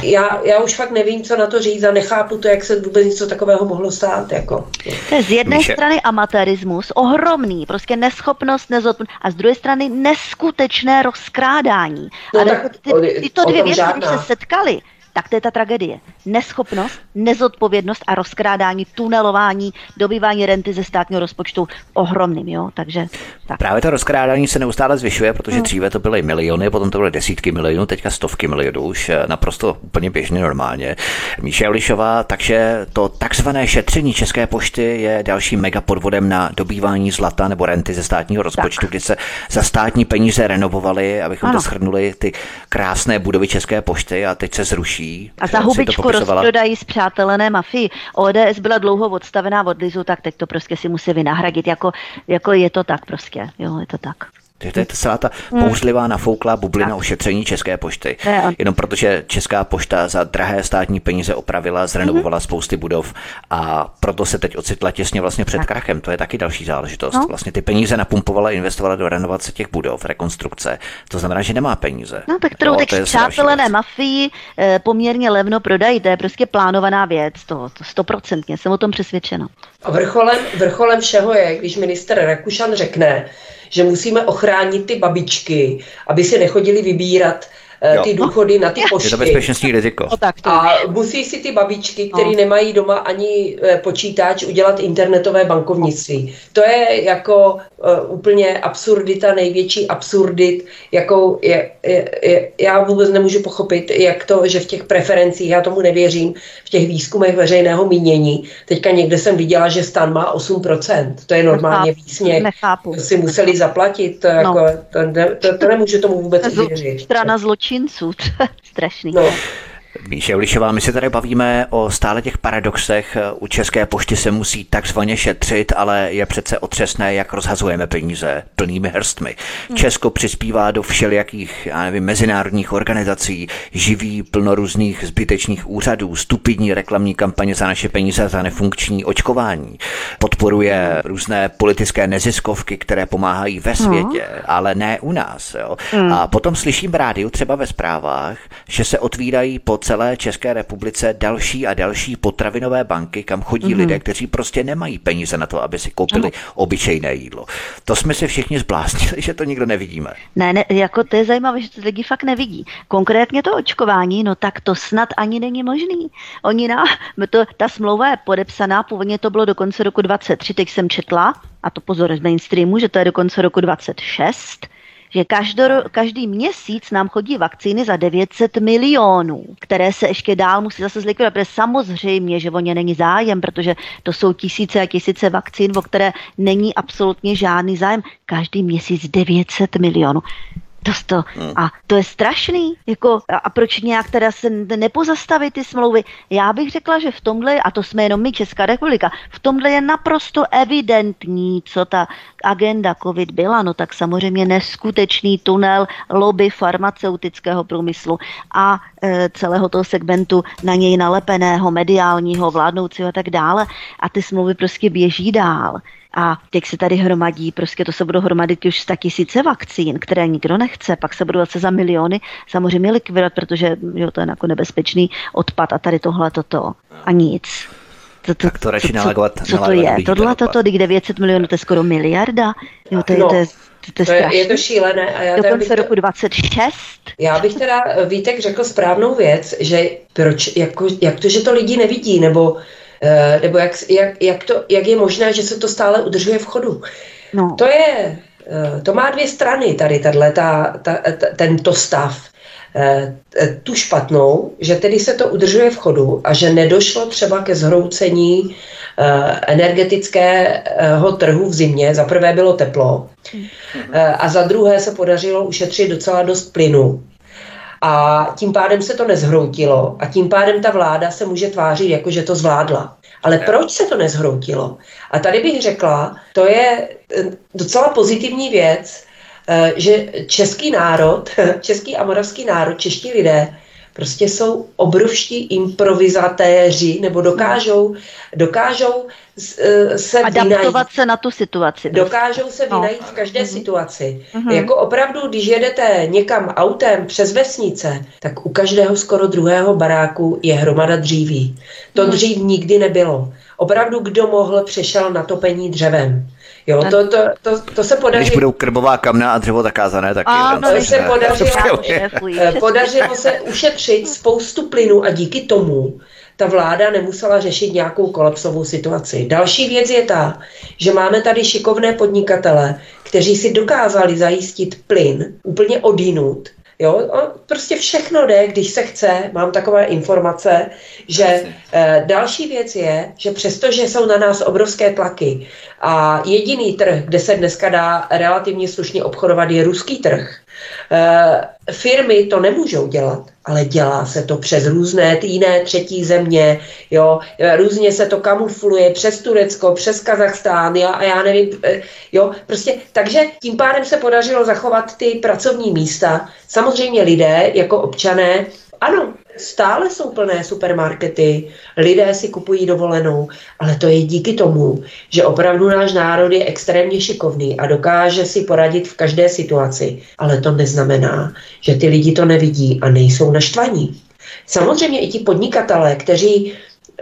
já, já už fakt nevím, co na to říct a nechápu to, jak se vůbec něco takového mohlo stát. Jako. To je z jedné Míše. strany amatérismus, ohromný, prostě neschopnost, nezodpovědnost, a z druhé strany neskutečné rozkrádání. No a tak, ty, tyto dvě věci, když se setkaly, tak to je ta tragédie. Neschopnost, nezodpovědnost a rozkrádání, tunelování, dobývání renty ze státního rozpočtu ohromným. Jo? Takže, tak. Právě to rozkrádání se neustále zvyšuje, protože hmm. dříve to byly miliony, potom to byly desítky milionů, teďka stovky milionů, už eh, naprosto úplně běžně normálně. Míše Lišová, takže to takzvané šetření České pošty je dalším megapodvodem na dobývání zlata nebo renty ze státního rozpočtu, tak. kdy se za státní peníze renovovaly, abychom ano. to shrnuli, ty krásné budovy České pošty a teď se zruší další. A za hubičku rozprodají přátelené mafii. ODS byla dlouho odstavená od Lizu, tak teď to prostě si musí vynahradit. Jako, jako je to tak prostě. Jo, je to tak. To je celá ta bouřlivá nafouklá bublina ošetření České pošty. Jenom protože Česká pošta za drahé státní peníze opravila, zrenovovala mm-hmm. spousty budov a proto se teď ocitla těsně vlastně před krachem. To je taky další záležitost. No. Vlastně ty peníze napumpovala, investovala do renovace těch budov, rekonstrukce. To znamená, že nemá peníze. No tak kterou teď přátelené mafii eh, poměrně levno prodají. To je prostě plánovaná věc. To stoprocentně jsem o tom přesvědčena. A vrcholem, vrcholem všeho je, když minister Rakušan řekne, že musíme ochránit ty babičky, aby si nechodili vybírat Eh, ty důchody na ty pošty. Je to bezpečnostní riziko. A musí si ty babičky, které no. nemají doma ani eh, počítač, udělat internetové bankovnictví. To je jako uh, úplně absurdita, největší absurdit, jakou je, je, je, já vůbec nemůžu pochopit, jak to, že v těch preferencích, já tomu nevěřím, v těch výzkumech veřejného mínění, teďka někde jsem viděla, že stan má 8%, to je normálně výsměch. Nechápu. Si museli zaplatit, to, jako, no. to, to, to nemůžu tomu vůbec věřit. Strana zločin zločinců. [laughs] Strašný. No. Míše Ulišová, my se tady bavíme o stále těch paradoxech. U České pošty se musí takzvaně šetřit, ale je přece otřesné, jak rozhazujeme peníze plnými hrstmi. Hmm. Česko přispívá do všelijakých, já nevím, mezinárodních organizací, živí plno různých zbytečných úřadů, stupidní reklamní kampaně za naše peníze, za nefunkční očkování. Podporuje různé politické neziskovky, které pomáhají ve hmm. světě, hmm. ale ne u nás. Jo. Hmm. A potom slyším v rádiu, třeba ve zprávách, že se otvírají pod celé České republice další a další potravinové banky, kam chodí mm-hmm. lidé, kteří prostě nemají peníze na to, aby si koupili ano. obyčejné jídlo. To jsme si všichni zbláznili, [laughs] že to nikdo nevidíme. Ne, ne, jako to je zajímavé, že to lidi fakt nevidí. Konkrétně to očkování, no tak to snad ani není možný. Oni na, [laughs] to, ta smlouva je podepsaná, původně to bylo do konce roku 23, teď jsem četla, a to pozor z mainstreamu, že to je do konce roku 26, že každor, každý měsíc nám chodí vakcíny za 900 milionů, které se ještě dál musí zase zlikvidovat, protože samozřejmě, že o ně není zájem, protože to jsou tisíce a tisíce vakcín, o které není absolutně žádný zájem. Každý měsíc 900 milionů. To, to, hmm. A to je strašný. Jako, a, a proč nějak teda se nepozastavit ty smlouvy? Já bych řekla, že v tomhle, a to jsme jenom my, Česká republika, v tomhle je naprosto evidentní, co ta agenda COVID byla. No tak samozřejmě neskutečný tunel lobby farmaceutického průmyslu a e, celého toho segmentu na něj nalepeného, mediálního, vládnoucího a tak dále. A ty smlouvy prostě běží dál. A teď se tady hromadí, prostě to se budou hromadit už 100 tisíce vakcín, které nikdo nechce, pak se budou zase za miliony samozřejmě likvidovat, protože jo, to je jako nebezpečný odpad a tady tohle toto a nic. To, to, tak to radši nalagovat. Co, co to je? Tohle toto, když 900 milionů, to je skoro miliarda. Jo, to, je, no. to je to, to, je, je to šílené. A já Do konce roku 26. Já bych teda, Vítek, řekl správnou věc, že proč, jako, jak to, že to lidi nevidí, nebo nebo jak, jak, jak, to, jak je možné, že se to stále udržuje v chodu. No. To je, eh, to má dvě strany tady, tato, ta, ta, tento stav. Eh, tu špatnou, že tedy se to udržuje v chodu a že nedošlo třeba ke zhroucení energetického trhu v zimě. Za prvé bylo teplo a za druhé se podařilo ušetřit docela dost plynu a tím pádem se to nezhroutilo a tím pádem ta vláda se může tvářit jako, že to zvládla. Ale proč se to nezhroutilo? A tady bych řekla, to je eh, docela pozitivní věc, eh, že český národ, [laughs] český a moravský národ, čeští lidé prostě jsou obrovští improvizatéři nebo dokážou, dokážou eh, se Adaptovat vynajít, se na tu situaci. Dokážou se no. vynajít v každé mm-hmm. situaci. Mm-hmm. Jako opravdu, když jedete někam autem přes vesnice, tak u každého skoro druhého baráku je hromada dříví. To mm-hmm. dřív nikdy nebylo. Opravdu, kdo mohl, přešel na topení dřevem. Jo, to, to, to, to se podaří. Když budou krbová kamna a dřevo zakázané, tak a, no, se podařilo, podařilo se ušetřit spoustu plynu a díky tomu ta vláda nemusela řešit nějakou kolapsovou situaci. Další věc je ta, že máme tady šikovné podnikatele, kteří si dokázali zajistit plyn úplně odinut Jo, prostě všechno jde, když se chce. Mám takové informace, že e, další věc je, že přestože jsou na nás obrovské tlaky a jediný trh, kde se dneska dá relativně slušně obchodovat, je ruský trh, firmy to nemůžou dělat, ale dělá se to přes různé jiné třetí země, jo, různě se to kamufluje přes Turecko, přes Kazachstán, jo, a já nevím, eh, jo, prostě, takže tím pádem se podařilo zachovat ty pracovní místa. Samozřejmě lidé jako občané, ano, Stále jsou plné supermarkety, lidé si kupují dovolenou, ale to je díky tomu, že opravdu náš národ je extrémně šikovný a dokáže si poradit v každé situaci. Ale to neznamená, že ty lidi to nevidí a nejsou naštvaní. Samozřejmě i ti podnikatelé, kteří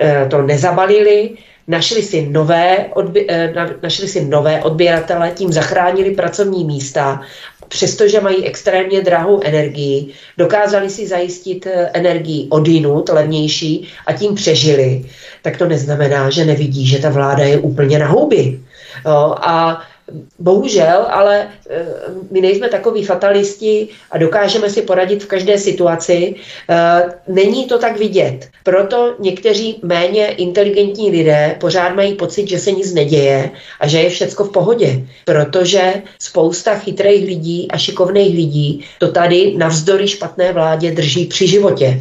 e, to nezabalili, našli si nové, odbě, e, našli si nové odběratele, tím zachránili pracovní místa přestože mají extrémně drahou energii, dokázali si zajistit eh, energii odinut, levnější a tím přežili, tak to neznamená, že nevidí, že ta vláda je úplně na houby. A Bohužel, ale eh, my nejsme takový fatalisti a dokážeme si poradit v každé situaci. Eh, není to tak vidět. Proto někteří méně inteligentní lidé pořád mají pocit, že se nic neděje a že je všecko v pohodě. Protože spousta chytrých lidí a šikovných lidí to tady navzdory špatné vládě drží při životě.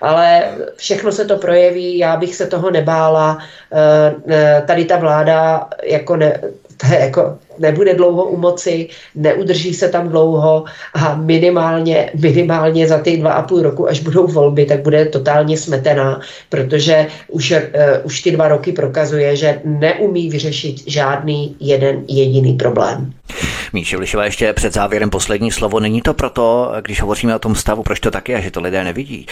Ale všechno se to projeví, já bych se toho nebála. Eh, tady ta vláda jako ne, to je jako nebude dlouho u moci, neudrží se tam dlouho a minimálně, minimálně za ty dva a půl roku, až budou volby, tak bude totálně smetená, protože už, uh, už ty dva roky prokazuje, že neumí vyřešit žádný jeden jediný problém. Míše Vlišová, ještě před závěrem poslední slovo. Není to proto, když hovoříme o tom stavu, proč to tak je, že to lidé nevidí,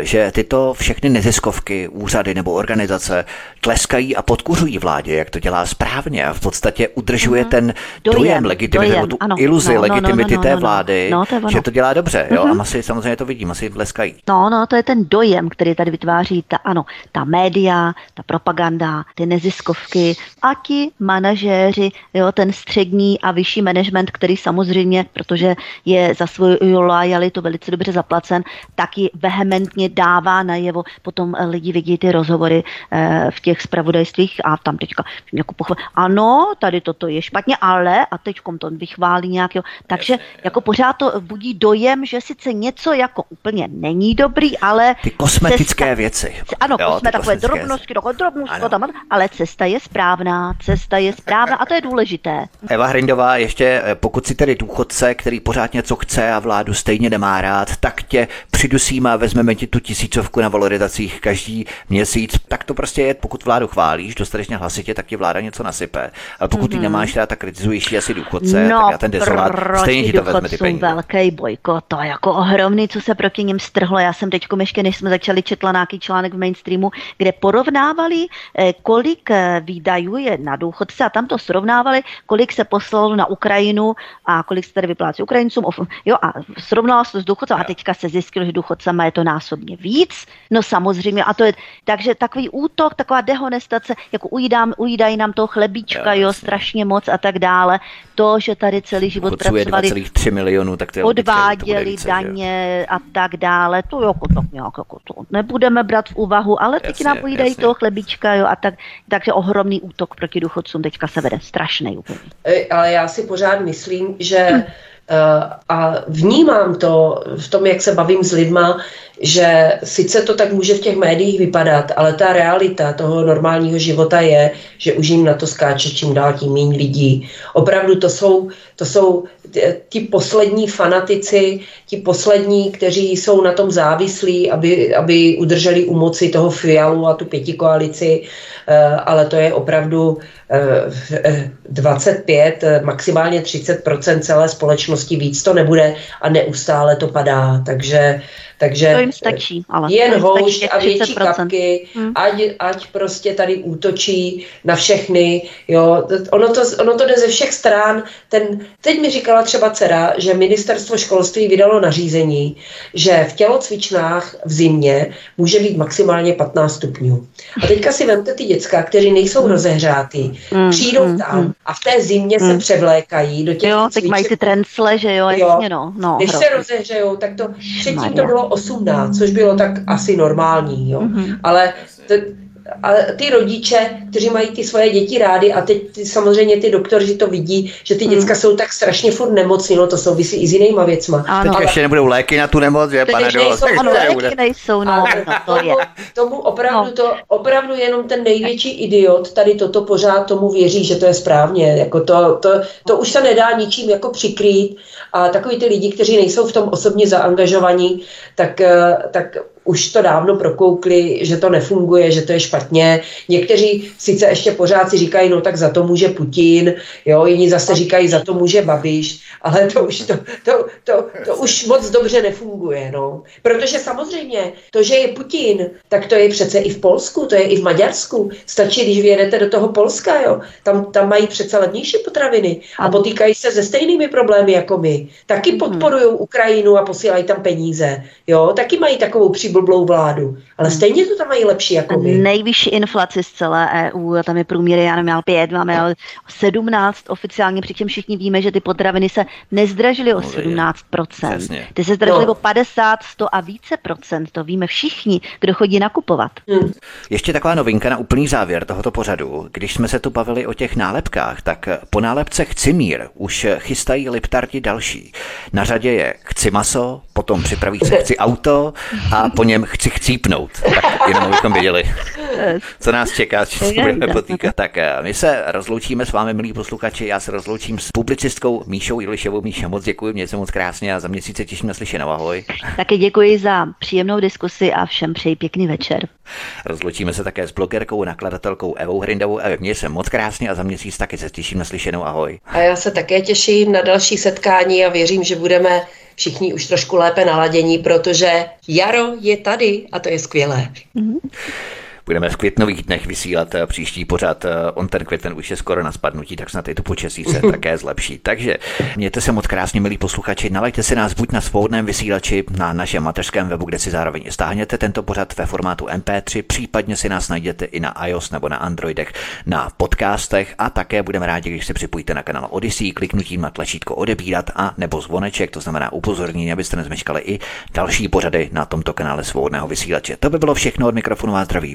že tyto všechny neziskovky, úřady nebo organizace tleskají a podkuřují vládě, jak to dělá správně a v podstatě udržuje mm-hmm. Ten dojem, dojem legitimity, dojem, tu ano, iluzi no, no, legitimity no, no, no, té no, vlády, no, to že to dělá dobře. Jo? Mm-hmm. A masy samozřejmě to vidí, masy tleskají. No, no, to je ten dojem, který tady vytváří ta, ano, ta média, ta propaganda, ty neziskovky a ti manažéři, jo, ten střední a vyšší management, který samozřejmě, protože je za svou lojalitu velice dobře zaplacen, taky vehementně dává najevo. Potom lidi vidí ty rozhovory eh, v těch spravodajstvích a tam teďka jako pochval. Ano, tady toto je špatně, ale a teď to vychválí nějakého. Takže jako pořád to budí dojem, že sice něco jako úplně není dobrý, ale... Ty kosmetické cesta, věci. Ano, jo, jsme takové drobnosti, drobnosti, tam, ale cesta je správná, cesta je správná a to je důležité. Eva Hrindová, ještě eh, pokud si tedy důchodce, který pořád něco chce a vládu stejně nemá rád, tak tě přidusíme a vezmeme ti tu tisícovku na valorizacích každý měsíc. Tak to prostě je, pokud vládu chválíš dostatečně hlasitě, tak ti vláda něco nasype. Ale pokud mm-hmm. ji nemáš rád, tak kritizuješ asi důchodce, no, tak já ten dezolát, stejně ti to vezme ty peníze. velký bojko, to je jako ohromný, co se proti ním strhlo. Já jsem teď ještě, než jsme začali četla nějaký článek v mainstreamu, kde porovnávali, eh, kolik eh, výdajů je na důchodce a tam to srovnávali, kolik se poslalo na Ukrajinu a kolik se tady vyplácí Ukrajincům. Jo, a srovnalo se to s důchodcem a teďka se zjistilo, že důchodcema je to násobně víc. No samozřejmě, a to je, takže takový útok, taková dehonestace, jako ujídám, ujídají nám toho chlebíčka, jo, jo strašně moc a tak dále. To, že tady celý život Chodců pracovali, 2,3 milionů, tak to je odváděli to více, daně a tak dále, to jako tak nějak jako to nebudeme brát v úvahu, ale teď nám ujídají toho chlebíčka, jo, a tak, takže ohromný útok proti důchodcům teďka se vede, strašný úplně. Ale já si pořád myslím, že hm a vnímám to v tom, jak se bavím s lidma, že sice to tak může v těch médiích vypadat, ale ta realita toho normálního života je, že už jim na to skáče čím dál tím méně lidí. Opravdu to jsou, to jsou ti poslední fanatici, ti poslední, kteří jsou na tom závislí, aby, aby udrželi u moci toho Fialu a tu pětikoalici, eh, ale to je opravdu 25, eh, maximálně 30% celé společnosti, víc to nebude a neustále to padá, takže takže to jim stačí, ale jen houšť a větší kapky, hmm. ať, ať prostě tady útočí na všechny. Jo. Ono, to, ono to jde ze všech stran. Ten, teď mi říkala třeba dcera, že ministerstvo školství vydalo nařízení, že v tělocvičnách v zimě může být maximálně 15 stupňů. A teďka si vemte ty děcka, kteří nejsou hmm. rozehřátý, hmm. přijdou hmm. tam hmm. a v té zimě hmm. se převlékají do těch Jo, teď mají ty trencle, že jo, jo. jasně no. no Když hrozný. se rozehřejou, tak to předtím to bylo 18, což bylo tak asi normální, jo. Mm-hmm. Ale t- a ty rodiče, kteří mají ty svoje děti rádi a teď ty, samozřejmě ty doktoři to vidí, že ty hmm. děcka jsou tak strašně furt nemocní, no to souvisí i s jinýma věcma. Ano. Teď ještě nebudou léky na tu nemoc, že pane nejsou, ano, léky nejsou, no, no to je. Tomu opravdu, no. to, opravdu jenom ten největší idiot tady toto pořád tomu věří, že to je správně, jako to, to, to už se nedá ničím jako přikrýt a takový ty lidi, kteří nejsou v tom osobně zaangažovaní, tak, eh, tak už to dávno prokoukli, že to nefunguje, že to je špatně. Někteří sice ještě pořád si říkají, no tak za to může Putin, jo, jiní zase říkají, za to může Babiš, ale to už, to, to, to, to už moc dobře nefunguje, no. Protože samozřejmě to, že je Putin, tak to je přece i v Polsku, to je i v Maďarsku. Stačí, když vyjedete do toho Polska, jo. Tam, tam mají přece levnější potraviny a potýkají se se stejnými problémy jako my. Taky mhm. podporují Ukrajinu a posílají tam peníze, jo. Taky mají takovou přibu blblou vládu. Ale hmm. stejně to tam mají lepší jako my. Nejvyšší inflaci z celé EU, tam je průměr, já nevím, 5, máme 17 oficiálně, přičem všichni víme, že ty potraviny se nezdražily o 17%. Přesně. Ty se zdražily no. o 50, 100 a více procent, to víme všichni, kdo chodí nakupovat. Hmm. Ještě taková novinka na úplný závěr tohoto pořadu. Když jsme se tu bavili o těch nálepkách, tak po nálepce Chci mír už chystají liptarti další. Na řadě je Chci maso, potom připraví se Chci auto a po něm chci chcípnout. Tak jenom abychom věděli, co nás čeká, co se budeme potýkat. Tak eh, my se rozloučíme s vámi, milí posluchači. Já se rozloučím s publicistkou Míšou Jilišovou. Míša, moc děkuji, mějte se moc krásně a za měsíc se těším na slyšenou. Ahoj. Taky děkuji za příjemnou diskusi a všem přeji pěkný večer. Rozloučíme se také s blogerkou, nakladatelkou Evou Hrindovou. Evo, měj se moc krásně a za měsíc taky se těším na slyšenou. Ahoj. A já se také těším na další setkání a věřím, že budeme všichni už trošku lépe naladění, protože jaro je tady a to je skvělé. Mm-hmm. Budeme v květnových dnech vysílat eh, příští pořad. Eh, on ten květen už je skoro na spadnutí, tak snad i to počasí se [laughs] také zlepší. Takže mějte se moc krásně, milí posluchači. Nalaďte si nás buď na svobodném vysílači na našem mateřském webu, kde si zároveň stáhněte tento pořad ve formátu MP3, případně si nás najděte i na iOS nebo na Androidech na podcastech a také budeme rádi, když se připojíte na kanál Odyssey kliknutím na tlačítko odebírat a nebo zvoneček, to znamená upozornění, abyste nezmeškali i další pořady na tomto kanále svobodného vysílače. To by bylo všechno od mikrofonu a zdraví